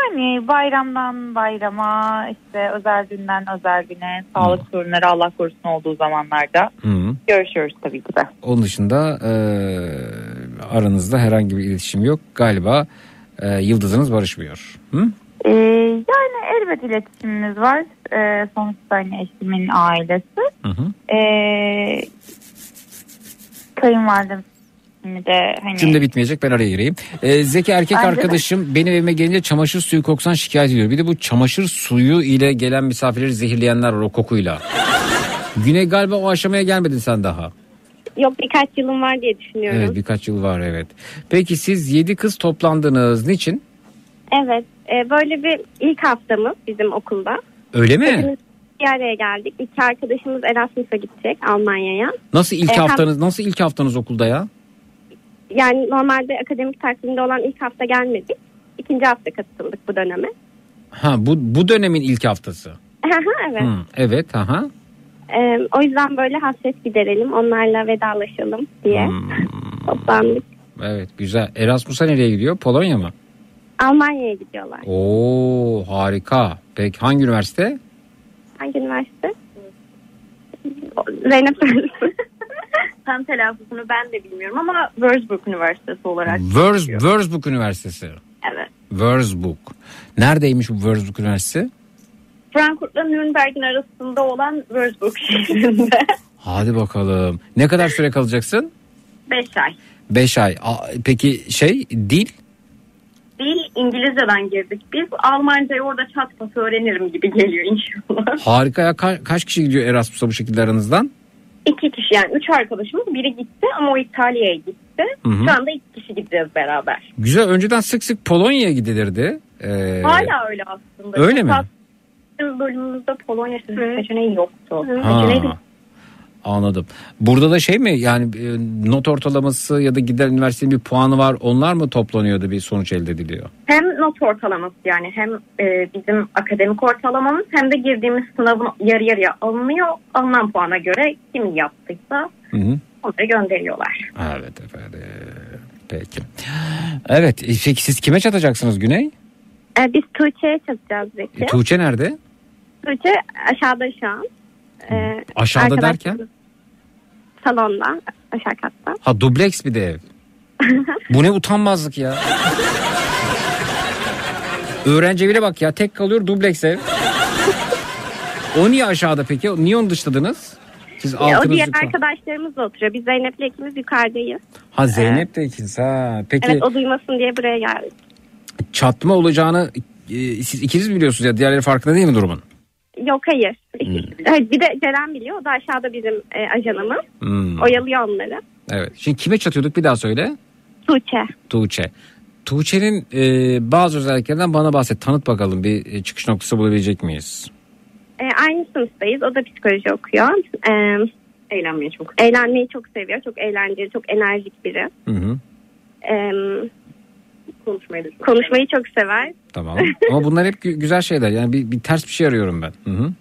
yani bayramdan bayrama işte özel günden özel güne sağlık sorunları Allah korusun olduğu zamanlarda Hı. görüşüyoruz tabii ki de. Onun dışında e, aranızda herhangi bir iletişim yok. Galiba e, yıldızınız barışmıyor. Hı? Ee, yani elbet iletişimimiz var. Ee, sonuçta hani eşimin ailesi. Hı hı. Ee, kayınvalidem şimdi de hani Cümle bitmeyecek ben araya gireyim. Ee, Zeki erkek Bence de. arkadaşım benim evime gelince çamaşır suyu koksan şikayet ediyor. Bir de bu çamaşır suyu ile gelen misafirleri zehirleyenler var o kokuyla. Güney galiba o aşamaya gelmedin sen daha. Yok birkaç yılım var diye düşünüyorum. Evet birkaç yıl var evet. Peki siz yedi kız toplandınız. Niçin? Evet, e, böyle bir ilk haftamız bizim okulda. Öyle mi? Hepimiz bir araya geldik. İki arkadaşımız Erasmus'a gidecek Almanya'ya. Nasıl ilk E, hem- haftanız nasıl ilk haftanız okulda ya? Yani normalde akademik takvimde olan ilk hafta gelmedik. İkinci hafta katıldık bu döneme. Ha bu bu dönemin ilk haftası. evet. Hı, evet aha. E, o yüzden böyle hasret giderelim, onlarla vedalaşalım diye Hmm. toplandık. Evet güzel. Erasmus'a nereye gidiyor? Polonya mı? Almanya'ya gidiyorlar. Oo harika. Peki hangi üniversite? Hangi üniversite? Zeynep söylesin. Tam telaffuzunu ben de bilmiyorum ama Würzburg Üniversitesi olarak. Würz, Würzburg Üniversitesi. Evet. Würzburg. Neredeymiş bu Würzburg Üniversitesi? Frankfurt'la Nürnberg'in arasında olan Würzburg şehrinde. Hadi bakalım. Ne kadar süre kalacaksın? 5 ay. 5 ay. Peki şey dil? Dil İngilizceden girdik. Biz Almancayı orada çat pat öğrenirim gibi geliyor inşallah. Harika ya. Ka- kaç kişi gidiyor Erasmus'a bu şekilde aranızdan? İki kişi yani üç arkadaşımız biri gitti ama o İtalya'ya gitti. Hı hı. Şu anda iki kişi gideceğiz beraber. Güzel. Önceden sık sık Polonya'ya gidilirdi. Ee, Hala öyle aslında. Öyle mi? Fakat Bizim bölümümüzde Polonya seçeneği yoktu. Seçeneği anladım. Burada da şey mi yani e, not ortalaması ya da giden üniversitenin bir puanı var. Onlar mı toplanıyordu bir sonuç elde ediliyor? hem not ortalaması yani hem e, bizim akademik ortalamamız hem de girdiğimiz sınavın yarı yarıya alınıyor. Alınan puana göre kim yaptıysa Hı hı. onları gönderiyorlar. Evet efendim. Peki. Evet. e, Peki siz kime çatacaksınız Güney? E, biz Tuğçe'ye çatacağız Zeki. E, Tuğçe nerede? Tuğçe aşağıda şu an. E, Aşağıda derken? Salonda aşağı katta. Ha dubleks bir de ev. Bu ne utanmazlık ya. Öğrenci evine bak ya tek kalıyor dubleks ev. O niye aşağıda peki? Niye onu dışladınız? Siz E, o diğer altınızı... arkadaşlarımız da oturuyor. Biz Zeynep'le ikimiz yukarıdayız. Ha Zeynep de ikiniz ha. Peki Evet o duymasın diye buraya geldik. çatma olacağını e, siz ikiniz biliyorsunuz ya diğerleri farkında değil mi durumun? Yok hayır. Hmm. Bir de Ceren biliyor. O da aşağıda bizim e, ajanımız. Hmm. Oyalıyor onları. Evet. Şimdi kime çatıyorduk bir daha söyle. Tuğçe. Tuğçe. Tuğçe'nin e, bazı özelliklerinden bana bahset. Tanıt bakalım bir e, çıkış noktası bulabilecek miyiz? E, aynı sınıftayız. O da psikoloji okuyor. E, Eğlenmeyi çok eğlenmeyi çok seviyor. Çok eğlenceli, çok enerjik biri. Hı hı. E, konuşmayı da konuşmayı çok sever. Tamam. Ama bunlar hep gü- güzel şeyler. Yani bir, bir ters bir şey arıyorum ben. Hı hı.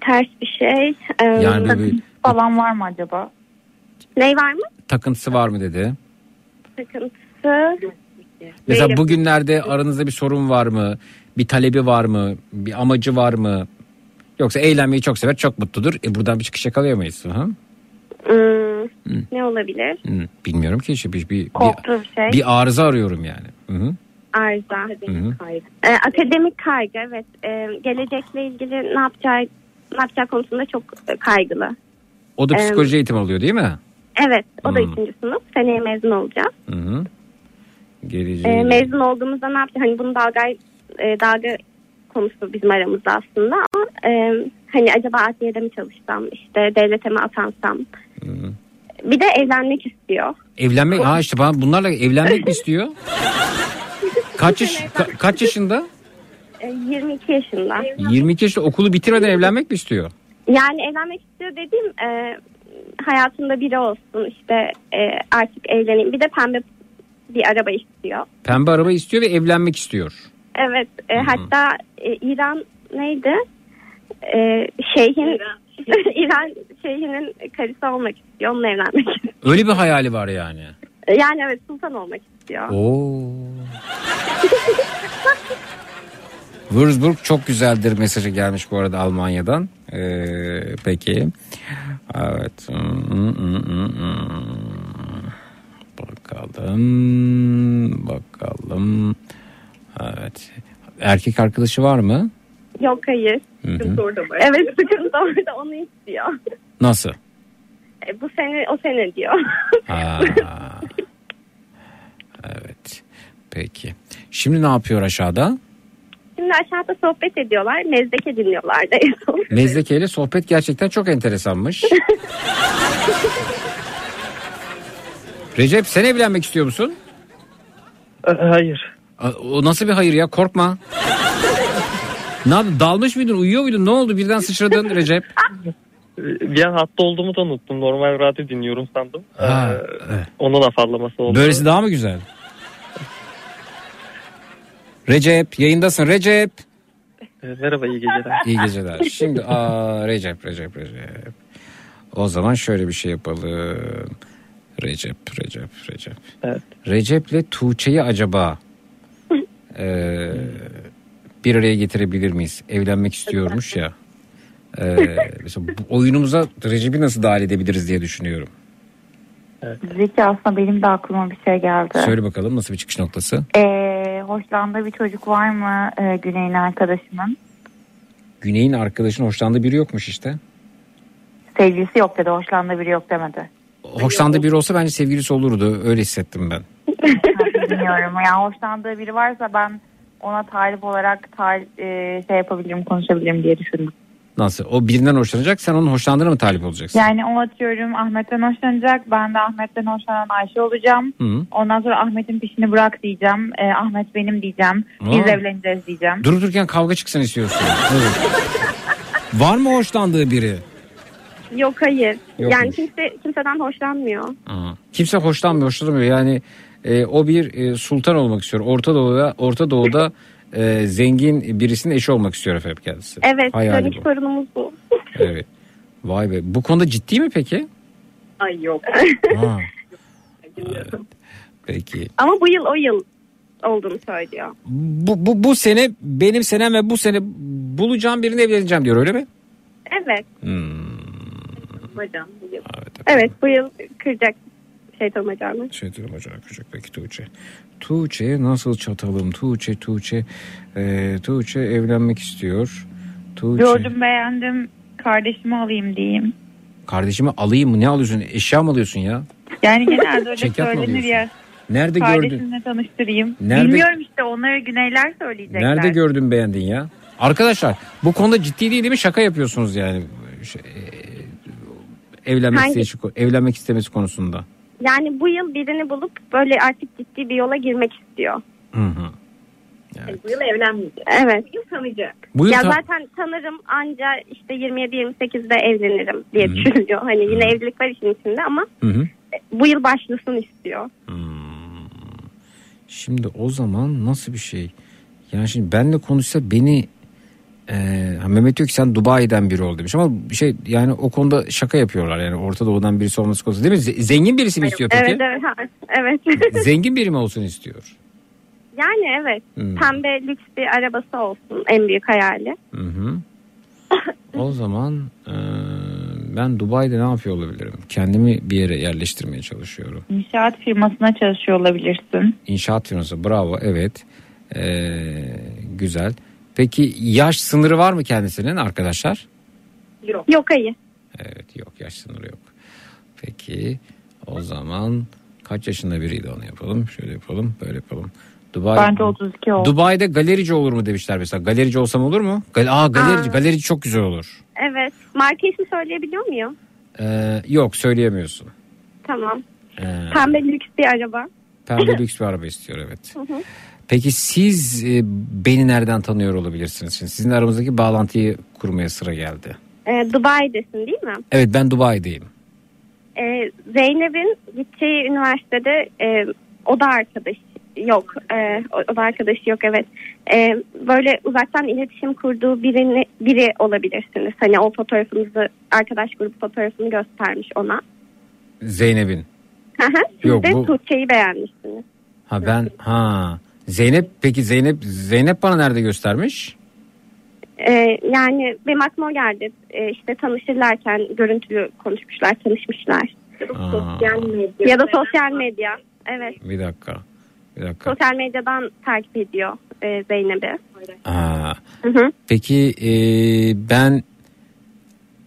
Ters bir şey. E, Yani bir- bir- falan var mı acaba? Ney var mı? Takıntısı var mı dedi. Sıkıntısı. Mesela Değilim. bugünlerde aranızda bir sorun var mı? Bir talebi var mı? Bir amacı var mı? Yoksa eğlenmeyi çok sever, çok mutludur. E buradan bir çıkış yakalayamayız. Hı? Hmm, Ne olabilir? Hı, Bilmiyorum ki işte bir, bir, bir şey. bir arıza arıyorum yani. Hı hı. Arıza. Hı hı. Ee, akademik kaygı evet. Ee, gelecekle ilgili ne yapacağı ne yapacağı konusunda çok e, kaygılı. O da Ee, psikoloji eğitimi alıyor değil mi? Evet o da Hmm. ikinci sınıf. Seneye mezun olacağız. Hı hı. Geleceği. Ee, mezun olduğumuzda ne yapacağız? Hani bunu dalga, e, dalga konusu bizim aramızda aslında ama e, hani acaba adliyede mi çalışsam işte devlete mi atansam bir de evlenmek istiyor. Evlenmek, ha işte bana bunlarla evlenmek mi istiyor? Kaç yaş, ka- kaç yaşında? E, 22 yaşında. 22 yaşında okulu bitirmeden evlenmek mi istiyor? Yani evlenmek istiyor dediğim e, hayatında biri olsun işte e, artık evleneyim. Bir de pembe bir araba istiyor. Pembe araba istiyor ve evlenmek istiyor. Evet e, hatta e, İran neydi? E, şeyhin İran şeyhinin karısı olmak istiyor. Onunla evlenmek istiyor. Öyle bir hayali var yani. Yani evet sultan olmak istiyor. Oo. Würzburg çok güzeldir mesajı gelmiş bu arada Almanya'dan. Ee, peki. Evet. Bakalım. Bakalım. Evet. Erkek arkadaşı var mı? Yok hayır. Hı hı. Evet sıkıntı orada onu istiyor. Nasıl? E, bu sene o sene diyor. Ha. evet. Peki. Şimdi ne yapıyor aşağıda? Şimdi aşağıda sohbet ediyorlar. Mezdeke dinliyorlar da en son. Mezdeke ile sohbet gerçekten çok enteresanmış. Recep sen evlenmek istiyor musun? Hayır. O nasıl bir hayır ya korkma. Ne yaptın dalmış mıydın uyuyor muydun ne oldu birden sıçradın Recep? Bir an hatta olduğumu da unuttum. Normal radyo dinliyorum sandım. Ha, Ee, Onun afallaması oldu. Böylesi daha mı güzel? Recep yayındasın Recep. Ee, merhaba iyi geceler. İyi geceler. Şimdi aa, Recep Recep Recep. O zaman şöyle bir şey yapalım. Recep Recep Recep. Evet. Recep'le Tuğçe'yi acaba e, bir araya getirebilir miyiz? Evlenmek istiyormuş ya. E, mesela bu oyunumuza Recep'i nasıl dahil edebiliriz diye düşünüyorum. Zeki aslında benim de aklıma bir şey geldi. Söyle bakalım nasıl bir çıkış noktası? Ee, hoşlandığı bir çocuk var mı e, Güney'in arkadaşının? Güney'in arkadaşının hoşlandığı biri yokmuş işte. Sevgilisi yok dedi, hoşlandığı biri yok demedi. Hoşlandığı biri olsa bence sevgilisi olurdu. Öyle hissettim ben. Bilmiyorum. Yani hoşlandığı biri varsa ben ona talip olarak tal, e, şey yapabilirim, konuşabilirim diye düşündüm. Nasıl? O birinden hoşlanacak sen onun hoşlandığına mı talip olacaksın? Yani o atıyorum Ahmet'ten hoşlanacak. Ben de Ahmet'ten hoşlanan Ayşe olacağım. Hı. Ondan sonra Ahmet'in peşini bırak diyeceğim. E, Ahmet benim diyeceğim. Biz Aa. evleneceğiz diyeceğim. Durup dururken kavga çıksın istiyorsun. Evet. Var mı hoşlandığı biri? Yok hayır. Yok yani kimse kimseden hoşlanmıyor. Aa. Kimse hoşlanmıyor, hoşlanmıyor. Yani e, o bir e, sultan olmak istiyor. Orta Doğu'da, Orta Doğu'da e, zengin birisinin eşi olmak istiyor efendim kendisi. Evet Hayali dönüş bu. sorunumuz bu. Evet. Vay be. Bu konuda ciddi mi peki? Ay yok. Ha. Evet. Peki. Ama bu yıl o yıl olduğunu söylüyor. Bu, bu, bu sene benim senem ve bu sene bulacağım birini evleneceğim diyor öyle mi? Evet. Hmm. Hocam bu yıl. Evet bu yıl kıracak şeytan bacağını. Şeytanım hocam küçük peki Tuğçe. Tuğçe'ye nasıl çatalım? Tuğçe, Tuğçe. E, Tuğçe evlenmek istiyor. Tuğçe. Gördüm beğendim. Kardeşimi alayım diyeyim. Kardeşimi alayım mı? Ne alıyorsun? Eşya mı alıyorsun ya? Yani genelde öyle mı söylenir ya. Nerede gördün? Kardeşimle tanıştırayım. Nerede- Bilmiyorum işte onları güneyler söyleyecekler. Nerede gördün beğendin ya? Arkadaşlar bu konuda ciddi değil mi? Şaka yapıyorsunuz yani. Şey, e, evlenmek, Hangi- isteyişi, evlenmek istemesi konusunda. Yani bu yıl birini bulup böyle artık ciddi bir yola girmek istiyor. Hı hı. Bu yıl evlenmeyecek. Evet. Bu yıl tanıyacak. Bu yıl ya ta- zaten tanırım anca işte 27-28'de evlenirim diye Hı. düşünüyor. Hani yine evlilik var işin içinde ama Hı hı. bu yıl başlasın istiyor. Şimdi o zaman nasıl bir şey? Yani şimdi benle konuşsa beni Ee, Mehmet diyor ki sen Dubai'den biri ol demiş ama bir şey yani o konuda şaka yapıyorlar yani Orta Doğu'dan birisi olması konusunda değil mi? Z- zengin birisi mi istiyor peki? Evet evet. evet. Zengin biri mi olsun istiyor? yani evet. Hmm. Pembe lüks bir arabası olsun en büyük hayali. Hı hı. O zaman e, ben Dubai'de ne yapıyor olabilirim? Kendimi bir yere yerleştirmeye çalışıyorum. İnşaat firmasına çalışıyor olabilirsin. İnşaat firması bravo evet. Ee, güzel. Peki yaş sınırı var mı kendisinin arkadaşlar? Yok. Yok hayır. Evet yok yaş sınırı yok. Peki o zaman kaç yaşında biriydi onu yapalım. Şöyle yapalım böyle yapalım. Dubai, Bence 32 oldu. Dubai'de galerici olur mu demişler mesela. Galerici olsam olur mu? Gal Aa galerici, Aa. galerici çok güzel olur. Evet. Marka ismi söyleyebiliyor muyum? Ee, yok söyleyemiyorsun. Tamam. Ee, Pembe lüks bir araba. pembe lüks bir araba istiyor evet. Hı hı. Peki siz e, beni nereden tanıyor olabilirsiniz? Şimdi sizin aramızdaki bağlantıyı kurmaya sıra geldi. Ee, Dubai'desin değil mi? Evet ben Dubai'deyim. Ee, Zeynep'in gideceği üniversitede e, oda arkadaş yok. E, o- oda arkadaşı yok evet. E, böyle uzaktan iletişim kurduğu birini biri olabilirsiniz. Hani o fotoğrafınızı arkadaş grubu fotoğrafını göstermiş ona. Zeynep'in. Siz Yok, de bu- Tuğçe'yi beğenmişsiniz. Ha ben ha Zeynep peki Zeynep Zeynep bana nerede göstermiş? E, yani benim aklıma o geldi. E, işte tanışırlarken görüntülü konuşmuşlar, tanışmışlar. Aa, Ya da sosyal medya. Evet. bir dakika. Bir dakika. Sosyal medyadan takip ediyor e, Zeynep'i. Aa, Hı hı. peki e, ben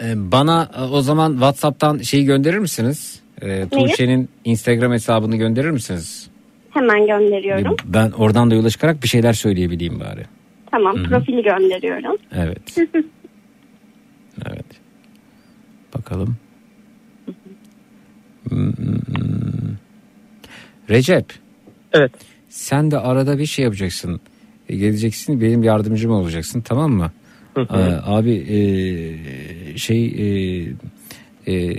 e, bana e, o zaman WhatsApp'tan şeyi gönderir misiniz? E, Tuğçe'nin Instagram hesabını gönderir misiniz? Hemen gönderiyorum. Ben oradan da yola çıkarak bir şeyler söyleyebileyim bari. Tamam Hı hı. profili gönderiyorum. Evet. Evet. Bakalım. Hmm. Recep. Evet. Sen de arada bir şey yapacaksın. E, Geleceksin benim yardımcım olacaksın tamam mı? Hı hı. Ee, abi e, şey e, e,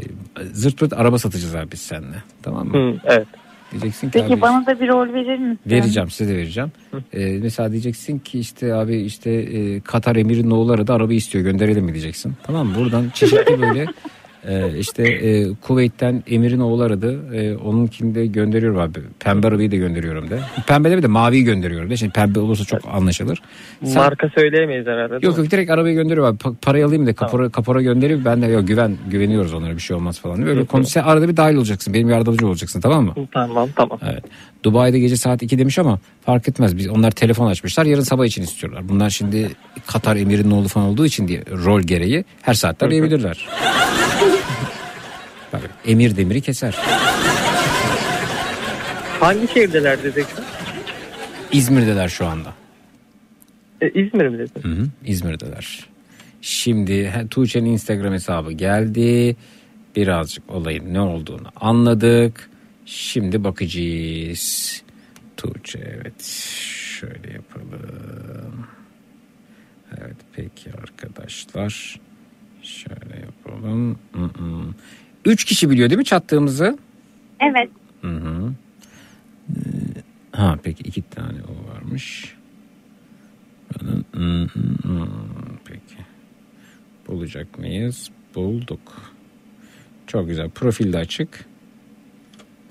zırt pırt araba satacağız abi biz seninle. Tamam mı? Hı, evet. Diyeceksin ki Peki abi, bana da bir rol verir misin? Vereceğim size de vereceğim. Ee, mesela diyeceksin ki işte abi işte e, Katar emirinin oğulları aradı araba istiyor gönderelim mi diyeceksin. Tamam mı? Buradan çeşitli böyle e, işte e, Kuveyt'ten emirin oğlu aradı. E, onunkini de gönderiyorum abi. Pembe arabayı da gönderiyorum de. Pembe de de maviyi gönderiyorum de. Şimdi pembe olursa çok anlaşılır. Sen- Marka söyleyemeyiz herhalde. Yok yok direkt arabayı gönderiyorum abi. Pa- parayı alayım da kapora, kapora göndereyim. Ben de yok güven güveniyoruz onlara bir şey olmaz falan. Böyle konu sen arada bir dahil olacaksın. Benim yardımcı olacaksın tamam mı? Tamam tamam. Evet. Dubai'de gece saat 2 demiş ama fark etmez. Biz onlar telefon açmışlar. Yarın sabah için istiyorlar. Bunlar şimdi Katar emirinin oğlu falan olduğu için diye rol gereği her saatte arayabilirler. Bak, emir demiri keser. Hangi şehirdeler diyeceksin? İzmir'deler şu anda. E, İzmir mi dedin? Hı hı, İzmir'deler. Şimdi Tuğçe'nin Instagram hesabı geldi. Birazcık olayın ne olduğunu anladık. Şimdi bakacağız. Tuğçe evet. Şöyle yapalım. Evet peki arkadaşlar. Şöyle yapalım. Hı hı. Üç kişi biliyor değil mi çattığımızı? Evet. Hı hı. Ee, Ha peki iki tane o varmış. Hı hı hı. Peki. Bulacak mıyız? Bulduk. Çok güzel. Profil de açık.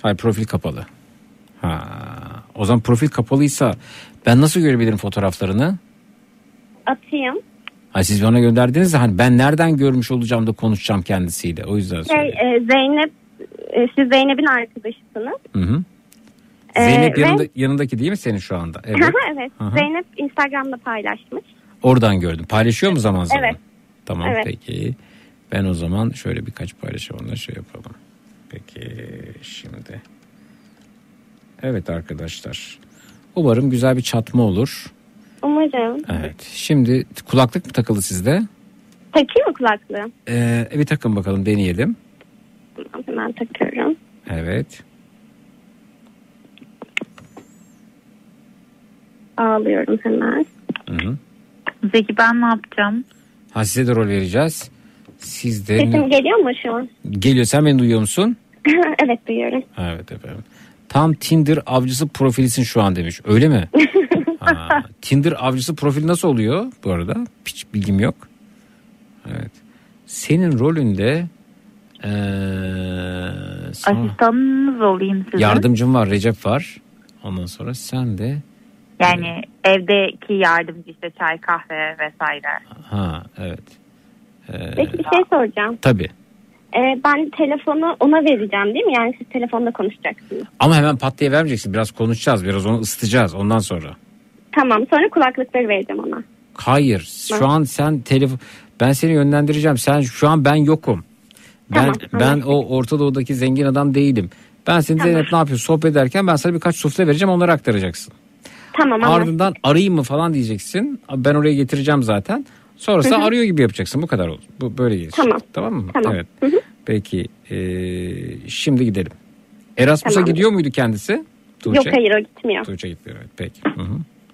Hayır profil kapalı. Ha. O zaman profil kapalıysa ben nasıl görebilirim fotoğraflarını? Atayım. Ha siz bana gönderdiniz de hani ben nereden görmüş olacağım da konuşacağım kendisiyle. O yüzden Şey, söylüyorum. e, Zeynep e, siz Zeynep'in arkadaşısınız. Hı hı. Ee, Zeynep ve- yanında, yanındaki değil mi senin şu anda? Evet. evet. Hı hı. Zeynep Instagram'da paylaşmış. Oradan gördüm. Paylaşıyor mu zaman zaman? Evet. Tamam Evet. peki. Ben o zaman şöyle birkaç paylaşım onunla şey yapalım. Peki şimdi. Evet arkadaşlar. Umarım güzel bir çatma olur. Umarım. Evet. Şimdi kulaklık mı takılı sizde? Takayım mı kulaklığı? Ee, bir takın bakalım deneyelim. Tamam, Hemen takıyorum. Evet. Ağlıyorum hemen. Hı hı. Zeki ben ne yapacağım? Ha size de rol vereceğiz. Siz de Sesim geliyor mu şu an? geliyor. Sen beni duyuyor musun? evet duyuyorum. Evet efendim. Tam Tinder avcısı profilisin şu an demiş. Öyle mi? Ha, Tinder avcısı profil nasıl oluyor bu arada? Hiç bilgim yok. Evet. Senin rolünde eee, sonra- Asistanınız olayım sizin. yardımcım var Recep var. Ondan sonra sen de Yani evdeki yardımcı işte çay kahve vesaire. ha evet. Ee, Peki bir şey soracağım. tabii. Ee, ben telefonu ona vereceğim değil mi? Yani siz telefonda konuşacaksınız. Ama hemen pat diye vermeyeceksin. Biraz konuşacağız. Biraz onu ısıtacağız ondan sonra. Tamam sonra kulaklıkları vereceğim ona. Hayır. Şu an sen telefon ben seni yönlendireceğim. Sen şu an ben yokum. Ben Tamam, ben o Orta Doğu'daki zengin adam değilim. Ben seni Tamam. Zeynep ne yapıyor sohbet ederken ben sana birkaç sufle vereceğim onları aktaracaksın. Tamam anlaştık. Ardından arayayım mı falan diyeceksin. Ben oraya getireceğim zaten. Sonrasında Hı hı. arıyor gibi yapacaksın. Bu kadar olur. Bu böyle gelir. Tamam. Tamam mı? Tamam. Evet. Peki ee, şimdi gidelim. Erasmus'a Tamam. gidiyor muydu kendisi? Tuğçe? Yok hayır o gitmiyor. Tuğçe gitmiyor. Evet. Peki. Hı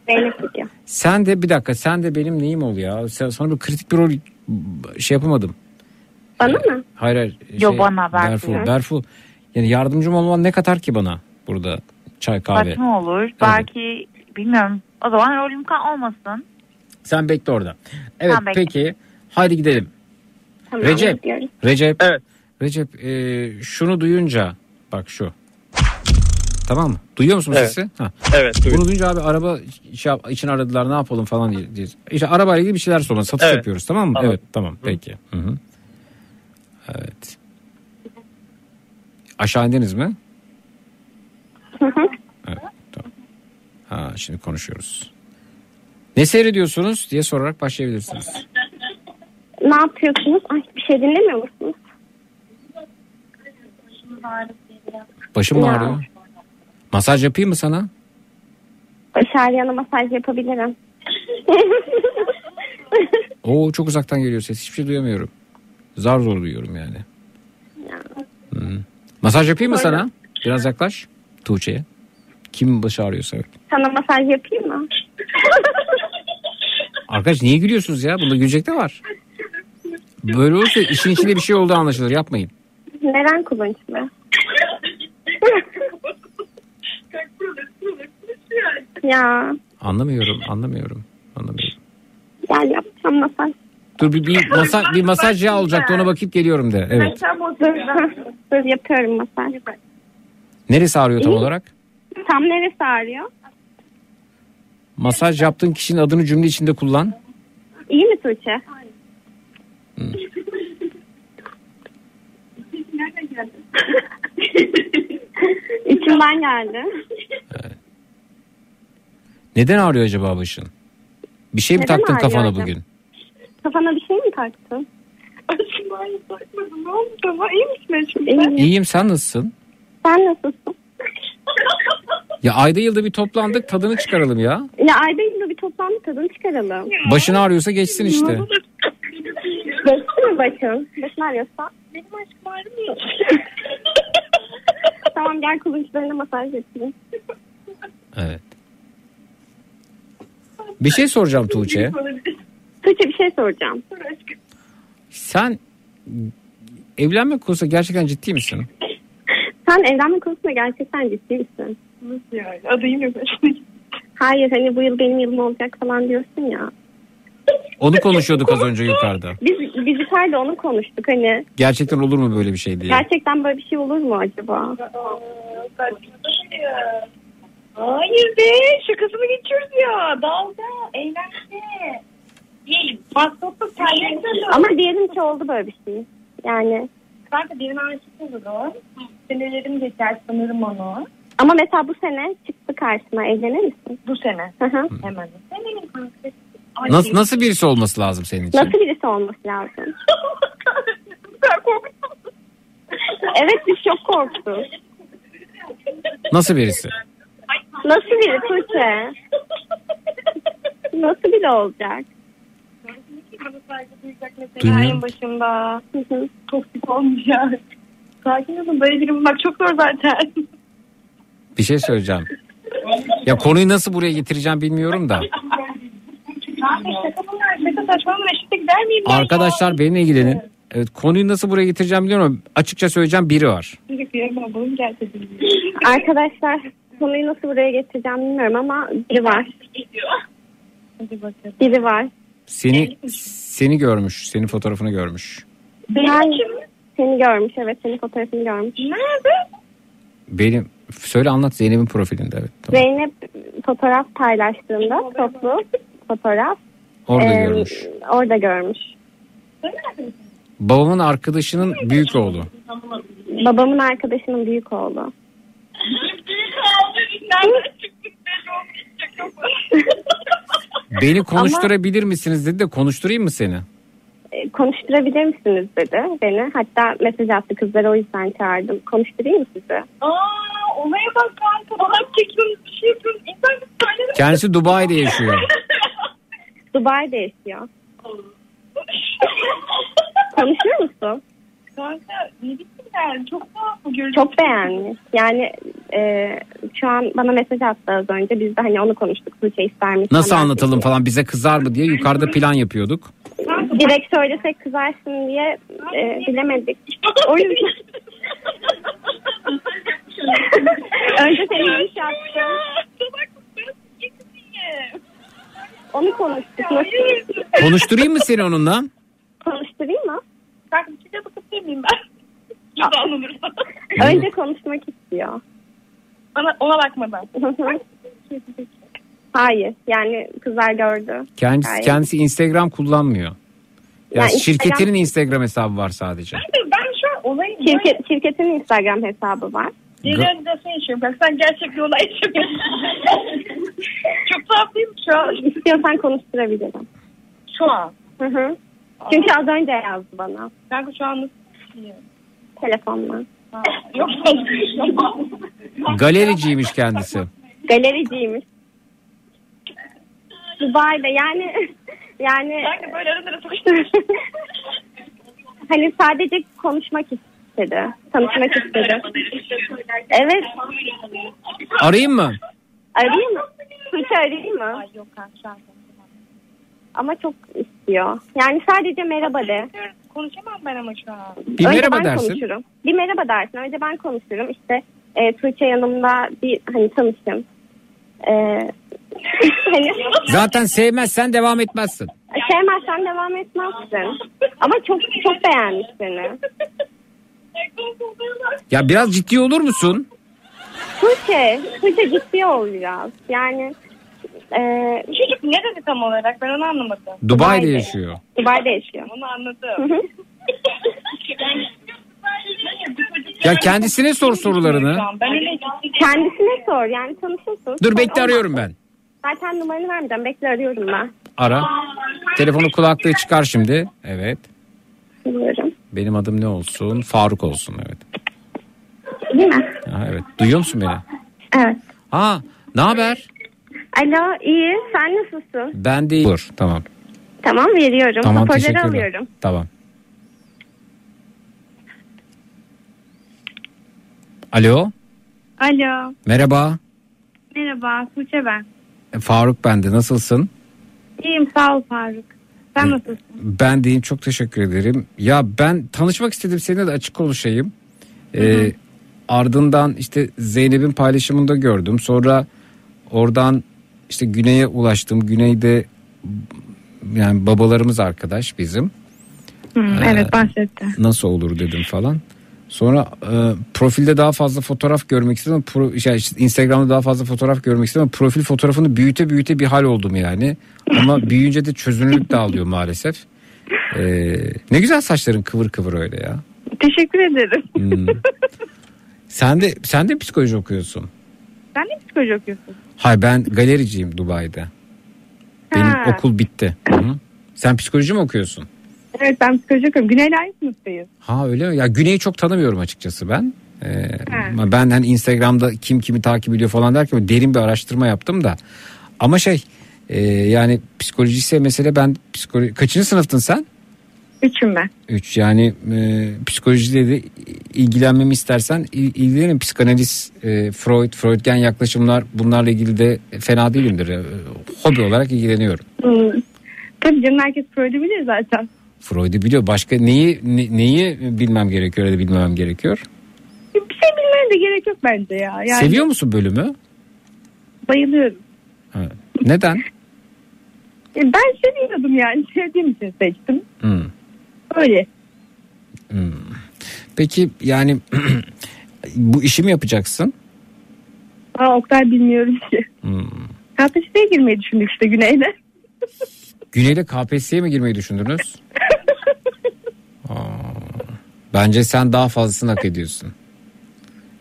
Zeynep gidiyor. Sen de bir dakika sen de benim neyim ol ya? Sen, sana bir kritik bir rol şey yapamadım. Bana mı? Hayır hayır. Yo, bana, Berfu. Berfu. Berfu. Yani yardımcım olman ne katar ki bana burada çay kahve? Saçma olur. Belki bilmiyorum. O zaman rolüm olmasın. Sen bekle orada. Evet Tamam, bekle. peki. Haydi gidelim. Tamam, Recep. Recep. Evet. Recep e, şunu duyunca bak şu. Tamam mı? Duyuyor musun Evet. sesi? Ha. Evet, Bunu duyuyorum. duyunca abi araba şey için aradılar ne yapalım falan diye. diye. İşte arabayla ilgili bir şeyler sorun. Satış Evet. yapıyoruz tamam mı? Anladım. Evet tamam peki. Hı hı. Evet. Aşağı indiniz mi? Evet tamam. Ha şimdi konuşuyoruz. Ne seyrediyorsunuz diye sorarak başlayabilirsiniz. Ne yapıyorsunuz? Ay bir şey dinlemiyor musunuz? Başım mı Ya. ağrıyor? Masaj yapayım mı sana? Başarıyan'a masaj yapabilirim. Oo çok uzaktan geliyor ses. Hiçbir şey duyamıyorum. Zar zor duyuyorum yani. Hmm. Masaj yapayım mı sana? Biraz yaklaş Tuğçe'ye. Kim başı ağrıyorsa. Sana masaj yapayım mı? Arkadaş niye gülüyorsunuz ya? Bunda gülecek de var. Böyle olursa işin içinde bir şey olduğu anlaşılır. Yapmayın. Neren kullanışlı? Ya Anlamıyorum, anlamıyorum. Anlamıyorum. gel yapacağım masaj. Dur bir, bir, masaj, bir masaj yağı olacaktı ona bakıp geliyorum de. Evet. Dur, dur yapıyorum masaj. Neresi ağrıyor tam İyi. olarak? Tam neresi ağrıyor? Masaj yaptığın kişinin adını cümle içinde kullan. İyi mi Tuğçe? İçimden geldi. Neden ağrıyor acaba başın? Bir şey mi Neden taktın kafana acaba? bugün? Kafana bir şey mi taktın? Hayır takmadım. Ne oldu sana? İyi misin şimdi? İyiyim sen nasılsın? Sen nasılsın? Ya ayda yılda bir toplandık tadını çıkaralım ya. Ya ayda yılda bir toplantı tadını çıkaralım. Başın ağrıyorsa geçsin işte. Geçti mi başın? Başın ağrıyorsa? Benim aşkım ağrımıyor. tamam gel kulunçlarına masaj yapayım. Evet. Bir şey soracağım Tuğçe. Tuğçe bir şey soracağım. Sen evlenme konusunda gerçekten ciddi misin? Sen evlenme konusunda gerçekten ciddi misin? Nasıl yani? Adayım yok. Hayır hani bu yıl benim yılım olacak falan diyorsun ya. Onu konuşuyorduk az önce yukarıda. Biz, biz yukarıda onu konuştuk hani. Gerçekten olur mu böyle bir şey diye. Gerçekten böyle bir şey olur mu acaba? Hayır be şakasını geçiyoruz ya. Dalga, eğlence. Değil. Masrafı kendisi. Ama diyelim ki oldu böyle bir şey. Yani. Kanka birine aşık olurum. Senelerim geçer sanırım onu. Ama mesela bu sene çıktı karşına evlenir misin? Bu sene. Hı hı. Hemen. Senin kanka. Nasıl, nasıl birisi olması lazım senin için? Nasıl birisi olması lazım? Ben korktum. Evet biz çok korktuk. Nasıl birisi? Nasıl biri Tuğçe? Nasıl biri olacak? Duymuyorum. en başında. Toksik olmayacak. Sakin olun böyle biri bulmak çok zor zaten. Bir şey söyleyeceğim. Ya konuyu nasıl buraya getireceğim bilmiyorum da. Arkadaşlar benimle ilgilenin. Evet konuyu nasıl buraya getireceğim biliyorum ama açıkça söyleyeceğim biri var. Arkadaşlar konuyu nasıl buraya getireceğim bilmiyorum ama biri var. Biri var. Seni seni görmüş. Senin fotoğrafını görmüş. Ben seni görmüş evet senin fotoğrafını görmüş. Nerede? Benim söyle anlat Zeynep'in profilinde evet. Tamam. Zeynep fotoğraf paylaştığında toplu fotoğraf. Orada e, görmüş. Orada görmüş. Babamın arkadaşının büyük oğlu. Babamın arkadaşının büyük oğlu. Beni konuşturabilir misiniz dedi de konuşturayım mı seni? E, konuşturabilir misiniz dedi beni. Hatta mesaj attı kızları o yüzden çağırdım. Konuşturayım mı sizi? Aa, olaya bak kanka. Bana çekiyorsunuz bir şey yapıyorsunuz. Kendisi Dubai'de yaşıyor. Dubai'de yaşıyor. Konuşuyor musun? Kanka ne bileyim ben. Çok tuhaf bu görüntü. Çok beğenmiş. Yani e, şu an bana mesaj attı az önce. Biz de hani onu konuştuk. Tuğçe ister misin? Nasıl anlatalım falan bize kızar mı diye yukarıda plan yapıyorduk. Direkt söylesek kızarsın diye e, bilemedik. O yüzden. önce seni iş yaptım. Onu konuştuk. Nasıl? Konuşturayım mı seni onunla? Konuşturayım mı? Kanka bir şeye bakıp miyim ben? Anılırsa. Önce konuşmak istiyor. Ona, ona bakmadan. Hayır. Yani kızlar gördü. Kendisi, Hayır. kendisi Instagram kullanmıyor. Ya Ya şirketinin Instagram hesabı var sadece. Ben şu an olayı Şirket, şirketin Instagram hesabı var. Realizasyon yaşıyorum. Bak sen gerçek bir olay yaşamıyorsun. Çok tuhaf değil mi şu an? İstiyorsan konuşturabilirim. Şu an. Hı hı. Çünkü az önce yazdı bana. Kanka şu an nasıl? Telefonla. Yok. Galericiymiş kendisi. Galericiymiş. Dubai'de yani yani Kanka böyle aralara hani sadece konuşmak istedi. Tanışmak istedi. Evet. Arayayım mı? Arayayım mı? Tuğçe arayayım mı? Yok. Ama çok istiyor. Yani sadece merhaba de. Konuşamam ben ama şu an. Bir Önce merhaba ben dersin. konuşurum. Bir merhaba dersin. Önce ben konuşurum. İşte e, Tuğçe yanımda bir hani tanıştım. E, hani, Zaten sevmezsen devam etmezsin. sevmezsen devam etmezsin. Ama çok çok beğenmiş seni. Ya biraz ciddi olur musun? Tuğçe, Tuğçe ciddi ol biraz. Yani e, Çocuk ne dedi tam olarak ben onu anlamadım. Dubai'de yaşıyor. Dubai'de yaşıyor. Onu anladım. Ya kendisine sor sorularını. Kendisine sor yani tanışırsın. Dur bekle arıyorum ben. Zaten numaranı vermeyeceğim. Bekle arıyorum ben. Ara. Telefonu kulaklığı çıkar şimdi. Evet. Biliyorum. Benim adım ne olsun? Faruk olsun evet. Değil mi? Ha, evet. Duyuyor musun beni? Evet. Ha, ne haber? Alo iyi. Sen nasılsın? Ben değil. Dur, tamam. Tamam veriyorum. Tamam, Hoparlörü teşekkürler. alıyorum. Tamam. Alo, Alo. merhaba. Merhaba. Tuğçe ben. E, Faruk bende. Nasılsın? İyiyim sağ ol Faruk. Sen nasılsın? Ben deyim çok teşekkür ederim. Ya ben tanışmak istedim seninle de açık konuşayım. Ee, ardından işte Zeynep'in paylaşımında gördüm. Sonra oradan işte güneye ulaştım. Güneyde yani babalarımız arkadaş bizim. Hı, Ee, evet bahsetti. Nasıl olur dedim falan. Sonra e, profilde daha fazla fotoğraf görmek istedim. Pro, yani işte Instagram'da daha fazla fotoğraf görmek istedim. Profil fotoğrafını büyüte büyüte bir hal oldum yani. Ama büyüyünce de çözünürlük dağılıyor maalesef. Ee, ne güzel saçların kıvır kıvır öyle ya. Teşekkür ederim. Hmm. Sen de sen de psikoloji okuyorsun. Sen ne psikoloji okuyorsun? Hayır ben galericiyim Dubai'de. Benim Ha. okul bitti. Hı-hı. Sen psikoloji mi okuyorsun? Evet ben psikoloji okuyorum. Güney'le aynı sınıftayız. Ha öyle mi? Ya Güney'i çok tanımıyorum açıkçası ben. Ee, Ha. ben hani Instagram'da kim kimi takip ediyor falan derken derin bir araştırma yaptım da. Ama şey e, yani psikoloji ise mesele ben psikoloji kaçıncı sınıftın sen? Üçüm ben. 3 yani e, psikolojiyle de ilgilenmemi istersen il- ilgilenirim. Psikanaliz, e, Freud, Freudgen yaklaşımlar bunlarla ilgili de fena değilimdir. E, hobi olarak ilgileniyorum. Hmm. Tabii canım herkes Freud'u bilir zaten. Freud'u biliyor. Başka neyi ne- neyi bilmem gerekiyor ya da bilmemem gerekiyor? Bir şey bilmeye de gerek yok bence ya. Yani, Seviyor musun bölümü? Bayılıyorum. Neden? E, Ben seviyordum yani. Sevdiğim için seçtim. Hmm. Öyle. Peki yani bu işi mi yapacaksın? Aa, Oktay bilmiyorum ki. Hmm. KPSS'ye girmeyi düşündük işte Güney'de. Güney'de KPSS'ye mi girmeyi düşündünüz? Aa, bence sen daha fazlasını hak ediyorsun.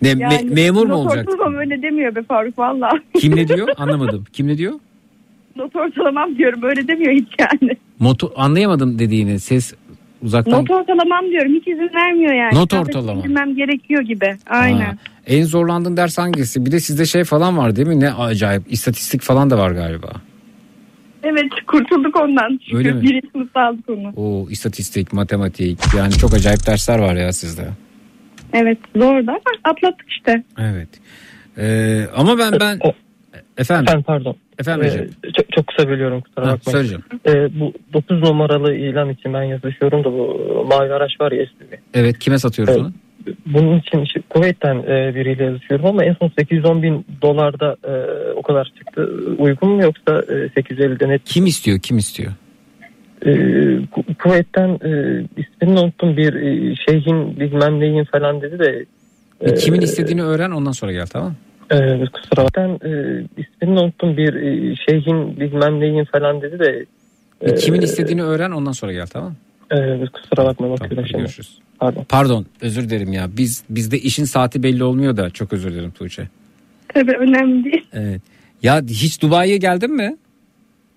Ne, me- memur mu not olacaksın? ortalamam öyle demiyor be Faruk valla. Kim ne diyor? Anlamadım. Kim ne diyor? Not ortalamam diyorum öyle demiyor hiç yani. Moto anlayamadım dediğini. Ses uzaktan. Not ortalamam diyorum hiç izin vermiyor yani. Not ortalama. Girmem gerekiyor gibi. Aynen. Ha, En zorlandığın ders hangisi? Bir de sizde şey falan var değil mi? Ne acayip. İstatistik falan da var galiba. Evet kurtulduk ondan. Şükür Öyle mi? birinci sınıfta aldık onu. O istatistik, matematik yani çok acayip dersler var ya sizde. Evet zordu ama atlattık işte. Evet. Ee, ama ben ben efendim Efendim pardon. Efendim Ee, çok, çok kısa bölüyorum kusura Ha, bakmayın. söyleyeceğim. Ee, bu 9 numaralı ilan için ben yazışıyorum da bu mavi araç var ya SUV. Evet kime satıyoruz Evet. onu? Bunun için işte Kuveyt'ten e, biriyle yazışıyorum ama en son 810 bin dolarda e, o kadar çıktı. Uygun mu yoksa e, 850'de net? Kim istiyor? Kim istiyor? E, Ku- Kuveyt'ten e, ismini unuttum bir e, şeyhin bilmem neyin falan dedi de. Kimin e, istediğini öğren ondan sonra gel tamam mı? e, kusura bakmayın e, ismini unuttum bir e, şeyhin bilmem neyin falan dedi de. Bir Kimin e, istediğini öğren ondan sonra gel tamam mı? e, kusura Hadi şimdi. görüşürüz. Pardon. Pardon özür dilerim ya. Biz bizde işin saati belli olmuyor da çok özür dilerim Tuğçe. Tabii önemli değil. Evet. Ya hiç Dubai'ye geldin mi?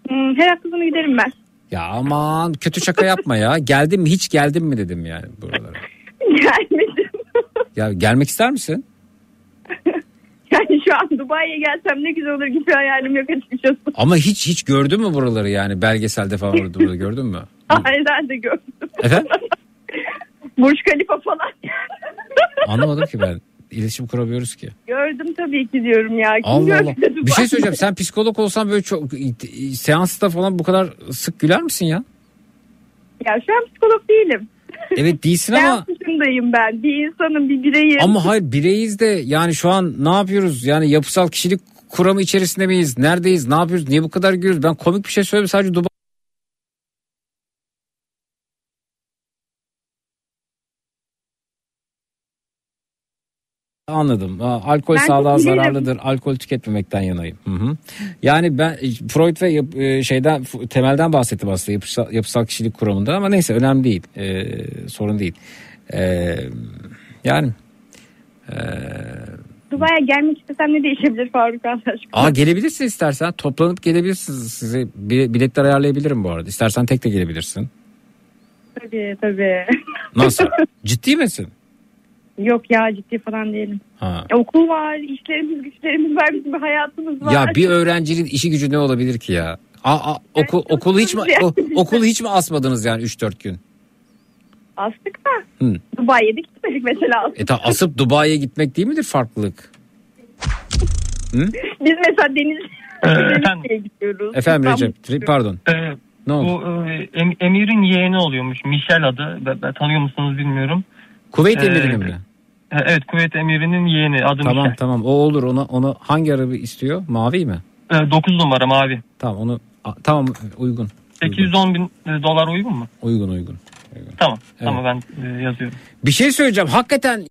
Hmm, her hafta sonu giderim ben. Ya aman kötü şaka yapma ya. Geldin mi hiç geldin mi dedim yani buralara. Gelmedim. Ya gelmek ister misin? Yani şu an Dubai'ye gelsem ne güzel olur gibi hayalim yok açıkçası. Ama hiç hiç gördün mü buraları yani belgeselde falan orada gördün mü? Aynen de gördüm. Efendim? Burj Khalifa falan. Anlamadım ki ben. İletişim kuramıyoruz ki. Gördüm tabii ki diyorum ya. Kim Allah Allah. Bir şey söyleyeceğim. Sen psikolog olsan böyle çok seansta falan bu kadar sık güler misin ya? Ya şu an psikolog değilim. Evet değilsin Ben ama dışındayım ben. Bir insanım bir bireyim. ama hayır bireyiz de yani şu an ne yapıyoruz? Yani yapısal kişilik kuramı içerisinde miyiz? Neredeyiz? Ne yapıyoruz? Niye bu kadar gülüyoruz? Ben komik bir şey söylüyorum sadece Dubai Anladım. Alkol Ben sağlığa zararlıdır. Alkol tüketmemekten yanayım. Hı hı. Yani ben Freud ve yap- e, şeyden temelden bahsettim aslında yapısal, yapısal kişilik kuramında ama neyse önemli değil. Ee, sorun değil. Ee, yani ee, Dubai'ye gelmek istesem ne değişebilir Faruk aşkına? Aa gelebilirsin istersen. Toplanıp gelebilirsiniz. Size bi- biletler ayarlayabilirim bu arada. İstersen tek de gelebilirsin. Tabii tabii. Nasıl? Ciddi misin? Yok ya ciddi falan değilim. Ha. Okul var, işlerimiz, güçlerimiz var, bizim bir hayatımız var. Ya bir öğrencinin işi gücü ne olabilir ki ya? Aa, aa, okul, okulu hiç mi o- okulu hiç mi asmadınız yani 3-4 gün? Astık da Hı. Dubai'ye de gitmedik mesela. E ta asıp Dubai'ye gitmek değil midir farklılık? Hı? Biz mesela deniz denizliğe gidiyoruz. Efendim Recep, pardon. ne oldu? Bu e, em- emirin yeğeni oluyormuş. Michel adı. Ben, ben tanıyor musunuz bilmiyorum. Kuveyt Ee, emirinin mi? Evet Kuveyt emirinin yeğeni adı Tamam Michel. tamam o olur ona onu hangi araba istiyor? Mavi mi? 9 numara mavi. Tamam onu a- tamam uygun. 810 bin e, dolar uygun mu? Uygun uygun. Tamam. Evet. Tamam ben e, yazıyorum. Bir şey söyleyeceğim. Hakikaten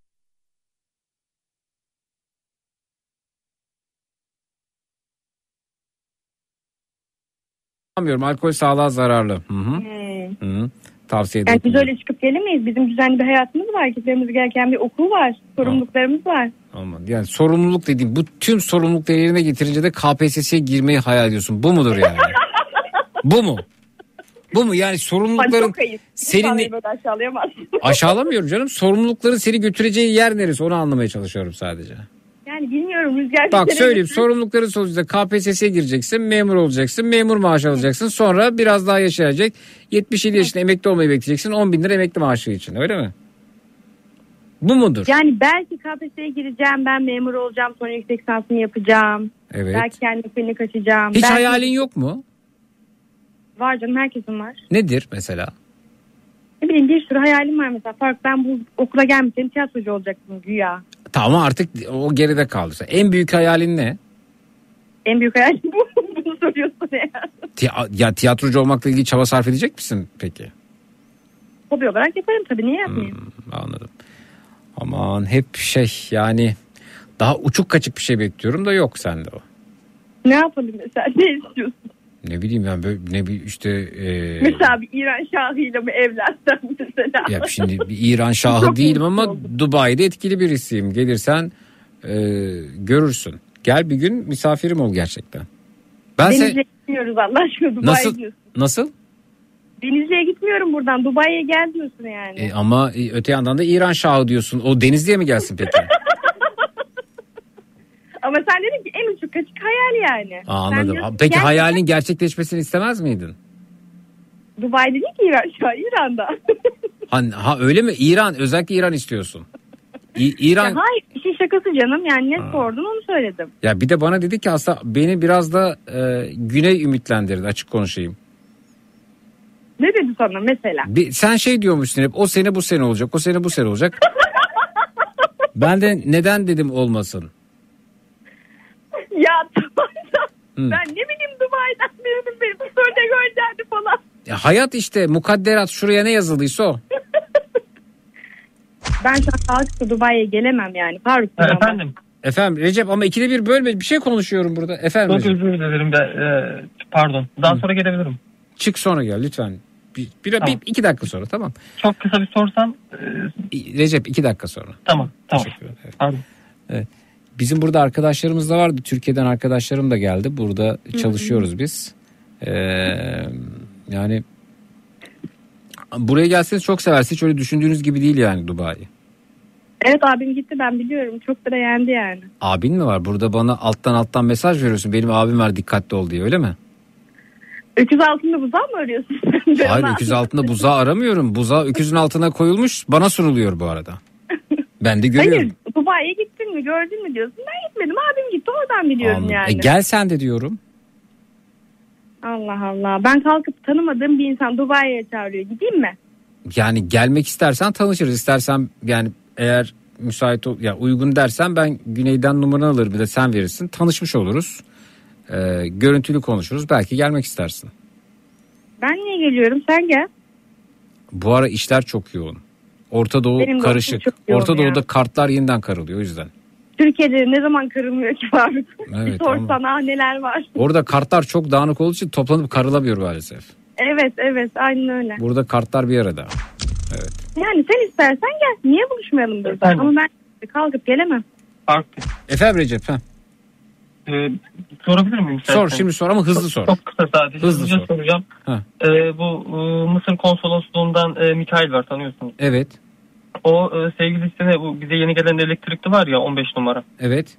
Anlamıyorum. Alkol sağlığa zararlı. Hı hı. Hmm. Hı Tavsiye Yani ederim. biz öyle çıkıp gelemeyiz. Bizim düzenli bir hayatımız var. Gitmemiz gereken bir okul var. Sorumluluklarımız var. Aman. Yani sorumluluk dediğim bu tüm sorumlulukları yerine getirince de KPSS'ye girmeyi hayal ediyorsun. Bu mudur yani? bu mu? Bu mu? Yani sorumlulukların aşağılayamazsın. aşağılamıyorum canım. Sorumlulukların seni götüreceği yer neresi onu anlamaya çalışıyorum sadece. Yani bilmiyorum Rüzgar. Bak söyleyeyim götürür. sorumlulukların sonucunda KPSS'ye gireceksin memur olacaksın memur maaşı alacaksın sonra biraz daha yaşayacak 77 yaşında emekli olmayı bekleyeceksin 10 bin lira emekli maaşı için öyle mi? Bu mudur? Yani belki KPSS'ye gireceğim. Ben memur olacağım. Sonra yüksek lisansımı yapacağım. Evet. Belki kendi klinik açacağım. Hiç belki... hayalin yok mu? Var canım herkesin var. Nedir mesela? Ne bileyim bir sürü hayalim var mesela. Fark ben bu okula gelmiştim tiyatrocu olacaktım güya. Tamam artık o geride kaldı. En büyük hayalin ne? En büyük hayalim bu. Bunu soruyorsun ya. Ya tiyatrocu olmakla ilgili çaba sarf edecek misin peki? Hobi olarak yaparım tabii. Niye yapmayayım? Hmm. Anladım. Aman hep şey yani daha uçuk kaçık bir şey bekliyorum da yok sende o. Ne yapalım mesela? Ne istiyorsun? Ne bileyim yani böyle ne bir işte e, Mesela bir İran şahıyla mı evlensen mesela? ya şimdi bir İran şahı Çok değilim ama Dubai'de etkili birisiyim. Gelirsen e, görürsün. Gel bir gün misafirim ol gerçekten. Ben Denizli'ye se- gitmiyoruz Allah aşkına Dubai'ye nasıl diyorsun. nasıl? Denizli'ye gitmiyorum buradan. Dubai'ye gel diyorsun yani. E, ama e, öte yandan da İran şahı diyorsun. O Denizli'ye mi gelsin peki? Ama sen dedin ki en uçuk kaçık hayal yani. Aa, anladım. diyorsun, Peki gel- hayalin gerçekleşmesini istemez miydin? Dubai dedi ki İran şahı İran'da. Ha, ha öyle mi? İran özellikle İran istiyorsun. İ- İran Ya hayır işin şakası canım yani ne sordun onu söyledim. ya bir de bana dedi ki aslında beni biraz da e, güney ümitlendirdi açık konuşayım. Ne dedi sana mesela? Bir, sen şey diyormuşsun hep o sene bu sene olacak o sene bu sene olacak. ben de neden dedim olmasın. Ya Hı. ben ne bileyim Dubai'den birinin beni bu soruda gönderdi falan. Ya hayat işte mukadderat şuraya ne yazıldıysa o. Ben şu an da Dubai'ye gelemem yani. Faruk. Efendim Efendim Recep ama ikide bir bölme bir şey konuşuyorum burada. Efendim çok Recep. özür dilerim de e, pardon. Daha sonra gelebilirim. Çık sonra gel lütfen. Bir, bir, Tamam. bir- iki dakika sonra tamam. Çok kısa bir sorsam İ- Recep iki dakika sonra. tamam tamam. Teşekkür ederim. Evet. Pardon. Bizim burada arkadaşlarımız da vardı. Türkiye'den arkadaşlarım da geldi. Burada çalışıyoruz biz. Ee, yani buraya gelseniz çok seversiniz. Hiç öyle düşündüğünüz gibi değil yani Dubai. Evet abim gitti ben biliyorum. Çok da beğendi yani. Abin mi var? Burada bana alttan alttan mesaj veriyorsun. Benim abim var dikkatli ol diye öyle mi? Öküz altında buzağı mı arıyorsun? Hayır öküz altında buzağı aramıyorum. Buzağı öküzün altına koyulmuş bana sunuluyor bu arada. Ben de görüyorum. Hayır Dubai'ye gittin mi gördün mü diyorsun. Ben gitmedim abim gitti oradan biliyorum Anladım. yani. E gel sen de diyorum. Allah Allah ben kalkıp tanımadığım bir insan Dubai'ye çağırıyor gideyim mi? Yani gelmek istersen tanışırız. İstersen yani eğer müsait ol, ya uygun dersen ben güneyden numaranı alırım bir de sen verirsin. Tanışmış oluruz. Ee, görüntülü konuşuruz. Belki gelmek istersin. Ben niye geliyorum sen gel. Bu ara işler çok yoğun. Orta Doğu Benim karışık. çok Orta ya. Doğu'da kartlar yeniden karılıyor o yüzden. Türkiye'de ne zaman karılmıyor ki Faruk? Evet, bir sorsan ah neler var. Orada kartlar çok dağınık olduğu için toplanıp karılamıyor maalesef. Evet evet aynen öyle. Burada kartlar bir arada. Yani sen istersen gel. Niye buluşmayalım burada? Efendim? Ama ben kalkıp gelemem. Fark Efendim Recep. Ha. Ee, sorabilir miyim? Sor istersen? şimdi sor ama hızlı sor. Çok kısa sadece. Hızlı Hızlıca sor. soracağım. Ha. Ee, bu e, Mısır konsolosluğundan e, Mikail var tanıyorsunuz. Evet. O e, sevgilisine bu bize yeni gelen elektrikli var ya 15 numara. Evet.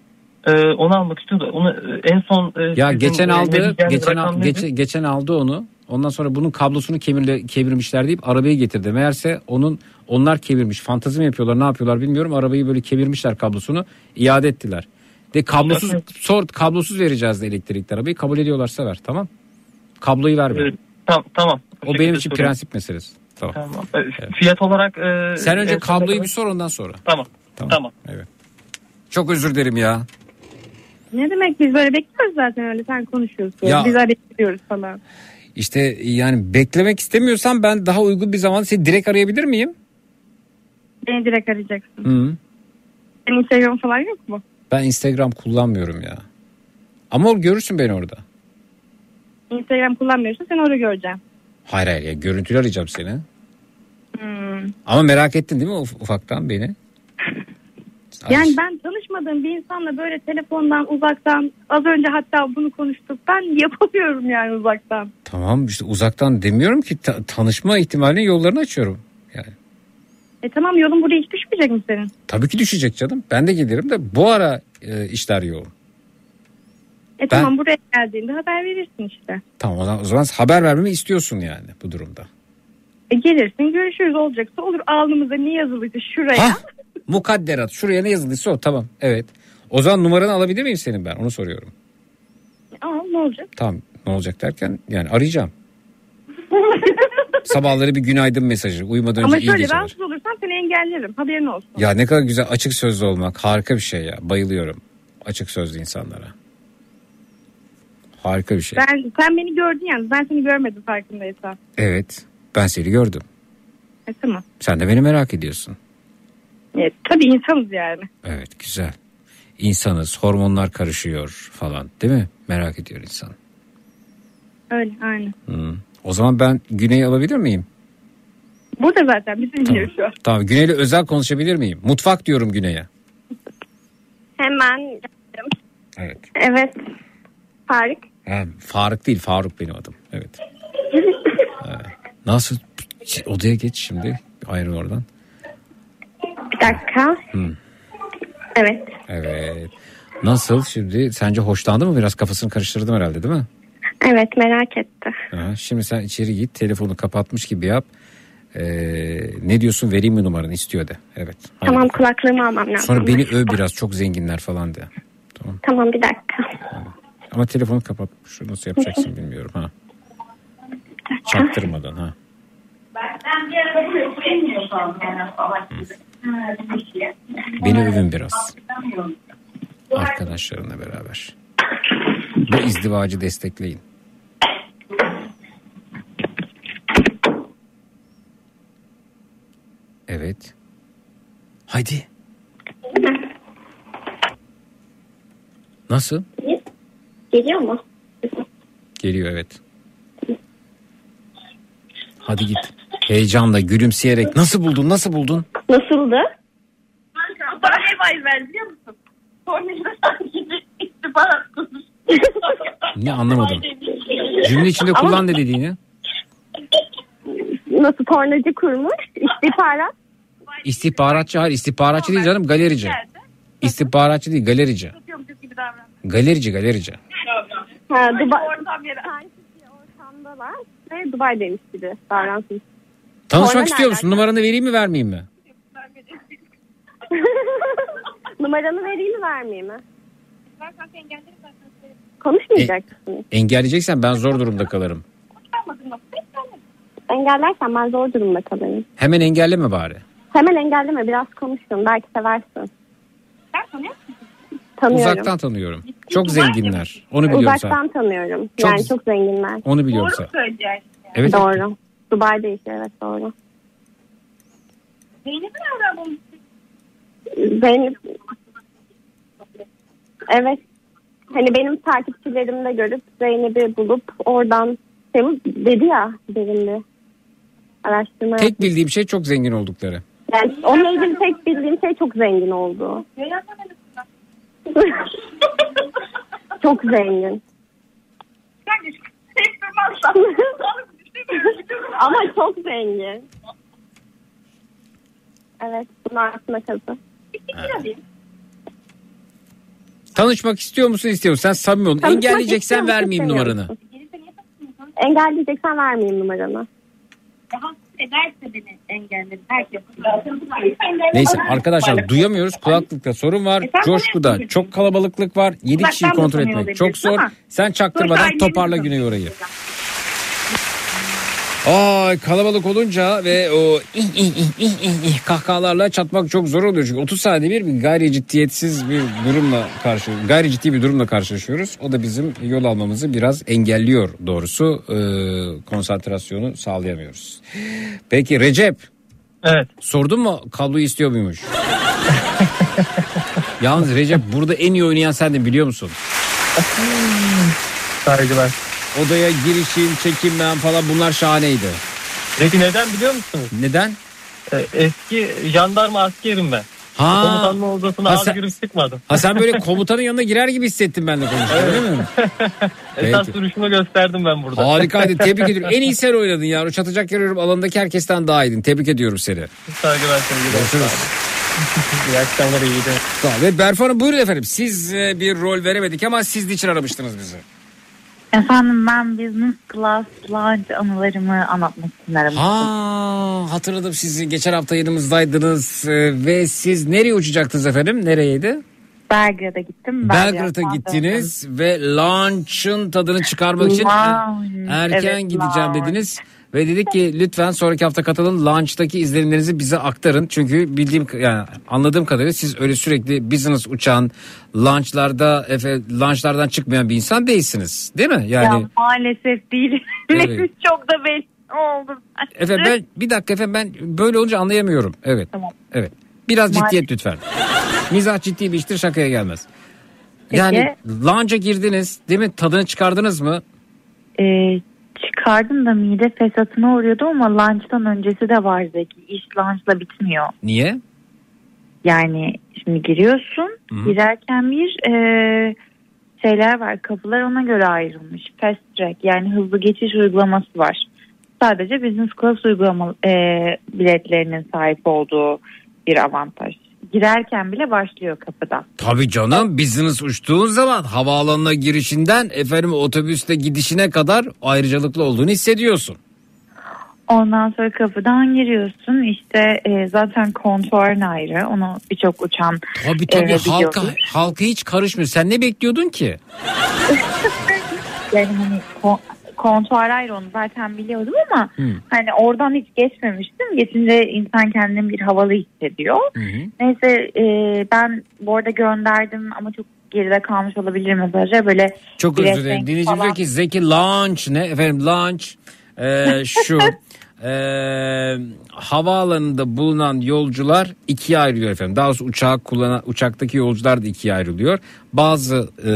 E, onu almak istiyordu. Onu e, en son e, Ya sizin, geçen e, aldı, geçen al- neydi? geçe- geçen aldı onu. Ondan sonra bunun kablosunu kemirle, kevirmişler deyip arabayı getirdi. Meğerse onun onlar kevirmiş. Fantezi mi yapıyorlar, ne yapıyorlar bilmiyorum. Arabayı böyle kevirmişler kablosunu, iade ettiler. De kablosuz sor kablosuz vereceğiz de elektrikli arabayı. Kabul ediyorlarsa ver, tamam? Kabloyu verme. Evet, Tamam tamam. o benim için sorayım. prensip meselesi. Tamam. Tamam. E, Fiyat olarak e, Sen önce ne kabloyu bir sor ondan sonra. Tamam. Tamam. Evet. Çok özür dilerim ya. Ne demek biz böyle bekliyoruz zaten öyle sen konuşuyorsun. Ya- Biz bekliyoruz falan. İşte yani beklemek istemiyorsan ben daha uygun bir zaman seni direkt arayabilir miyim? Beni direkt arayacaksın. Hı. Senin Instagram falan yok mu? Ben Instagram kullanmıyorum ya. Ama görürsün beni orada. Instagram kullanmıyorsun sen orada göreceğim. Hayır hayır ya, görüntülü arayacağım seni. Hmm. Ama merak ettin değil mi uf- ufaktan beni? Yani ben tanışmadığım bir insanla böyle telefondan uzaktan az önce hatta bunu konuştuk. Ben yapamıyorum yani uzaktan. Tamam işte uzaktan demiyorum ki ta- tanışma ihtimalinin yollarını açıyorum. E tamam yolun buraya hiç düşmeyecek mi senin? Tabii ki düşecek canım. Ben de gelirim de bu ara e, işler yoğun. E tamam buraya geldiğinde haber verirsin işte. Tamam o zaman, o zaman haber vermemi istiyorsun yani bu durumda. E gelirsin görüşürüz olacaksa olur alnımıza ne yazılıydı şuraya. Hah, mukadderat şuraya ne yazıldıysa o tamam evet. O zaman numaranı alabilir miyim senin ben onu soruyorum. Al ne olacak? Tamam ne olacak derken yani arayacağım. Sabahları bir günaydın mesajı uyumadan önce Ama iyi şöyle geceler. rahatsız olursan seni engellerim haberin olsun. Ya ne kadar güzel açık sözlü olmak harika bir şey ya bayılıyorum açık sözlü insanlara. Harika bir şey. Ben, sen beni gördün yani. Ben seni görmedim farkındaysan. Evet ben seni gördüm. E, tamam. Sen de beni merak ediyorsun. Evet, tabii insanız yani. Evet güzel. İnsanız hormonlar karışıyor falan değil mi? Merak ediyor insan. Öyle aynen. Hı. O zaman ben Güney'i alabilir miyim? Burada zaten bizi dinliyor şu an. Tamam Güney'le özel konuşabilir miyim? Mutfak diyorum Güney'e. Hemen Evet. evet. Faruk. Ha, Faruk değil Faruk benim adım. Evet. Evet. Nasıl? Odaya geç şimdi. Ayrı oradan. Bir dakika. Hı. Evet. Evet. Nasıl şimdi? Sence hoşlandı mı? Biraz kafasını karıştırdım herhalde değil mi? Evet merak etti. Ha, şimdi sen içeri git telefonu kapatmış gibi yap. Ee, ne diyorsun vereyim mi numaranı istiyor de. Evet. Hadi. Tamam kulaklığımı almam lazım. Sonra beni öv biraz çok zenginler falan de. Tamam bir dakika. Ama telefonu kapatmış. Nasıl yapacaksın bilmiyorum ha. Çaktırmadan ha. Beni övün biraz. Arkadaşlarına beraber. Bu izdivacı destekleyin. Evet. Haydi. Nasıl? Geliyor mu? Geliyor evet. Hadi git. Heyecanla gülümseyerek nasıl buldun nasıl buldun? Nasıldı? Bana ne vay ver biliyor musun? Tornacıda sanki istihbarat. Ne anlamadım. Cümle içinde Ama- kullan ne dediğini. Nasıl tornacı kurmuş? İstihbarat. İstihbaratçı hayır istihbaratçı değil canım galerici. İstihbaratçı değil galerici. gibi davran. Galerici galerici. Ha, Dubai. Ortam yere. Bir ortamdalar ve Dubai'deymiş gibi davransın. Tanışmak Sonra istiyor musun? Numaranı vereyim mi vermeyeyim mi? Numaranı vereyim mi vermeyeyim mi? Konuşmayacak mısın? Engelleyeceksen ben zor durumda kalırım. Engellersen ben zor durumda kalırım. Hemen engelleme bari. Hemen engelleme biraz konuşsun belki seversin. Tanıyorum. Uzaktan tanıyorum. Çok zenginler. Onu biliyorum Uzaktan sen. tanıyorum. Çok- Yani çok zenginler. Onu biliyorum sen. Evet. Doğru. Dubai'de işte evet doğru. Zeynep'i nereden bulmuşsun? Zeynep Evet. Hani benim takipçilerimde görüp Zeynep'i bulup oradan şey dedi ya derin bir araştırma Tek bildiğim şey çok zengin oldukları. Yani onunla ilgili tek bildiğim şey çok zengin oldu. çok zengin. Ama çok zengin. Evet bunun altına kazı. Tanışmak istiyor musun istiyor musun? Sen samimi ol. Tanışmak Engelleyeceksen istiyor musun, vermeyeyim istemiyor numaranı. musun? Engelleyeceksen vermeyeyim numaranı. Ederse beni engelledim. Herkes. Neyse arkadaşlar duyamıyoruz. Kulaklıkta sorun var. E Coşkuda çok kalabalıklık var. 7 Uzaktan kişiyi kontrol etmek çok zor. ama Sen çaktırmadan toparla Güney orayı. Ay kalabalık olunca ve o ih ih ih ih ih ih kahkahalarla çatmak çok zor oluyor. Çünkü 30 saniye bir, bir gayri ciddiyetsiz bir durumla karşı gayri ciddi bir durumla karşılaşıyoruz. O da bizim yol almamızı biraz engelliyor doğrusu. Ee, konsantrasyonu sağlayamıyoruz. Peki Recep. Evet. Sordun mu kabloyu istiyor muymuş? Yalnız Recep burada en iyi oynayan sendin biliyor musun? Saygılar. Odaya girişin, çekinmen falan bunlar şahaneydi. Peki neden biliyor musunuz? Neden? Ee, eski jandarma askerim ben. Ha. Komutanma odasına Ha, az sen- gürüm sıkmadım. Ha sen böyle komutanın yanına girer gibi hissettim ben de konuşurken değil mi? Esas duruşumu gösterdim ben burada. Harikaydı tebrik ediyorum. En iyi sen oynadın ya. O çatacak yarıyorum alanındaki herkesten daha iyiydin. Tebrik ediyorum seni. Saygılar sevgiler. Görüşürüz. İyi akşamlar iyi günler. Sağ ol. Ve Berfu Hanım buyurun efendim. Siz e, bir rol veremedik ama siz niçin aramıştınız bizi? Efendim ben business class lounge anılarımı anlatmak için aramıştım. Ha hatırladım sizi. Geçen hafta yanımızdaydınız e, ve siz nereye uçacaktınız efendim? Nereyeydi? Belgrad'a gittim. Belgrad'a gittiniz ve lunch'ın tadını çıkarmak için Lounge, erken evet, gideceğim lounge. dediniz. Ve dedik ki lütfen sonraki hafta katılın launch'taki izlenimlerinizi bize aktarın. Çünkü bildiğim yani anladığım kadarıyla siz öyle sürekli business uçağın launchlarda efe, launchlardan çıkmayan bir insan değilsiniz. Değil mi? Yani Ya maalesef değil. Evet. Çok da belli oldu. efendim ben bir dakika efendim ben böyle olunca anlayamıyorum. Evet. Tamam. Evet. Biraz Maalesef. ciddiyet lütfen. Mizah ciddi bir iştir şakaya gelmez. Yani launch'a girdiniz değil mi? Tadını çıkardınız mı? Ee, çıkardım da mide fesatına uğruyordu ama lunch'tan öncesi de var Zeki. İş lunch'la bitmiyor. Niye? Yani şimdi giriyorsun. Hı hı. Girerken bir e, şeyler var. Kapılar ona göre ayrılmış. Fast track yani hızlı geçiş uygulaması var. Sadece business class uygulama e, biletlerinin sahip olduğu bir avantaj. Girerken bile başlıyor kapıda. Tabii canım business uçtuğun zaman havaalanına girişinden efendim otobüste gidişine kadar ayrıcalıklı olduğunu hissediyorsun. Ondan sonra kapıdan giriyorsun işte e, zaten kontuarın ayrı onu birçok uçan Tabii tabii e, halka, halka hiç karışmıyor. Sen ne bekliyordun ki? Yani hani kon, kontuar ayrı onu zaten biliyordum ama Hı. hani oradan hiç geçmemiştim. Geçince insan kendini bir havalı hissediyor. Neyse e, ben bu arada gönderdim ama çok geride kalmış olabilir mesajı böyle Çok özür dilerim. Dinleyici falan. diyor ki Zeki launch ne? Efendim launch e, şu e, havaalanında bulunan yolcular ikiye ayrılıyor efendim. Daha doğrusu uçağı kullanan uçaktaki yolcular da ikiye ayrılıyor. Bazı e,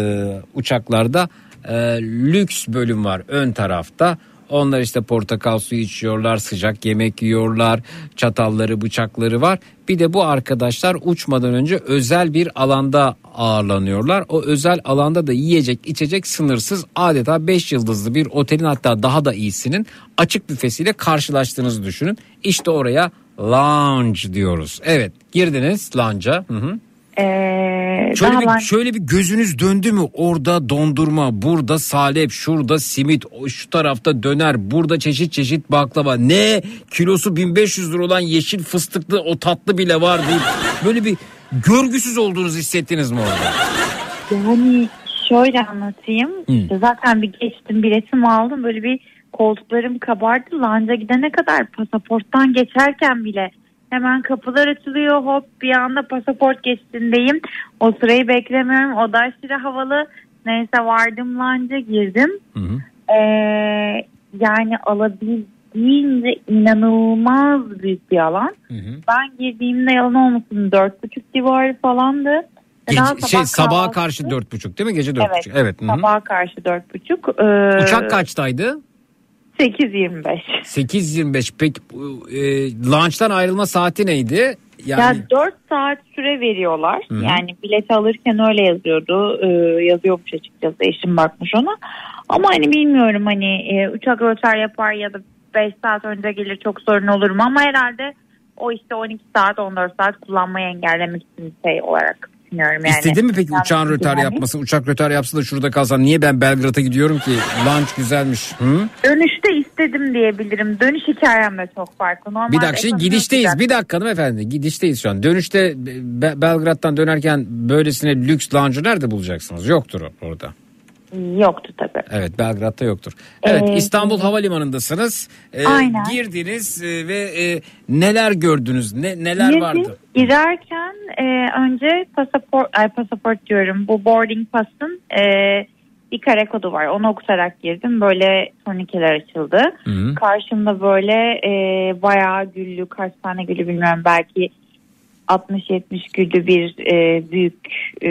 uçaklarda e, lüks bölüm var ön tarafta. Onlar işte portakal suyu içiyorlar, sıcak yemek yiyorlar, çatalları, bıçakları var. Bir de bu arkadaşlar uçmadan önce özel bir alanda ağırlanıyorlar. O özel alanda da yiyecek, içecek sınırsız adeta 5 yıldızlı bir otelin hatta daha da iyisinin açık büfesiyle karşılaştığınızı düşünün. İşte oraya lounge diyoruz. Evet, girdiniz lounge'a. Hı hı. Ee, Şöyle daha bir, ben- şöyle bir gözünüz döndü mü? Orada dondurma, burada salep, şurada simit, şu tarafta döner, burada çeşit çeşit baklava. Ne? Kilosu 1500 lira olan yeşil fıstıklı o tatlı bile var deyip böyle bir görgüsüz olduğunuzu hissettiniz mi orada? Yani şöyle anlatayım. İşte zaten bir geçtim biletimi aldım. Böyle bir koltuklarım kabardı. Lanca gidene kadar pasaporttan geçerken bile hemen kapılar açılıyor. Hop bir anda pasaport geçtiğindeyim. O sırayı beklemiyorum. O da aşırı havalı. Neyse vardım lanca girdim. Ee, yani alabildiğince inanılmaz büyük bir alan. Ben girdiğimde yalan olmasın dört buçuk civarı falandı. Gece, şey sabaha karşı dört buçuk değil mi? Gece dört Evet, buçuk. Evet. hı hı. sabaha karşı dört buçuk. Ee, Uçak kaçtaydı? 8.25. 8.25. Peki e, launch'tan ayrılma saati neydi? Yani Ya 4 saat süre veriyorlar. Hı hı. Yani bileti alırken öyle yazıyordu. Ee, yazıyormuş açıkçası eşim bakmış ona. Ama hani bilmiyorum hani e, uçak rötar yapar ya da 5 saat önce gelir çok sorun olur mu? Ama herhalde o işte 12 saat 14 saat kullanmayı engellemek için bir şey olarak düşünüyorum. Yani. İstedin mi peki uçağın rötar yani. yapmasını? Uçak rötar yapsa da şurada kalsam niye ben Belgrad'a gidiyorum ki? Launch güzelmiş. Hı? Dönüşte istedim diyebilirim. Dönüş hikayem de çok farklı. Normal Bir dakika şimdi gidişteyiz. Bir dakika hanımefendi. Gidişteyiz şu an. Dönüşte Be- Belgrad'dan dönerken böylesine lüks lounge'u nerede bulacaksınız? Yoktur orada. Yoktu tabii. Evet Belgrad'da yoktur. Evet Ee, İstanbul Havalimanı'ndasınız. Ee, Aynen. Girdiniz e, ve e, neler gördünüz? Ne, neler Girdim, vardı? Girerken e, önce pasaport, ay pasaport diyorum bu boarding pass'ın e, bir kare kodu var. Onu okutarak girdim. Böyle turnikeler açıldı. Hı. Karşımda böyle e, bayağı güllü kaç tane güllü bilmiyorum belki 60-70 güllü bir e, büyük e,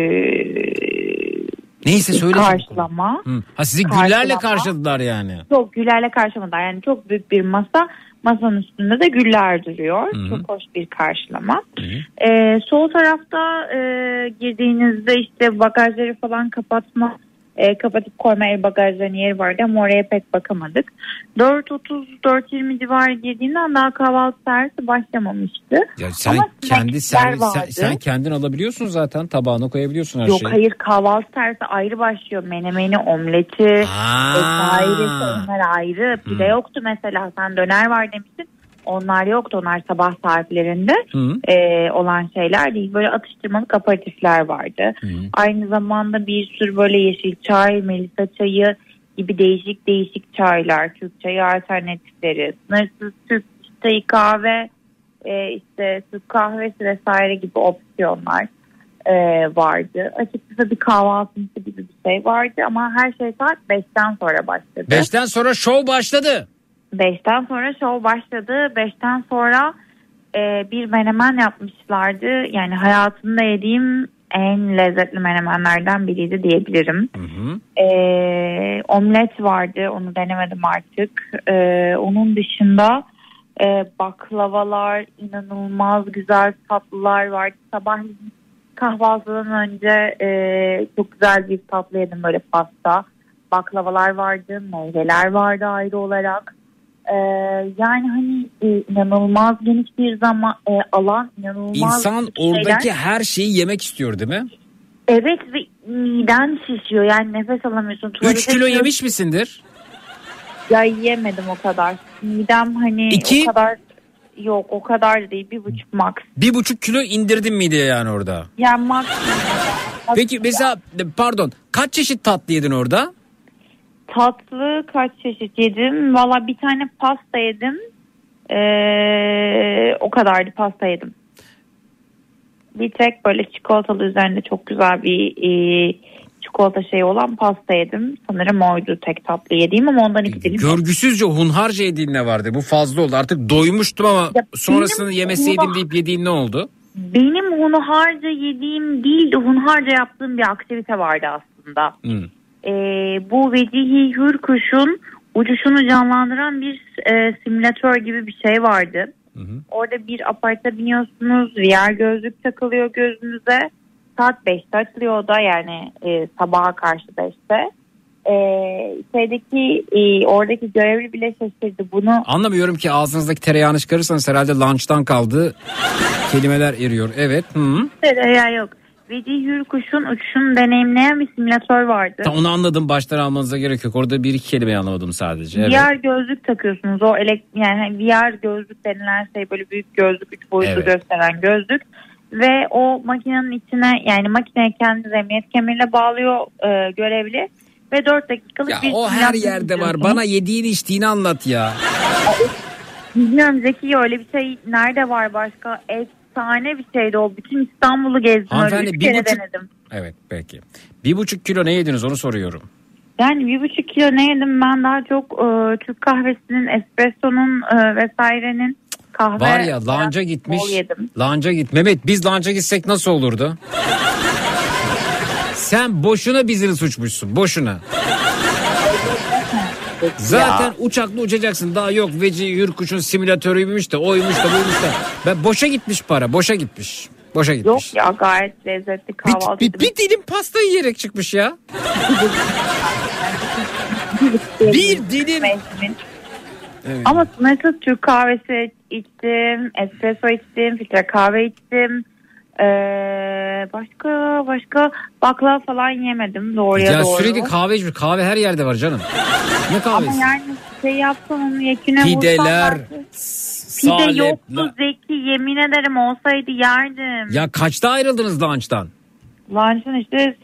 Neyse söyle. karşılama. Hı. Ha sizi güllerle Karşılama. karşıladılar yani. Çok güllerle karşılamadılar. Yani çok büyük bir masa. Masanın üstünde de güller duruyor. Hı hı. Çok hoş bir karşılama. Ee, sol tarafta e, girdiğinizde işte bagajları falan kapatma e, kapatıp koyma el bagajlarının yeri vardı ama oraya pek bakamadık. 4.30-4.20 civarı girdiğinden daha kahvaltı servisi başlamamıştı. Ya sen Ama kendi servis sen, vardı. sen kendin alabiliyorsun zaten tabağına koyabiliyorsun her Yok şeyi. hayır kahvaltı servisi ayrı başlıyor. Menemeni, omleti, vesairesi onlar ayrı. Pide yoktu mesela sen döner var demiştin. Onlar yoktu onlar sabah saatlerinde Hı. e, olan şeyler değil. Böyle atıştırmalık aperatifler vardı. Aynı zamanda bir sürü böyle yeşil çay, melisa çayı, gibi değişik değişik çaylar, Türk çayı alternatifleri, sınırsız Türk çayı kahve, e, işte Türk kahvesi vesaire gibi opsiyonlar e, vardı. Açıkçası bir kahvaltısı gibi bir şey vardı ama her şey saat 5'ten sonra başladı. Beşten sonra şov başladı. 5'ten sonra show başladı. 5'ten sonra e, bir menemen yapmışlardı. Yani hayatımda yediğim en lezzetli menemenlerden biriydi diyebilirim. E, omlet vardı. Onu denemedim artık. E, onun dışında e, baklavalar, inanılmaz güzel tatlılar vardı. Sabah kahvaltıdan önce e, çok güzel bir tatlı yedim böyle pasta. Baklavalar vardı, meyveler vardı ayrı olarak. E, yani hani e, inanılmaz geniş bir zaman e, alan, inanılmaz İnsan şeyler. oradaki her şeyi yemek istiyor değil mi? Evet ve miden şişiyor yani nefes alamıyorsun. 3 Tuvalete kilo gidiyorsun. yemiş misindir? Ya yiyemedim o kadar. Midem hani İki? o kadar yok o kadar da değil bir buçuk max. Bir buçuk kilo indirdin mideye yani orada. Yani max. Peki mesela pardon kaç çeşit tatlı yedin orada? Tatlı kaç çeşit yedim? Valla bir tane pasta yedim. Ee, o kadardı pasta yedim. Bir tek böyle çikolatalı üzerinde çok güzel bir e, çikolata şeyi olan pasta yedim. Sanırım oydu tek tatlı yediğim ama ondan iki dilim. Görgüsüzce hunharca yediğin ne vardı? Bu fazla oldu. Artık doymuştum ama sonrasını benim yemeseydim hunha- deyip yediğin ne oldu? Benim hunharca yediğim değil de hunharca yaptığım bir aktivite vardı aslında. Hmm. Ee, bu Vecihi Hürkuş'un uçuşunu canlandıran bir e, simülatör gibi bir şey vardı. Orada bir aparta biniyorsunuz, VR gözlük takılıyor gözünüze. Saat 5'te açılıyor o da yani e, sabaha karşı 5'te. Ee, şeydeki e, oradaki görevli bile şaşırdı bunu. Anlamıyorum ki ağzınızdaki tereyağını çıkarırsanız herhalde lunch'tan kaldı. Kelimeler eriyor. Evet. Hı. Ya yok. Vecihi Hürkuş'un uçuşunu deneyimleyen bir simülatör vardı. Ta onu anladım. Baştan almanıza gerek yok. Orada bir iki kelimeyi anlamadım sadece. Evet. VR gözlük takıyorsunuz. O elek yani VR gözlük denilen şey böyle büyük gözlük, üç boyutlu Evet. gösteren gözlük. Ve o makinenin içine yani makineye kendi emniyet kemerine bağlıyor e, görevli. Ve 4 dakikalık Ya bir o her yerde var. Bana yediğini içtiğini anlat ya. Bilmiyorum Zeki öyle bir şey nerede var başka? Efsane bir şeydi o. Bütün İstanbul'u gezdim. Hanımefendi, üç bir kere buçuk- denedim. Evet peki. Bir buçuk kilo ne yediniz onu soruyorum. Yani bir buçuk kilo ne yedim ben daha çok e, Türk kahvesinin, espressonun e, vesairenin kahve. Var ya lanca gitmiş. Lanca git. Mehmet biz lanca gitsek nasıl olurdu? Sen boşuna bizini suçmuşsun. Boşuna. Zaten uçakla uçacaksın. Daha yok Veci Hürkuş'un simülatörüymüş de oymuş da buymuş da. Ben boşa gitmiş para. Boşa gitmiş. Boşa gitmiş. Yok ya gayet lezzetli kahvaltı. Bir, bir dilim pasta yiyerek çıkmış ya. bir dilim. Evet. Ama sınırsız Türk kahvesi içtim, espresso içtim, filtre kahve içtim. Ee, başka başka baklava falan yemedim doğruya Ya doğru. sürekli kahve içmiş. Kahve her yerde var canım. Ne Ama kahvesi? yani şey yapsam onu yeküne Pideler, Pide salep, yoktu Zeki yemin ederim olsaydı yerdim. Ya kaçta ayrıldınız lunch'tan? Lunch'ın işte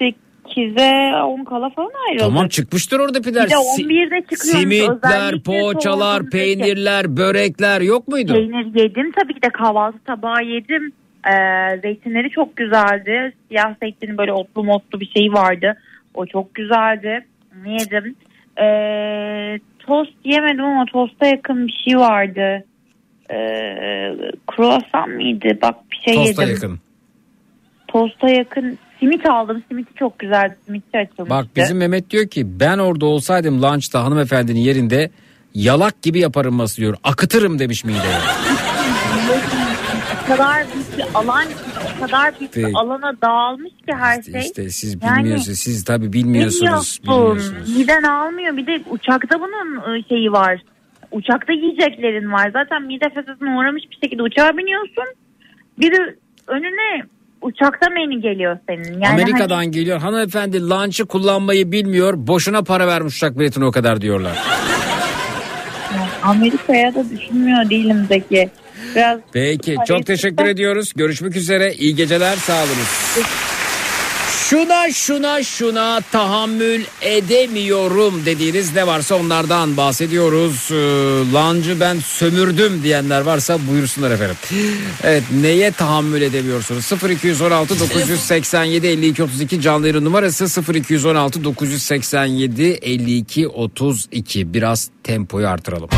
8'e 10 kala falan ayrıldık. Tamam çıkmıştır orada pideler. Bir de Si- 11'de çıkıyoruz. Simitler, poğaçalar, peynirler, börekler yok muydu? Peynir yedim tabii ki de kahvaltı tabağı yedim. Ee, zeytinleri çok güzeldi. Siyah zeytinin böyle otlu motlu bir şey vardı. O çok güzeldi. Yedim. Ee, tost yemedim ama tosta yakın bir şey vardı. Kruvasan mıydı? Bak bir şey Tosta yedim. yakın. Tosta yakın. Simit aldım. Simiti çok güzeldi. Simitçi açılmıştı. Bak bizim Mehmet diyor ki ben orada olsaydım lunch'ta hanımefendinin yerinde yalak gibi yaparım ması diyor. Akıtırım demiş mideye. kadar büyük bir alan o kadar büyük bir Peki. alana dağılmış ki her şey. İşte siz Yani- bilmiyorsunuz. Siz tabii bilmiyorsunuz. Bilmiyorsun. bilmiyorsunuz. Miden almıyor. Bir de uçakta bunun e, şeyi var. Uçakta yiyeceklerin var. Zaten mide fesatına uğramış bir şekilde uçağa biniyorsun. Bir de önüne uçakta menü geliyor senin. Yani Amerika'dan hani- geliyor. Hanımefendi lunch'ı kullanmayı bilmiyor. Boşuna para vermiş uçak biletine o kadar diyorlar. Amerika'ya da düşünmüyor değilim Zeki. Biraz Peki çok teşekkür ediyoruz. Görüşmek üzere. İyi geceler sağ olunuz. Şuna şuna şuna tahammül edemiyorum dediğiniz ne varsa onlardan bahsediyoruz. Ee, Lancı ben sömürdüm diyenler varsa buyursunlar efendim. Evet neye tahammül edemiyorsunuz? 0216 987 52 32 canlı yayın numarası 0216 987 52 32 biraz tempoyu artıralım.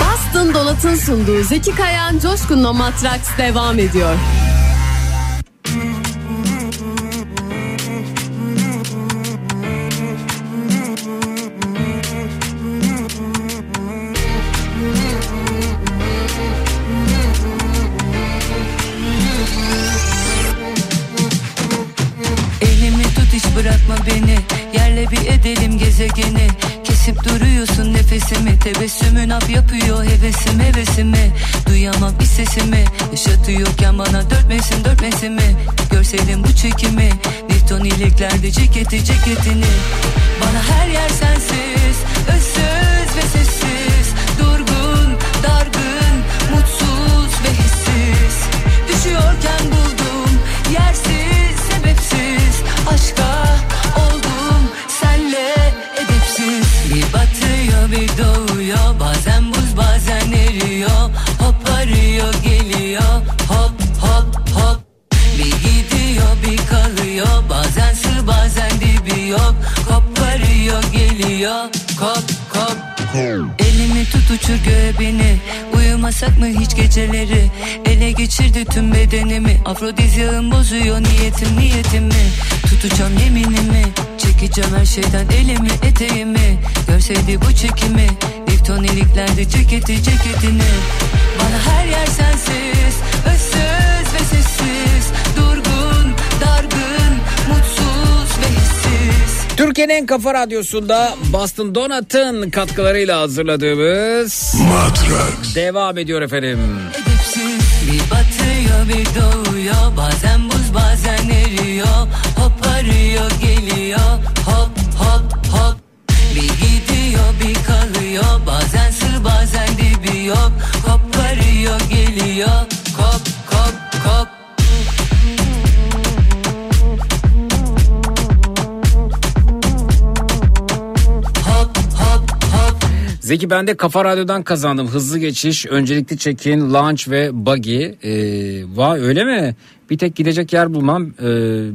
Boston Donat'ın sunduğu Zeki Kayan Coşkun'la Matraks devam ediyor. Elimi tut hiç bırakma beni Yerle bir edelim gezegeni Kesip duruyorsun nefesimi Tebessümün ap yapıyor hevesim hevesimi Duyamam bir sesimi Yaşatıyorken bana dörtmesin dörtmesimi. Görseydin bu çekimi Newton iliklerde ceketi ceketini. Bana her yer sensiz Özsüz ve sessiz. Durgun, dargın, mutsuz ve hissiz. Düşüyorken buldum yersiz sebepsiz. Aşka Hop arıyor geliyor Hop hop hop. Bir gidiyor bir kalıyor Bazen sır bazen dibi yok. Kop arıyor geliyor Kop kop. Elimi tut uçur göğe Uyumasak mı hiç geceleri? Ele geçirdi tüm bedenimi Afrodizyağım bozuyor niyetim niyetimi Tutacağım yeminimi Çekeceğim her şeyden elimi eteğimi. Görseydi bu çekimi Lifton iliklerde ceketi ceketini. Bana her yer sensiz Özsüz ve sessiz. Durgun, dargın, mutsuz ve hissiz. Türkiye'nin en kafa radyosunda Boston Donat'ın katkılarıyla hazırladığımız Matrax devam ediyor efendim. edepsiz Bir batıyor bir doğuyor. Bazen buz bazen eriyor. Hop arıyor geliyor. Hop hop hop. Bir gidiyor bir kalıyor geliyor Kop kop kop Zeki ben de Kafa Radyo'dan kazandım. Hızlı geçiş, öncelikli check-in, launch ve buggy. Ee, vay öyle mi? Bir tek gidecek yer bulmam, e,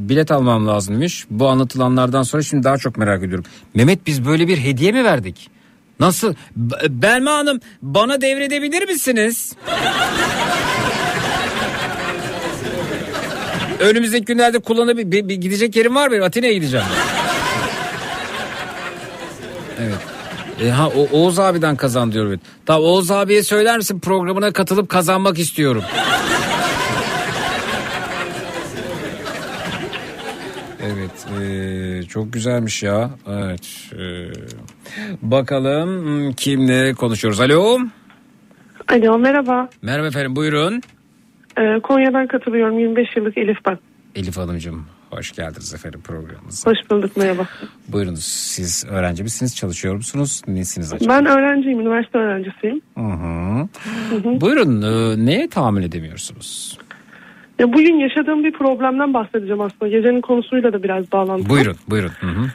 bilet almam lazımmış. Bu anlatılanlardan sonra şimdi daha çok merak ediyorum. Mehmet biz böyle bir hediye mi verdik? Nasıl? B- Belma Hanım bana devredebilir misiniz? Önümüzdeki günlerde kullanabilir. Bir, bir gidecek yerim var benim. Atina'ya gideceğim. Evet. E, ha o, Oğuz abiden kazan diyor. Evet. Tamam Oğuz abiye söyler misin programına katılıp kazanmak istiyorum. Evet e, çok güzelmiş ya. Evet. e, bakalım hmm, kimle konuşuyoruz. Alo. Alo merhaba. Merhaba efendim buyurun. Ee, Konya'dan katılıyorum 25 yıllık Elif ben. Elif Hanımcığım hoş geldiniz efendim programımıza. Hoş bulduk merhaba. Buyurunuz siz öğrenci misiniz çalışıyor musunuz? Nesiniz acaba? Ben öğrenciyim üniversite öğrencisiyim. Hı hı. Buyurun e, neye tahammül edemiyorsunuz? Ya bugün yaşadığım bir problemden bahsedeceğim aslında. Gecenin konusuyla da biraz bağlantılı. Buyurun buyurun. Hı hı.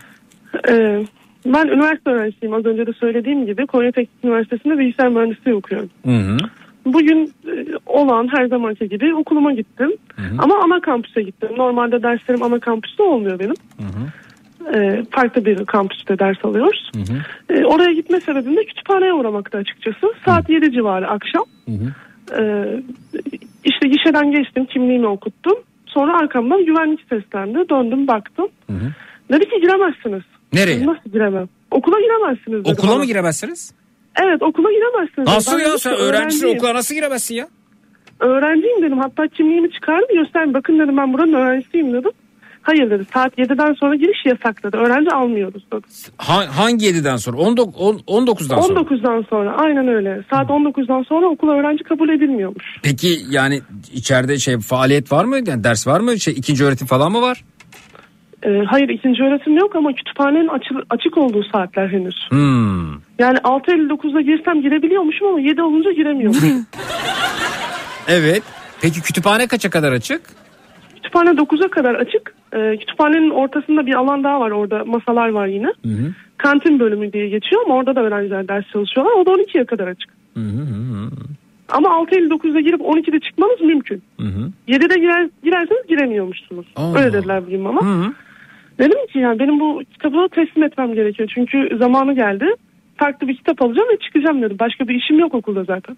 Ee, ben üniversite öğrencisiyim az önce de söylediğim gibi Konya Teknik Üniversitesi'nde bilgisayar mühendisliği okuyorum. Hı hı. Bugün e, olan her zamanki gibi okuluma gittim. Ama ana kampüse gittim. Normalde derslerim ana kampüste olmuyor benim. Ee, farklı bir kampüste ders alıyoruz. Ee, oraya gitme sebebim de kütüphaneye uğramakta açıkçası. Saat 7 civarı akşam. Ee, işte gişeden geçtim kimliğimi okuttum. Sonra arkamdan güvenlik seslendi. Döndüm baktım. Dedi ki giremezsiniz. Nereye? Nasıl giremem? Okula giremezsiniz dedi Okula bana. mı giremezsiniz? Evet okula giremezsiniz. Nasıl ya sen öğrencisin okula nasıl giremezsin ya? Öğrenciyim dedim. Hatta kimliğimi çıkardım gösterdim. Bakın dedim ben buranın öğrencisiyim dedim. Hayır dedi saat 7'den sonra giriş yasak dedi. Öğrenci almıyoruz dedi. Ha- hangi 7'den sonra? 19, on- 19'dan sonra. 19'dan sonra aynen öyle. Saat 19'dan sonra okula öğrenci kabul edilmiyormuş. Peki yani içeride şey faaliyet var mı? Yani ders var mı? Şey ikinci öğretim falan mı var? Ee, hayır ikinci öğretim yok ama kütüphanenin açı- açık olduğu saatler henüz. Hmm. Yani 6.59'da girsem girebiliyormuşum ama 7 olunca giremiyormuşum. Evet. Peki kütüphane kaça kadar açık? kütüphane 9'a kadar açık. Ee, kütüphanenin ortasında bir alan daha var orada masalar var yine. Hı hı. Kantin bölümü diye geçiyor ama orada da öğrenciler ders çalışıyorlar. O da 12'ye kadar açık. Hı hı hı. Ama 6.59'da girip 12'de çıkmanız mümkün. Hı hı. 7'de girer, girerseniz giremiyormuşsunuz. Aa. Öyle dediler bugün ama. Hı hı. Dedim ki yani benim bu kitabı teslim etmem gerekiyor. Çünkü zamanı geldi. Farklı bir kitap alacağım ve çıkacağım dedim. Başka bir işim yok okulda zaten.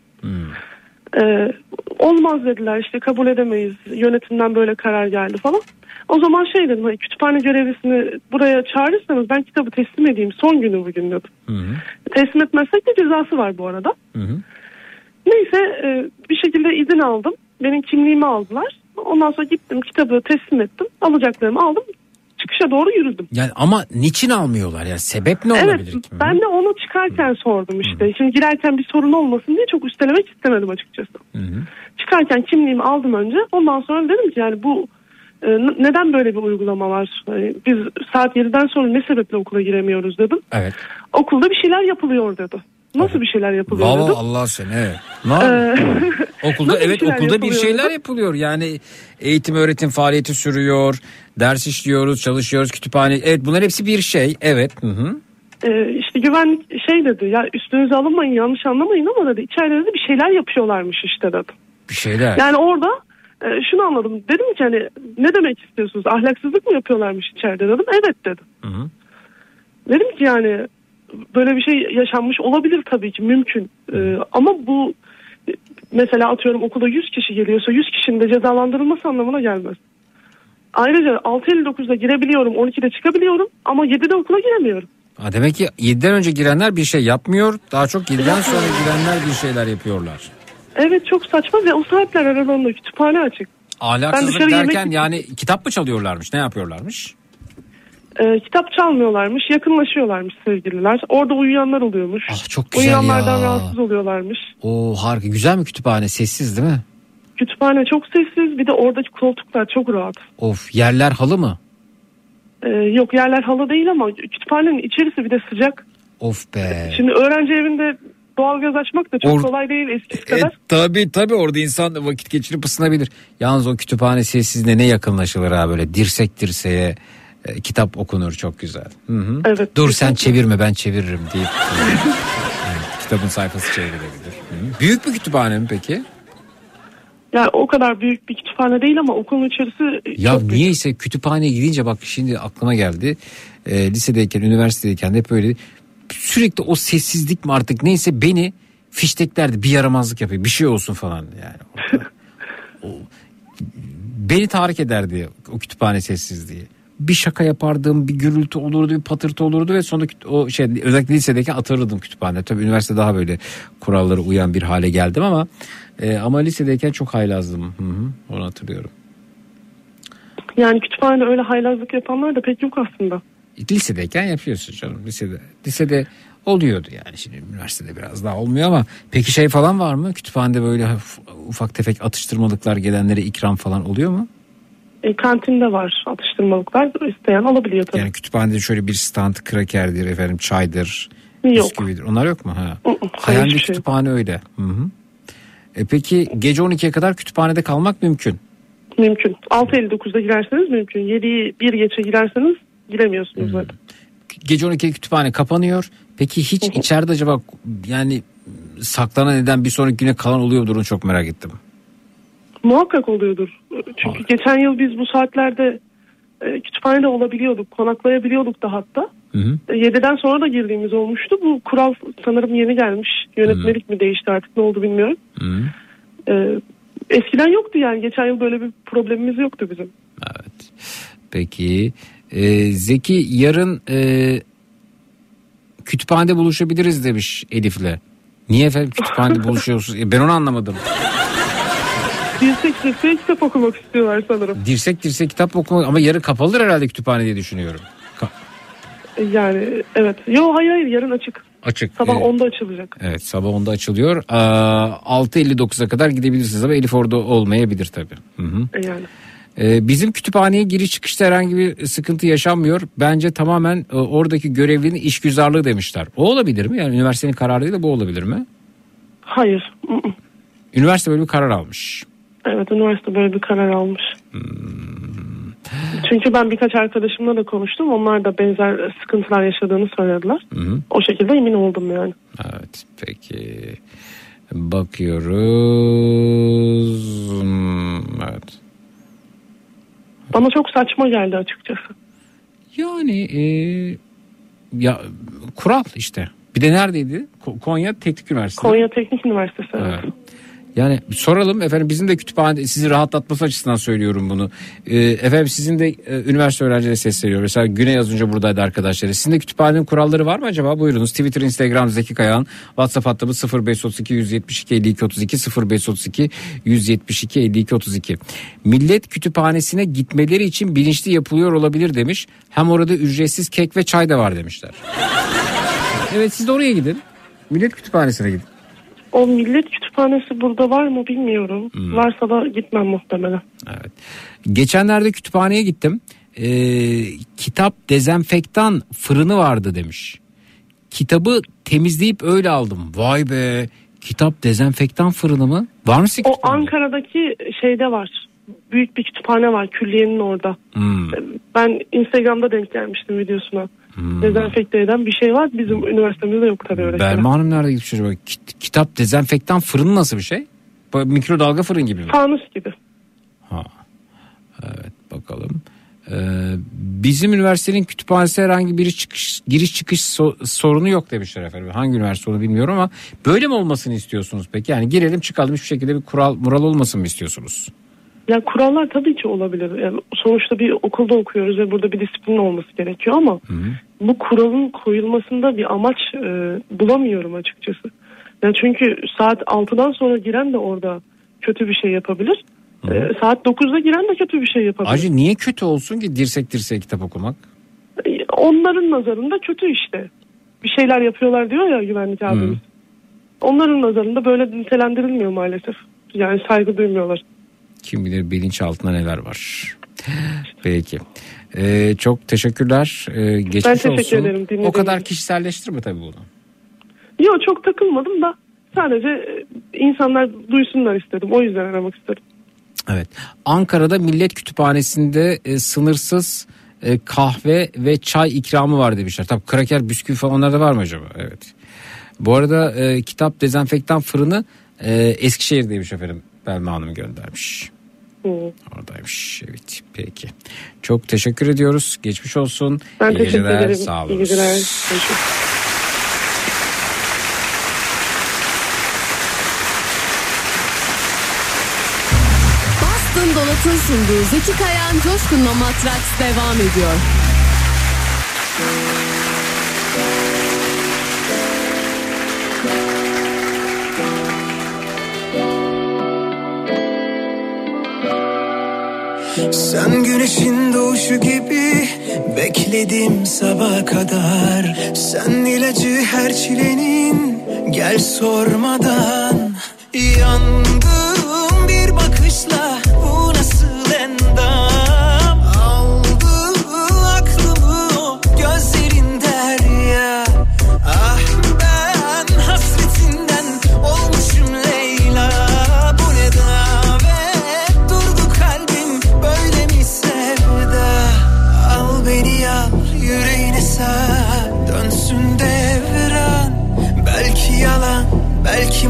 Ee, olmaz dediler işte kabul edemeyiz. Yönetimden böyle karar geldi falan. O zaman şey dedim hani kütüphane görevlisini buraya çağırırsanız ben kitabı teslim edeyim. Son günü bugün dedim. Hı hı. Teslim etmezsek de cezası var bu arada. Hı hı. Neyse e, bir şekilde izin aldım. Benim kimliğimi aldılar. Ondan sonra gittim kitabı teslim ettim. Alacaklarımı aldım. Çıkışa doğru yürüdüm. Yani ama niçin almıyorlar ya? Sebep ne evet olabilir ki? ben de onu çıkarken sordum işte. Şimdi girerken bir sorun olmasın diye çok üstelemek istemedim açıkçası. Hı hı. Çıkarken kimliğimi aldım önce. Ondan sonra dedim ki yani bu e, neden böyle bir uygulama var? Hani biz saat 7'den sonra ne sebeple okula giremiyoruz dedim. Evet. Okulda bir şeyler yapılıyor dedi. Nasıl bir şeyler yapılıyor Valla dedim. Allah seni evet. Ne Ee? Okulda bir evet şeyler okulda bir şeyler dedim. yapılıyor. Yani eğitim öğretim faaliyeti sürüyor. Ders işliyoruz, çalışıyoruz, kütüphane. Evet bunlar hepsi bir şey. Evet. Hı hı. Ee, işte güvenlik şey dedi ya üstünüze alınmayın yanlış anlamayın ama dedi içeride de bir şeyler yapıyorlarmış işte dedi. Bir şeyler. Yani orada e, şunu anladım dedim ki hani ne demek istiyorsunuz ahlaksızlık mı yapıyorlarmış içeride dedim evet dedim. Hı hı. Dedim ki yani böyle bir şey yaşanmış olabilir tabii ki mümkün Ee, ama bu mesela atıyorum okulda 100 kişi geliyorsa 100 kişinin de cezalandırılması anlamına gelmez. Ayrıca 6.59'da girebiliyorum 12'de çıkabiliyorum ama 7'de okula giremiyorum. Ha, demek ki 7'den önce girenler bir şey yapmıyor. Daha çok 7'den sonra girenler bir şeyler yapıyorlar. Evet çok saçma ve o saatler aralığında kütüphane açık. Ahlaksızlık dışarı yemek derken yani kitap mı çalıyorlarmış? Ne yapıyorlarmış? Ee, kitap çalmıyorlarmış, yakınlaşıyorlarmış sevgililer. Orada uyuyanlar oluyormuş. Ah, çok güzel Uyuyanlardan ya. rahatsız oluyorlarmış. Oo harika. Güzel mi kütüphane? Sessiz değil mi? Kütüphane çok sessiz, bir de oradaki koltuklar çok rahat. Of yerler halı mı? Ee, yok yerler halı değil ama kütüphanenin içerisi bir de sıcak. Of be. Şimdi öğrenci evinde doğalgaz açmak da çok Or- kolay değil eskisi E, kadar. tabii tabii orada insan vakit geçirip ısınabilir. Yalnız o kütüphane sessizliğine ne yakınlaşılır ha böyle dirsek dirseğe e, kitap okunur çok güzel. Hı hı. Evet, Dur sen çevirme ben çeviririm deyip Evet, kitabın sayfası çevrilebilir. Hı. Büyük bir kütüphane mi peki? Yani o kadar büyük bir kütüphane değil ama okulun içerisi Ya çok büyük. niyeyse kütüphaneye gidince bak şimdi aklıma geldi. E, lisedeyken, üniversitedeyken de hep böyle sürekli o sessizlik mi artık neyse beni fişteklerdi bir yaramazlık yapıyor bir şey olsun falan yani. O- beni tahrik ederdi o kütüphane sessizliği. Bir şaka yapardım, bir gürültü olurdu, bir patırtı olurdu ve sonra o şey özellikle lisedeyken atırırdım kütüphane. Tabii üniversite daha böyle kurallara uyan bir hale geldim ama e, ama lisedeyken çok haylazdım. Hı hı, onu hatırlıyorum. Yani kütüphanede öyle haylazlık yapanlar da pek yok aslında. lisedeyken yapıyorsun canım lisede. Lisede oluyordu yani şimdi üniversitede biraz daha olmuyor ama peki şey falan var mı? Kütüphanede böyle ufak tefek atıştırmalıklar gelenlere ikram falan oluyor mu? E, kantinde var atıştırmalıklar isteyen alabiliyor tabii. Yani kütüphanede şöyle bir stand krakerdir efendim çaydır, Yok. bisküvidir. Onlar yok mu? Ha. Hayalde şey kütüphane öyle. Hı hı. E peki gece 12'ye kadar kütüphanede kalmak mümkün. Mümkün. 6.59'da girerseniz mümkün. 7'yi bir geçe girerseniz giremiyorsunuz zaten. Gece 12'de kütüphane kapanıyor. Peki hiç içeride acaba yani saklanan neden bir sonraki güne kalan oluyor mu? çok merak ettim. Muhakkak oluyordur. Çünkü geçen yıl biz bu saatlerde e, kütüphanede olabiliyorduk. Konaklayabiliyorduk da hatta. Hı hı. E, 7'den sonra da girdiğimiz olmuştu. Bu kural sanırım yeni gelmiş. Yönetmelik mi değişti artık ne oldu bilmiyorum. Hı. E, eskiden yoktu yani. Geçen yıl böyle bir problemimiz yoktu bizim. Peki e, Zeki yarın e, kütüphanede buluşabiliriz demiş Elif'le. Niye efendim kütüphanede buluşuyorsunuz? E, ben onu anlamadım. Dirsek dirseğe kitap okumak istiyorlar sanırım. Dirsek dirsek kitap okumak ama yarın kapalıdır herhalde kütüphane diye düşünüyorum. Yani evet. Yo hayır hayır yarın açık. Açık. Sabah E, 10'da açılacak. Evet sabah 10'da açılıyor. Aa, 6.59'a kadar gidebilirsiniz ama Elif orada olmayabilir tabii. Hı hı. E, yani. Ee, bizim kütüphaneye giriş çıkışta herhangi bir sıkıntı yaşanmıyor. Bence tamamen e, oradaki görevlinin işgüzarlığı demişler. O olabilir mi? Yani üniversitenin kararı değil de bu olabilir mi? Hayır. Üniversite böyle bir karar almış. Evet üniversite böyle bir karar almış. Çünkü ben birkaç arkadaşımla da konuştum. Onlar da benzer sıkıntılar yaşadığını söylediler. O şekilde emin oldum yani. Evet peki. Bakıyoruz. Hmm, Evet. Bana çok saçma geldi açıkçası. Yani e, ya kural işte. Bir de neredeydi? Ko- Konya Teknik Üniversitesi. Konya Teknik Üniversitesi. evet. Evet. Yani soralım efendim bizim de kütüphane sizi rahatlatması açısından söylüyorum bunu. Ee, efendim sizin de e, üniversite öğrencileri sesleniyor. Mesela Güney az önce buradaydı arkadaşları. Sizin de kütüphanenin kuralları var mı acaba? Buyurunuz. Twitter, Instagram Zeki Kayağan. WhatsApp hattımız 0532 172 52 32 0532 172 52 32. Millet kütüphanesine gitmeleri için bilinçli yapılıyor olabilir demiş. Hem orada ücretsiz kek ve çay da var demişler. evet siz de oraya gidin. Millet kütüphanesine gidin. O millet kütüphanesi burada var mı bilmiyorum. Hmm. Varsa da gitmem muhtemelen. Geçenlerde kütüphaneye gittim. Ee, kitap dezenfektan fırını vardı demiş. Kitabı temizleyip öyle aldım. Vay be kitap dezenfektan fırını mı? Var mı sizin O Ankara'daki şeyde var. Büyük bir kütüphane var külliyenin orada. Hmm. Ben Instagram'da denk gelmiştim videosuna. Dezenfekte eden bir şey var. Bizim üniversitemizde yok tabii öyle şeyler. Belma Hanım nerede gitmiş acaba? Kit- kitap dezenfektan fırını nasıl bir şey? Mikrodalga fırın gibi mi? Fanus gibi. Evet bakalım. Ee, bizim üniversitenin kütüphanesi herhangi bir çıkış, giriş çıkış so- sorunu yok demişler efendim. Hangi üniversite onu bilmiyorum ama böyle mi olmasını istiyorsunuz peki? Yani girelim çıkalım hiçbir şekilde bir kural mural olmasın mı istiyorsunuz? Ya kurallar tabii ki olabilir. Yani sonuçta bir okulda okuyoruz ve burada bir disiplin olması gerekiyor ama bu kuralın koyulmasında bir amaç e, bulamıyorum açıkçası. Yani çünkü saat 6'dan sonra giren de orada kötü bir şey yapabilir. E, saat 9'da giren de kötü bir şey yapabilir. Acı niye kötü olsun ki dirsek dirseğe kitap okumak? E, Onların nazarında kötü işte. Bir şeyler yapıyorlar diyor ya güvenlik abimiz. Onların nazarında böyle nitelendirilmiyor maalesef. Yani saygı duymuyorlar. Kim bilir bilinçaltında neler var. Peki. Ee, çok teşekkürler. Ee, geçmiş Ben teşekkür olsun. ederim, dinlediğiniz O kadar kişiselleştirme tabii bunu. Yok çok takılmadım da sadece e, insanlar duysunlar istedim. O yüzden aramak istedim. Evet. Ankara'da Millet Kütüphanesi'nde e, sınırsız e, kahve ve çay ikramı var demişler. Tabii kraker, bisküvi falan onlar da var mı acaba? Evet. Bu arada e, kitap dezenfektan fırını e, Eskişehir'deymiş efendim. Belma Hanım göndermiş. Oradaymış. Evet peki. Çok teşekkür ediyoruz. Geçmiş olsun. Ben İyi teşekkür geceler. ederim. Sağ olun. İyi geceler. Bastın Donat'ın sunduğu Zeki Kayan Coşkun'la Matraks devam ediyor. Sen güneşin doğuşu gibi bekledim sabaha kadar. Sen ilacı her çilenin gel sormadan. Yandım bir bakışla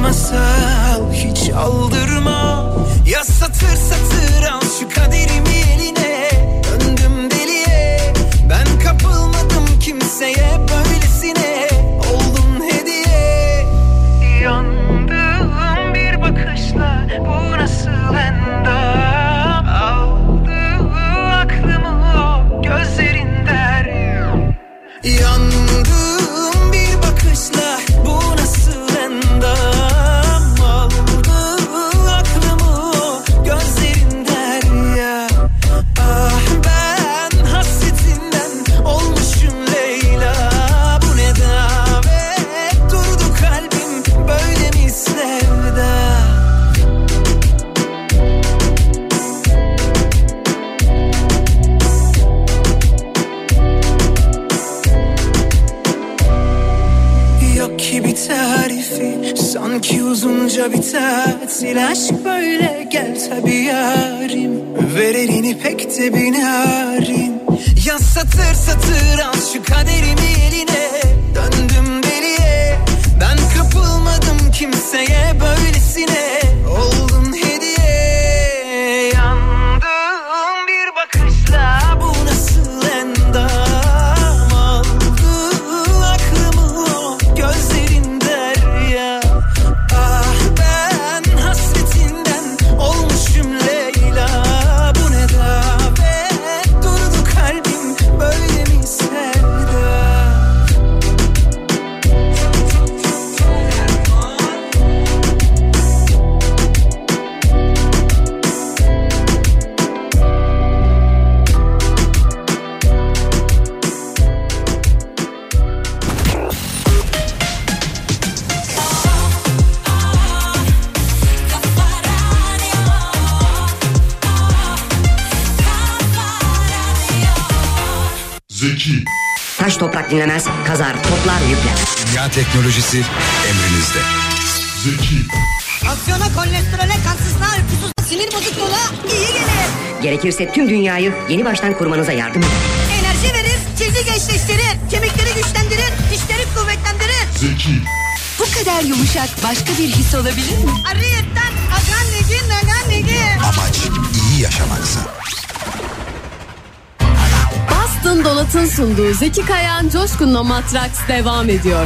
masal hiç aldırma. Ya satır satır al şu kaderimi eline. Döndüm deliye. Ben kapılmadım kimseye uzunca biter aşk böyle gel tabi yarim. Ver elini pek de binarin. Ya satır satır al şu kaderimi eline. Döndüm deliye Ben kapılmadım kimseye böylesine. Oldu toprak dinlemez, kazar, toplar, yükler. Dünya teknolojisi emrinizde. Zeki. Aksiyona, kolesterole, kansızlığa, uykusuzluğa, sinir bozukluğuna iyi gelir. Gerekirse tüm dünyayı yeni baştan kurmanıza yardım eder. Enerji verir, cildi gençleştirir, kemikleri güçlendirir, dişleri kuvvetlendirir. Zeki. Bu kadar yumuşak başka bir his olabilir mi? Arıyetten, agan negi, nagan negi. Amaç iyi yaşamaksa Altın Dolat'ın sunduğu Zeki Kayan Coşkun'la Matraks devam ediyor.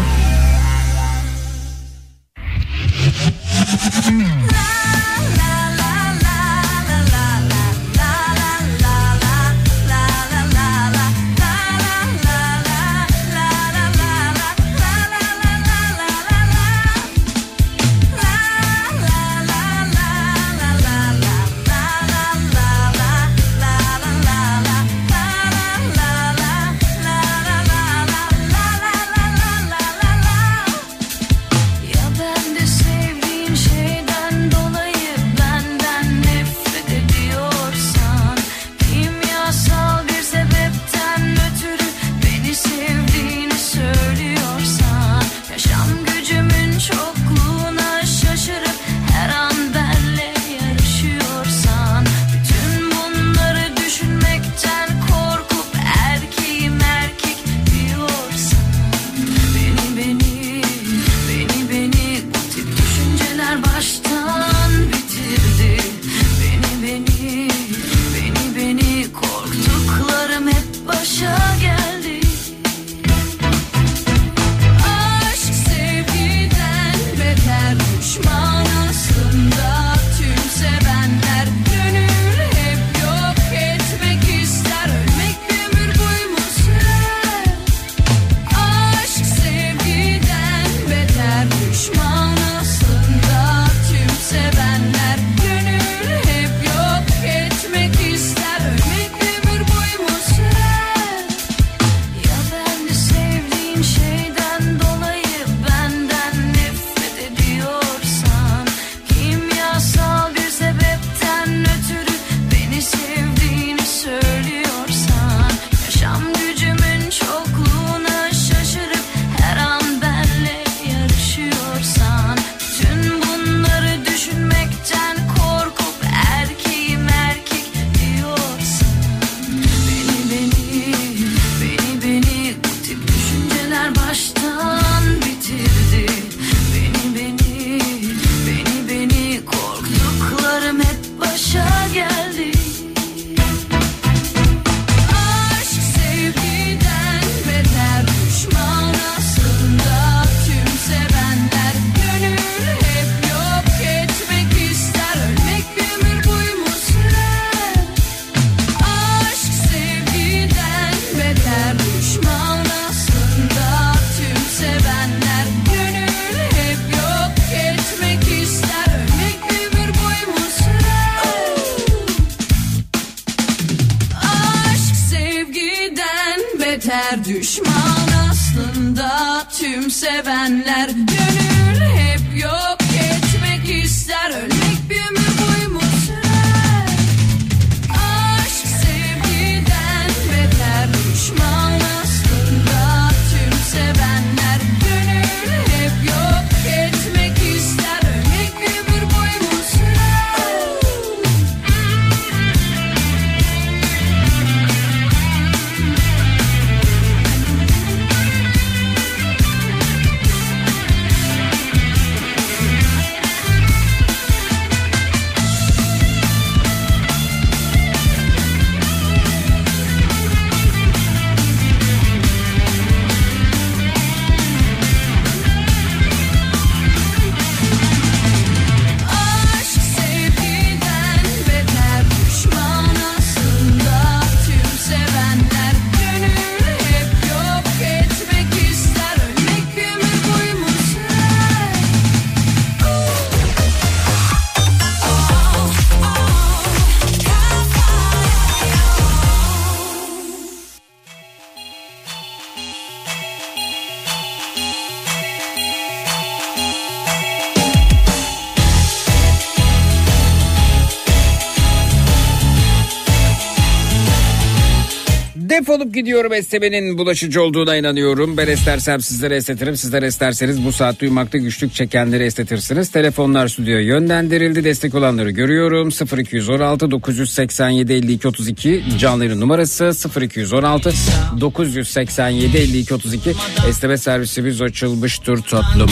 Gidiyorum esnemenin bulaşıcı olduğuna inanıyorum. Ben estersem sizlere estetirim. Sizler esterseniz bu saat duymakta güçlük çekenleri estetirsiniz. Telefonlar stüdyoya yönlendirildi. Destek olanları görüyorum. 0216 987 52 32 canlı numarası 0216 987 52 32 esneme servisimiz açılmıştır tatlım.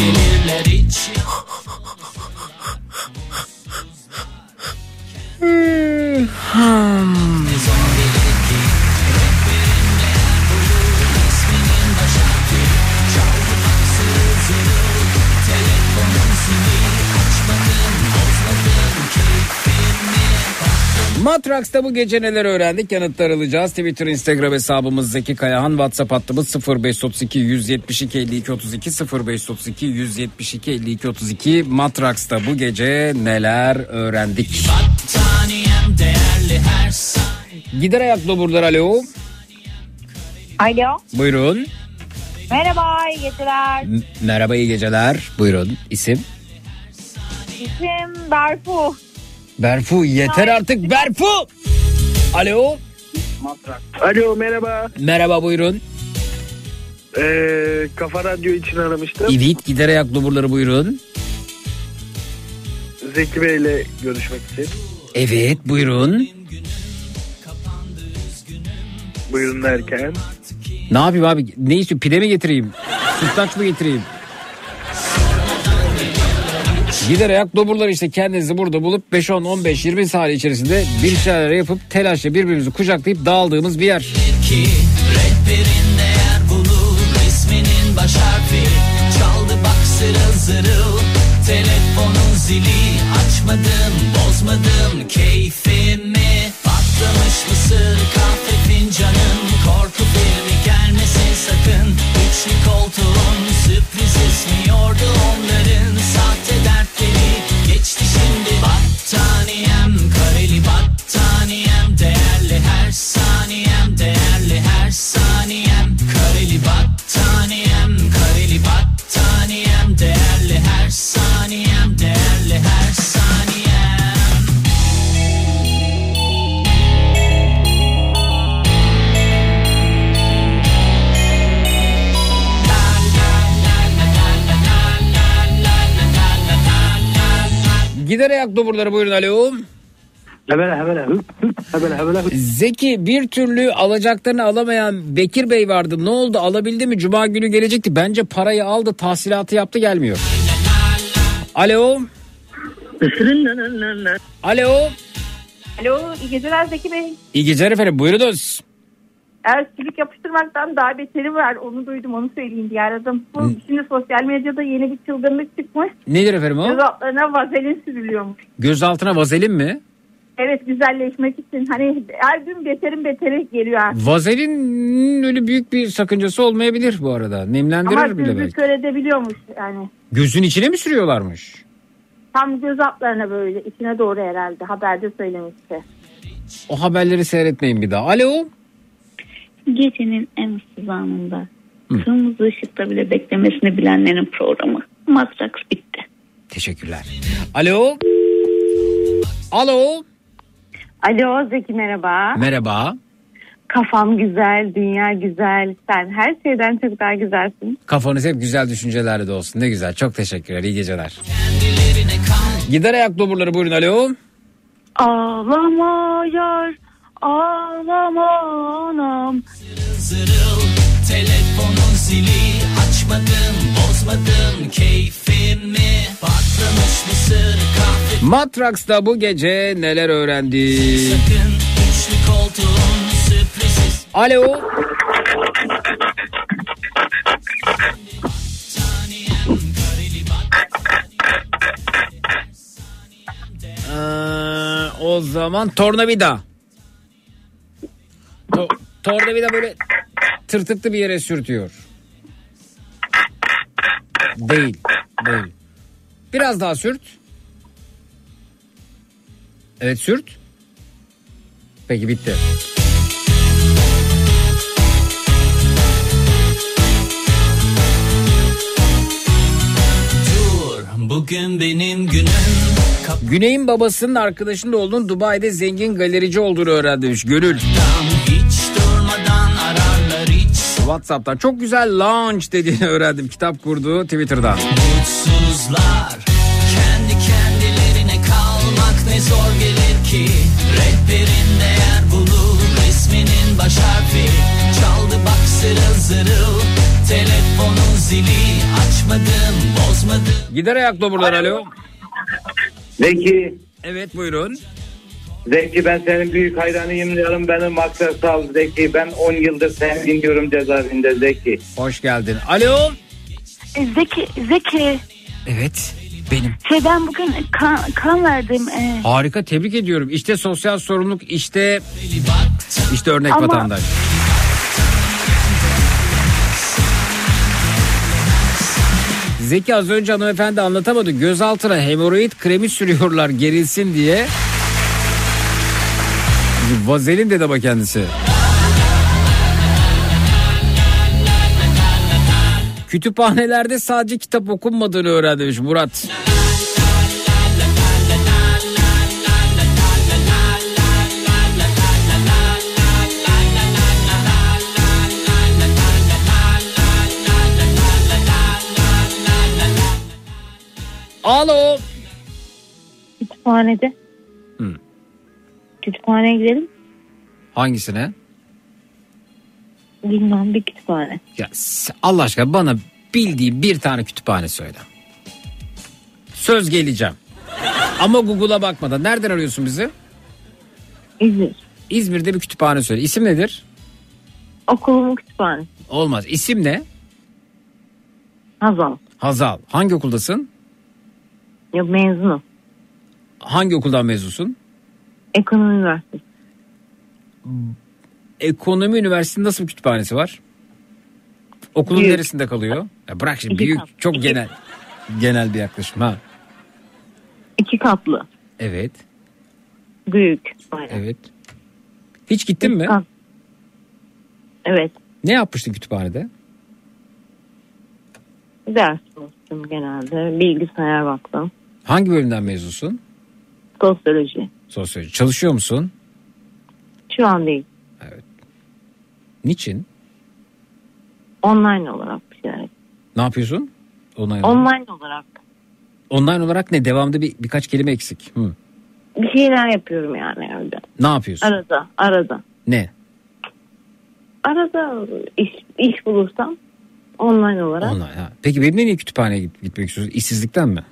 Matraks'ta bu gece neler öğrendik yanıtlar alacağız. Twitter, Instagram hesabımız Zeki Kayahan. WhatsApp hattımız 0532 172 52 32 0532 172 52 32. Matraks'ta bu gece neler öğrendik? Gider ayaklı buralar alo. Alo. Buyurun. Merhaba, iyi geceler. M- Merhaba iyi geceler. Buyurun. İsim? İsim Berfu. Berfu yeter artık Berfu. Alo. Alo merhaba. Merhaba buyurun. Ee, Kafa Radyo için aramıştım. Evet gider ayaklı buraları buyurun. Zeki Bey ile görüşmek için. Evet buyurun. Buyurun derken. Ne yapayım abi? Ne istiyor? Pide mi getireyim? Sütlaç mı getireyim? Gider ayak doburlar işte kendinizi burada bulup 5, 10, 15, 20 saniye içerisinde bir şeyler yapıp telaşla birbirimizi kucaklayıp dağıldığımız bir yer. Bulur baş harfi. Çaldı bak zırıl zırıl telefonun zili. Açmadım bozmadım keyfimi. Patlamış mısır kahve fincanım Korku filmi gelmesin sakın. Üçlü koltuğun sürpriz esmiyordu onların geçti şimdi. Battaniyem kareli battaniyem Değerli her saniyem değerli her saniyem Gider ayak doburları buyurun alo. Hebele hebele hıp hıp hebele. Zeki bir türlü alacaklarını alamayan Bekir Bey vardı. Ne oldu alabildi mi? Cuma günü gelecekti. Bence parayı aldı tahsilatı yaptı gelmiyor. Alo. Alo. Alo iyi geceler Zeki Bey. İyi geceler efendim buyurunuz. Eğer yapıştırmaktan daha beteri var onu duydum onu söyleyeyim diye aradım. Bu şimdi sosyal medyada yeni bir çılgınlık çıkmış. Nedir efendim o? Göz altlarına vazelin sürülüyormuş. Göz altına vazelin mi? Evet güzelleşmek için hani her gün beterin beteri geliyor artık. Vazelin öyle büyük bir sakıncası olmayabilir bu arada. Nemlendirir Ama bile belki. kör edebiliyormuş yani. Gözün içine mi sürüyorlarmış? Tam göz altlarına böyle içine doğru herhalde haberde söylemişti. O haberleri seyretmeyin bir daha. Alo. Gecenin en ıssız anında kırmızı ışıkta bile beklemesini bilenlerin programı. Matrax bitti. Teşekkürler. Alo. Alo. Alo Zeki merhaba. Merhaba. Kafam güzel, dünya güzel. Sen her şeyden çok daha güzelsin. Kafanız hep güzel düşüncelerle de olsun. Ne güzel. Çok teşekkürler. İyi geceler. Gider ayak doburları buyurun. Alo. Ağlama yar, ağlama anam. Zırıl telefonun zili Açmadım bozmadım keyfimi Patlamış mısır kahve Matraks'ta bu gece neler öğrendi? sakın Üçlü koltuğun sürpriz Alo. Ee, o zaman tornavida. To- tornavida böyle tırtıklı bir yere sürtüyor. Değil. Değil. Biraz daha sürt. Evet sürt. Peki bitti. Bugün benim günüm Güney'in babasının arkadaşında olduğunu Dubai'de zengin galerici olduğunu öğrenmiş. Gönül. Durmadan WhatsApp'tan. Çok güzel launch dediğini öğrendim. Kitap kurdu Twitter'dan. Mutsuzlar kendi kendilerine kalmak ne zor gelir ki Rehberin değer bulur resminin baş harfi Çaldı bak zırıl zırıl telefonun zili Açmadım bozmadım Gider ayak doburlar alo. Zeki. Evet buyurun. Zeki ben senin büyük hayranıyım diyorum. Benim Maksat Sal Zeki. Ben 10 yıldır seni dinliyorum cezaevinde Zeki. Hoş geldin. Alo. Zeki, Zeki. Evet benim. Şey ben bugün kan, kan verdim. Ee, Harika tebrik ediyorum. İşte sosyal sorumluluk işte işte örnek Ama- vatandaş. Zeki az önce hanımefendi anlatamadı. Gözaltına hemoroid kremi sürüyorlar gerilsin diye. Vazelin dedi ama kendisi. Kütüphanelerde sadece kitap okunmadığını öğrenmiş Murat. Alo. Kütüphanede. Hı. Kütüphaneye gidelim. Hangisine? Bilmem bir kütüphane. Ya Allah aşkına bana bildiği bir tane kütüphane söyle. Söz geleceğim. Ama Google'a bakmadan. Nereden arıyorsun bizi? İzmir. İzmir'de bir kütüphane söyle. İsim nedir? Okulumun kütüphanesi. Olmaz. İsim ne? Hazal. Hazal. Hangi okuldasın? Yok mezunum. Hangi okuldan mezunsun? Ekonomi Üniversitesi. Ekonomi Üniversitesi'nin nasıl bir kütüphanesi var? Okulun Büyük. neresinde kalıyor? Ya bırak şimdi İki büyük kat. çok İki- genel genel bir yaklaşım ha. İki katlı. Evet. Büyük. Aynen. Evet. Hiç gittin mi? kat. Evet. Ne yapmıştın kütüphanede? Ders çalıştım genelde. Bilgisayar baktım. Hangi bölümden mezunsun? Sosyoloji. Sosyoloji. Çalışıyor musun? Şu an değil. Niçin? Online olarak bir şeyler. Ne yapıyorsun? Online. Online olarak Online olarak ne? Devamda bir birkaç kelime eksik. Hı. bir şeyler yapıyorum yani evde. Ne yapıyorsun? Arada, arada. Ne? Arada iş, iş bulursam online olarak Online. Ha. Peki benimle niye kütüphaneye git- gitmek istiyorsun? İşsizlikten mi?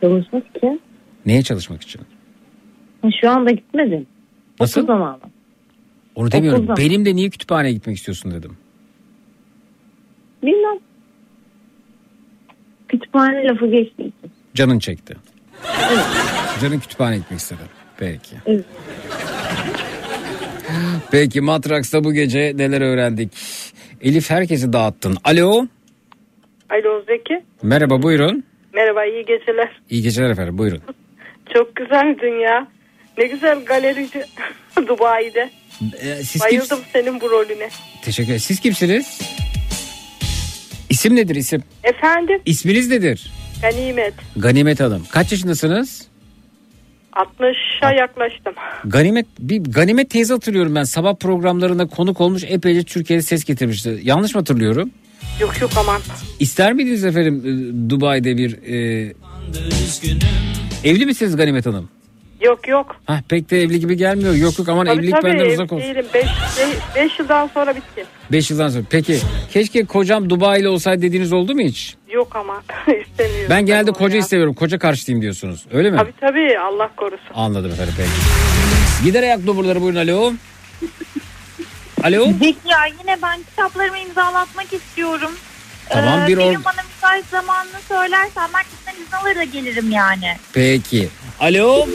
çalışmak için. Neye çalışmak için? Şu anda gitmedim. Nasıl? Okul zamanı. Onu demiyorum. Okulda. Benimle niye kütüphaneye gitmek istiyorsun dedim. Bilmem. Kütüphane lafı geçti. Canın çekti. Canın kütüphaneye gitmek istedi. Peki. Evet. Peki Matraks'ta bu gece neler öğrendik? Elif herkesi dağıttın. Alo. Alo Zeki. Merhaba buyurun. Merhaba iyi geceler. İyi geceler efendim buyurun. Çok güzel dünya. Ne güzel galerici Dubai'de. Ee, siz Bayıldım senin bu rolüne. Teşekkür ederim. Siz kimsiniz? İsim nedir isim? Efendim İsminiz nedir? Ganimet. Ganimet Hanım. Kaç yaşındasınız? 60'a yaklaştım. Ganimet bir Ganimet teyze hatırlıyorum ben. Sabah programlarında konuk olmuş epeyce Türkiye'de ses getirmişti. Yanlış mı hatırlıyorum? Yok yok aman. İster miydiniz efendim e, Dubai'de bir e, evli misiniz Ganimet Hanım? Yok yok. Hah pek de evli gibi gelmiyor. Yok yok aman Tabii evlilik tabii benden uzak olsun. değilim. 5 yıldan sonra bitti. 5 yıldan sonra. Peki keşke kocam Dubai'li olsaydı dediğiniz oldu mu hiç? Yok aman istemiyorum. Ben genelde onu koca ya. istemiyorum. Koca karşıyım diyorsunuz. Öyle mi? Tabii tabii Allah korusun. Anladım efendim peki. Gider ayak doburları buyurun alo. Alo. Zeki ya yine ben kitaplarımı imzalatmak istiyorum. Tamam, Ee, bir or- benim bana müsait zamanını söylersen ben sizden izin alır da gelirim yani. Peki. Alo.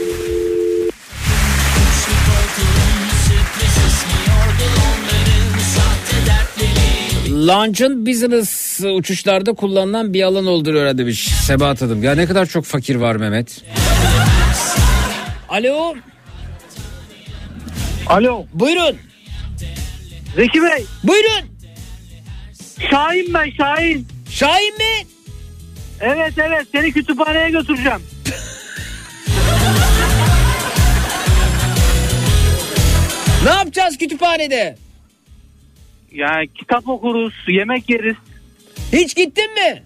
Launch'ın business uçuşlarda kullanılan bir alan olduğunu öğrenmiş Sebahat Hanım. Ya ne kadar çok fakir var Mehmet. Alo. Alo. Buyurun. Zeki Bey. Buyurun. Şahin ben Şahin. Şahin mi? Evet evet seni kütüphaneye götüreceğim. Ne yapacağız kütüphanede? Yani kitap okuruz, yemek yeriz. Hiç gittin mi?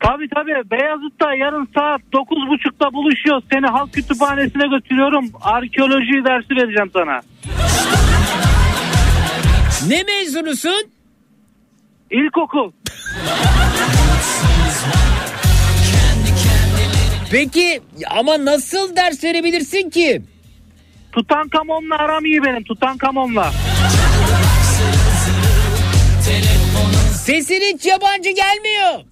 Tabii tabii. Beyazıt'ta yarın saat 9.30'da buluşuyoruz. Seni halk kütüphanesine götürüyorum. Arkeoloji dersi vereceğim sana. Ne mezunusun? İlkokul. Peki ama nasıl ders verebilirsin ki? Tutankamon'la aram iyi benim. Tutankamon'la. Sesin hiç yabancı gelmiyor.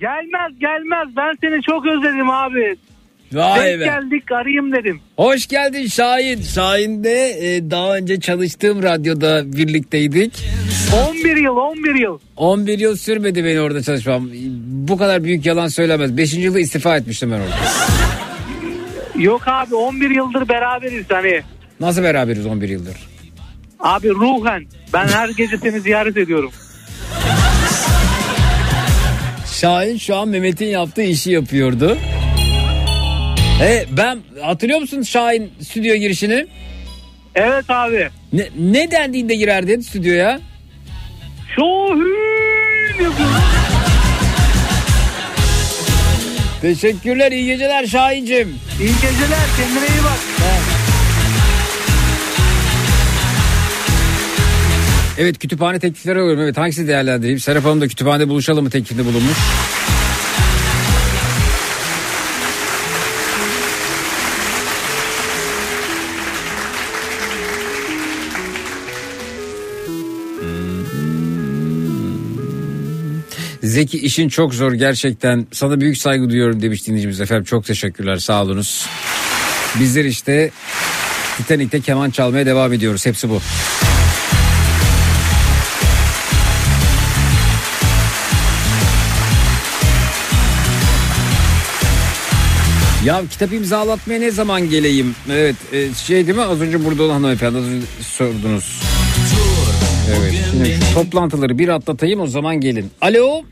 Gelmez gelmez. Ben seni çok özledim abi. Vay Denk be. geldik arayayım dedim. Hoş geldin Şahin. Şahin'de e, daha önce çalıştığım radyoda birlikteydik. 11 yıl 11 yıl. 11 yıl sürmedi beni orada çalışmam. Bu kadar büyük yalan söylemez. 5. yılda istifa etmiştim ben orada. Yok abi 11 yıldır beraberiz hani. Nasıl beraberiz 11 yıldır? Abi ruhen ben her gece seni ziyaret ediyorum. Şahin şu an Mehmet'in yaptığı işi yapıyordu. E, ben hatırlıyor musun Şahin stüdyo girişini? Evet abi. Ne, ne dendiğinde girerdin stüdyoya? Şahin yapıyorum. Teşekkürler iyi geceler Şahin'cim. İyi geceler kendine iyi bak. Evet kütüphane teklifleri alıyorum. Evet hangisi değerlendireyim? Serap Hanım da kütüphanede buluşalım mı teklifinde bulunmuş. Zeki işin çok zor gerçekten. Sana büyük saygı duyuyorum demiş dinleyicimiz efendim. Çok teşekkürler sağ olunuz. Bizler işte Titanik'te keman çalmaya devam ediyoruz. Hepsi bu. Ya kitap imzalatmaya ne zaman geleyim? Evet e, şey değil mi az önce burada olan hanımefendi az önce sordunuz. Evet şimdi şu toplantıları bir atlatayım o zaman gelin. Alo.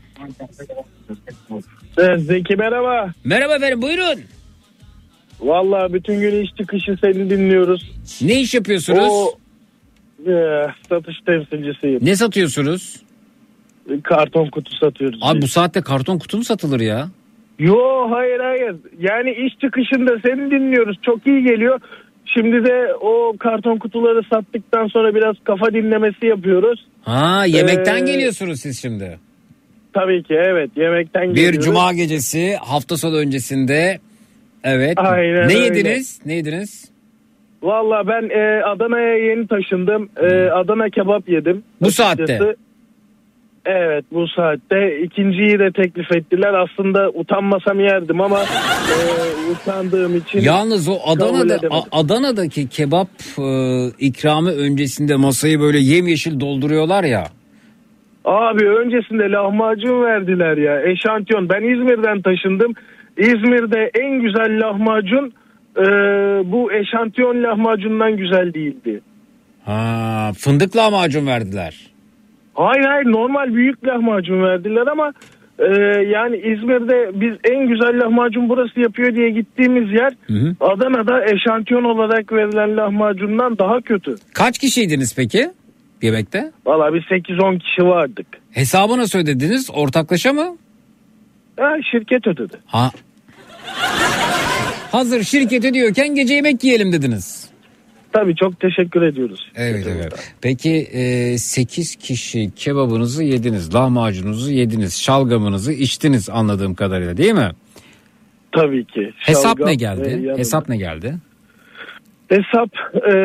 Zeki merhaba. Merhaba efendim buyurun. Vallahi bütün gün iş çıkışı seni dinliyoruz. Ne iş yapıyorsunuz? O e, satış temsilcisiyim. Ne satıyorsunuz? Karton kutu satıyoruz. Abi bu saatte karton kutu mu satılır ya? Yo hayır hayır. Yani iş çıkışında seni dinliyoruz. Çok iyi geliyor. Şimdi de o karton kutuları sattıktan sonra biraz kafa dinlemesi yapıyoruz. Ha yemekten Ee, geliyorsunuz siz şimdi. Tabii ki evet yemekten Bir geliyoruz. cuma gecesi hafta sonu öncesinde. Evet. Aynen ne öyle. yediniz? Ne yediniz? Valla ben e, Adana'ya yeni taşındım. E, Adana kebap yedim. Bu açıkçası. saatte? Evet bu saatte. ikinciyi de teklif ettiler. Aslında utanmasam yerdim ama e, utandığım için. Yalnız o Adana'da. A- Adana'daki kebap e, ikramı öncesinde masayı böyle yemyeşil dolduruyorlar ya. Abi öncesinde lahmacun verdiler ya. Eşantiyon. Ben İzmir'den taşındım. İzmir'de en güzel lahmacun e, bu eşantiyon lahmacundan güzel değildi. Ha, fındık lahmacun verdiler. Hayır hayır normal büyük lahmacun verdiler ama e, yani İzmir'de biz en güzel lahmacun burası yapıyor diye gittiğimiz yer Adana'da eşantiyon olarak verilen lahmacundan daha kötü. Kaç kişiydiniz peki yemekte? Valla biz 8-10 kişi vardık. Hesabı nasıl ödediniz? Ortaklaşa mı? Ha, şirket ödedi. Ha. Hazır şirket ödüyorken gece yemek yiyelim dediniz. Tabii çok teşekkür ediyoruz. Evet evet. Peki e, 8 kişi kebabınızı yediniz, lahmacununuzu yediniz, şalgamınızı içtiniz anladığım kadarıyla değil mi? Tabii ki. Hesap Şalgam ne geldi? Hesap ne geldi? Hesap e,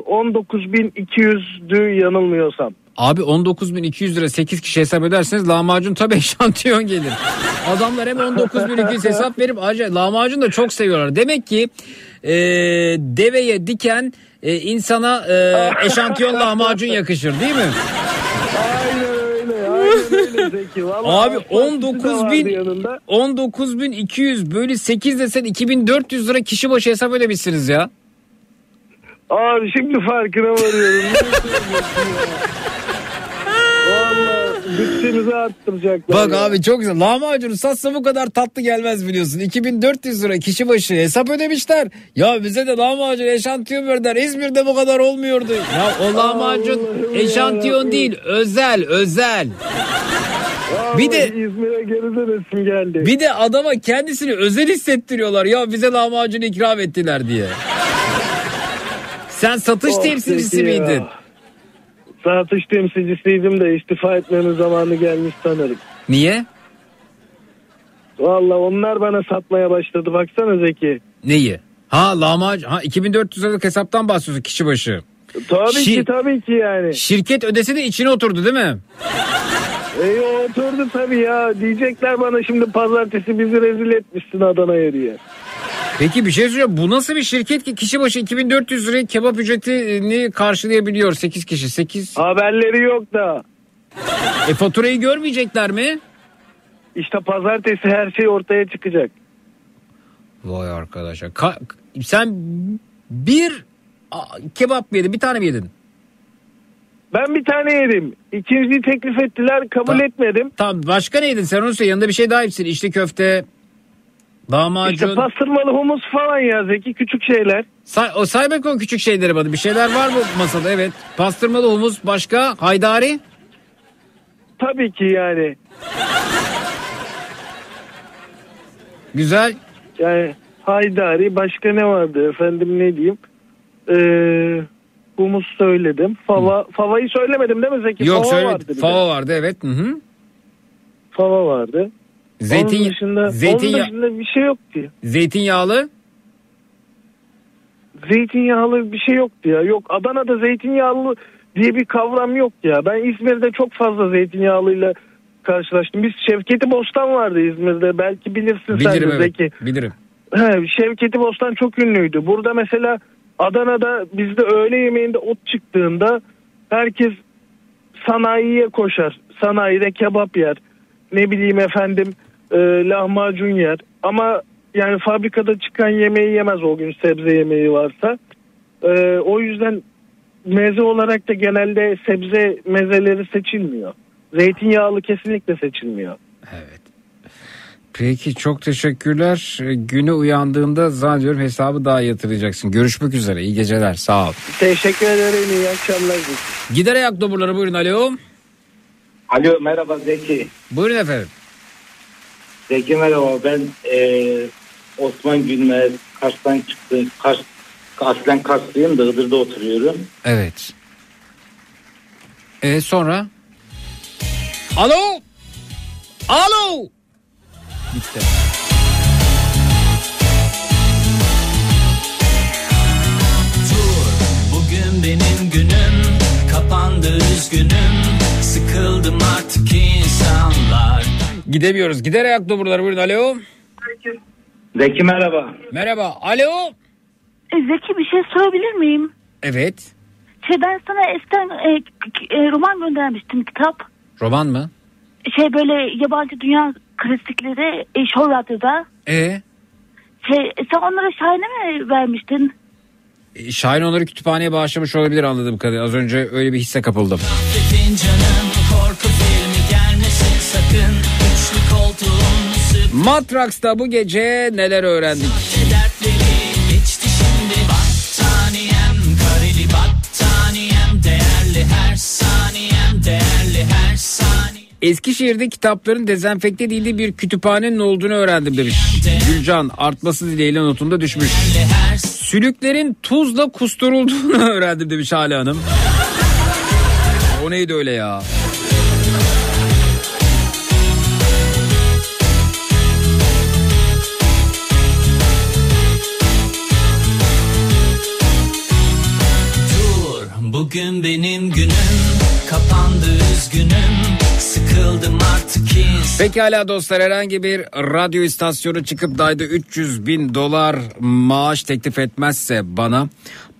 19.200'dü yanılmıyorsam. Abi 19.200 lira 8 kişi hesap ederseniz lahmacun tabii eşantiyon gelir. Adamlar hem 19.200 hesap verip acayip lahmacun da çok seviyorlar. Demek ki e, deveye diken e, insana e, eşantiyon lahmacun yakışır değil mi? Aynen öyle. Aynen öyle Zeki. Vallahi Abi pastası da 19 vardı bin yanında. 19.200 bölü 8 desen 2400 lira kişi başı hesap ödemişsiniz ya. Abi şimdi farkına varıyorum. Ya? Vallahi bütçemizi arttıracaklar. Bak ya. abi çok güzel. Lahmacunu satsa bu kadar tatlı gelmez biliyorsun. 2400 lira kişi başı hesap ödemişler. Ya bize de lahmacun eşantiyon verdiler. İzmir'de bu kadar olmuyordu. Ya o lahmacun Allah'ım eşantiyon yarabbim. değil özel özel. Vallahi Bir de İzmir'e geri dönesim geldi. bir de adama kendisini özel hissettiriyorlar. Ya bize lahmacun ikram ettiler diye. Sen satış Oh, temsilcisi miydin? Satış temsilcisiydim de istifa etmenin zamanı gelmiş sanırım. Niye? Valla onlar bana satmaya başladı baksana Zeki. Neyi? Ha lahmacun. Ha 2400 liralık hesaptan bahsediyorsun kişi başı. Tabii Şir- ki tabii ki yani. Şirket ödese de içine oturdu değil mi? E oturdu tabii ya. Diyecekler bana şimdi pazartesi bizi rezil etmişsin Adana'ya diye. Peki bir şey söyleyeceğim. Bu nasıl bir şirket ki kişi başı 2400 liraya kebap ücretini karşılayabiliyor 8 kişi? 8. Haberleri yok da. E faturayı görmeyecekler mi? İşte pazartesi her şey ortaya çıkacak. Vay arkadaşlar. Ka- sen bir a- kebap mı yedin? Bir tane mi yedin? Ben bir tane yedim. İkinciyi teklif ettiler kabul etmedim. Tamam başka ne yedin? Sen onu söyle. Yanında bir şey daha hepsin. İçli köfte, lahmacun. İşte pastırmalı humus falan ya Zeki küçük şeyler. Say, o say bakalım küçük şeyleri bana. Bir şeyler var mı masada? Evet. Pastırmalı humus başka. Haydari. Tabii ki yani. Güzel. Yani haydari başka ne vardı efendim ne diyeyim. Ee, humus söyledim. Fava, favayı söylemedim değil mi Zeki? Yok fava söyle. vardı. Fava vardı evet. Hı hı. Fava vardı. Zeytin, onun dışında, zeytin, onun dışında bir şey yoktu. zeytinyağlı. Zeytinyağlı bir şey yoktu ya. Yok Adana'da zeytinyağlı diye bir kavram yok ya. Ben İzmir'de çok fazla zeytinyağlıyla karşılaştım. Biz Şevketi Bostan vardı İzmir'de. Belki bilirsin sen Bilirim de evet. Zeki. Bilirim. He, Şevketi Bostan çok ünlüydü. Burada mesela Adana'da bizde öğle yemeğinde ot çıktığında herkes sanayiye koşar. Sanayide kebap yer. Ne bileyim efendim e, lahmacun yer. Ama yani fabrikada çıkan yemeği yemez o gün sebze yemeği varsa. E, o yüzden meze olarak da genelde sebze mezeleri seçilmiyor. Zeytinyağlı kesinlikle seçilmiyor. Peki çok teşekkürler. Ee, Güne uyandığında zannediyorum hesabı daha yatıracaksın. Görüşmek üzere. İyi geceler. Sağ ol. Teşekkür ederim. İyi akşamlar. Gider ayak doburları buyurun alo. Alo merhaba Zeki. Buyurun efendim. Zeki merhaba ben eee, Osman Gülmez Kars'tan çıktım. Kars, aslen Karslıyım da Iğdır'da oturuyorum. Evet. E sonra? Alo? Alo? Bitti. Dur bugün benim günüm kapandı üzgünüm sıkıldım artık insanlar Gidemiyoruz. Gider ayak doburları buyurun alo. Zeki merhaba. Merhaba. Alo? E, Zeki bir şey sorabilir miyim? Evet. Şey ben sana eskiden e, e, roman göndermiştim kitap. Roman mı? Şey böyle yabancı dünya klasikleri e, Show Radyo'da. E, Şey, e, sen onlara şahane mi vermiştin? e, Şahin onları kütüphaneye bağışlamış olabilir anladığım kadarıyla. Az önce öyle bir hisse kapıldım. Canım korku filmi gelmesin sakın Matrax'ta bu gece neler öğrendik? Eskişehir'de kitapların dezenfekte edildiği bir kütüphanenin olduğunu öğrendim demiş. Gülcan artması dileğiyle notunda düşmüş. Sülüklerin tuzla kusturulduğunu öğrendim demiş Hale Hanım. O neydi öyle ya? Bugün benim günüm Kapandı üzgünüm Sıkıldım artık insan Pekala dostlar herhangi bir radyo istasyonu çıkıp da ayda 300 bin dolar maaş teklif etmezse bana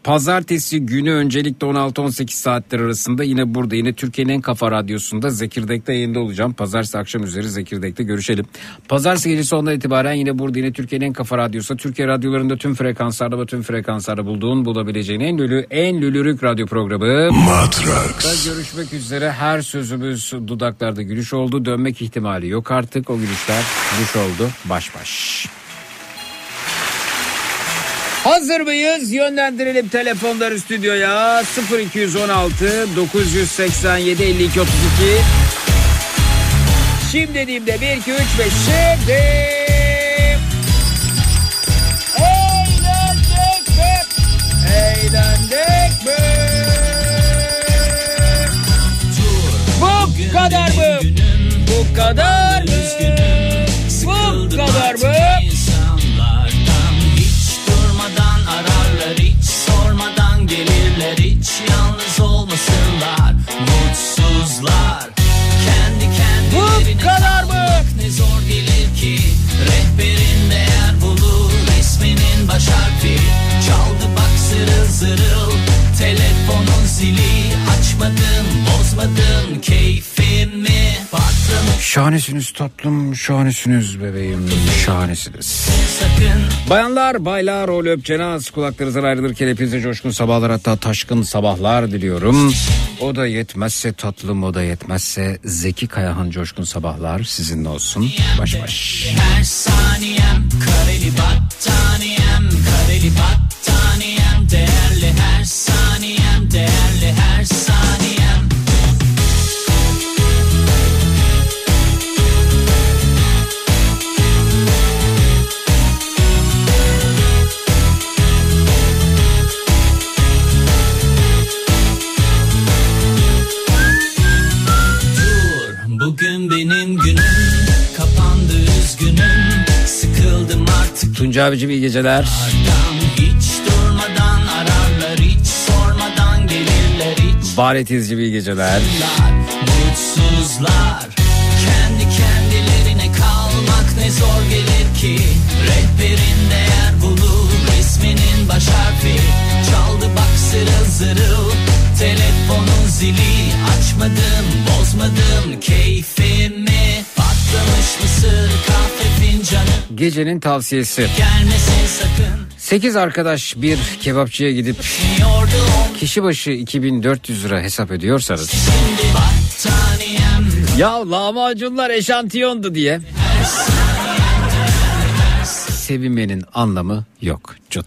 Pazartesi günü öncelikle 16-18 saatler arasında yine burada yine Türkiye'nin en kafa radyosunda Zekirdek'te yayında olacağım. Pazartesi akşam üzeri Zekirdek'te görüşelim. Pazartesi gecesi ondan itibaren yine burada yine Türkiye'nin en kafa radyosu. Türkiye radyolarında tüm frekanslarda ve tüm frekanslarda bulduğun bulabileceğin en lülü en lülürük radyo programı. Matrax. Görüşmek üzere her sözümüz dudaklarda gülüş oldu. Dönmek ihtimali yok artık. O gülüşler gülüş oldu. Baş baş. Hazır mıyız? Yönlendirelim telefonları stüdyoya. 0216 987 52 32. Şimdi dediğimde 1 2 3 5 şimdi. Bu kadar mı? Bu kadar mı? Bu kadar mı? Kendilerine Bu kadar mı? ne zor gelir ki. Rehberin değer bulur resminin baş harfi çaldı bak zırıl zırıl telefonun zili. Açmadın bozmadın patronum Şahanesiniz tatlım, şahanesiniz bebeğim, şahanesiniz. Bayanlar, baylar, rol öpcenaz kulaklarınızdan ayrılırken hepinize coşkun sabahlar hatta taşkın sabahlar diliyorum. O da yetmezse tatlım, o da yetmezse Zeki Kayahan coşkun sabahlar sizinle olsun. Baş baş. Her saniyem kareli battaniyem Tunca abicim iyi geceler. Yardan hiç durmadan ararlar hiç sormadan gelirler hiç. Baret izci iyi geceler. mutsuzlar kendi kendilerine kalmak ne zor gelir ki. Rehberin değer bulur resminin baş harfi. Çaldı bak zırıl zırıl telefonun zili. Açmadım bozmadım keyfimi. Patlamış mısır kahve Gecenin tavsiyesi. gelmesin sakın 8 arkadaş bir kebapçıya gidip kişi başı 2400 lira hesap ediyorsanız ya lahmacunlar eşantiyondu diye sevinmenin anlamı yok. Cut.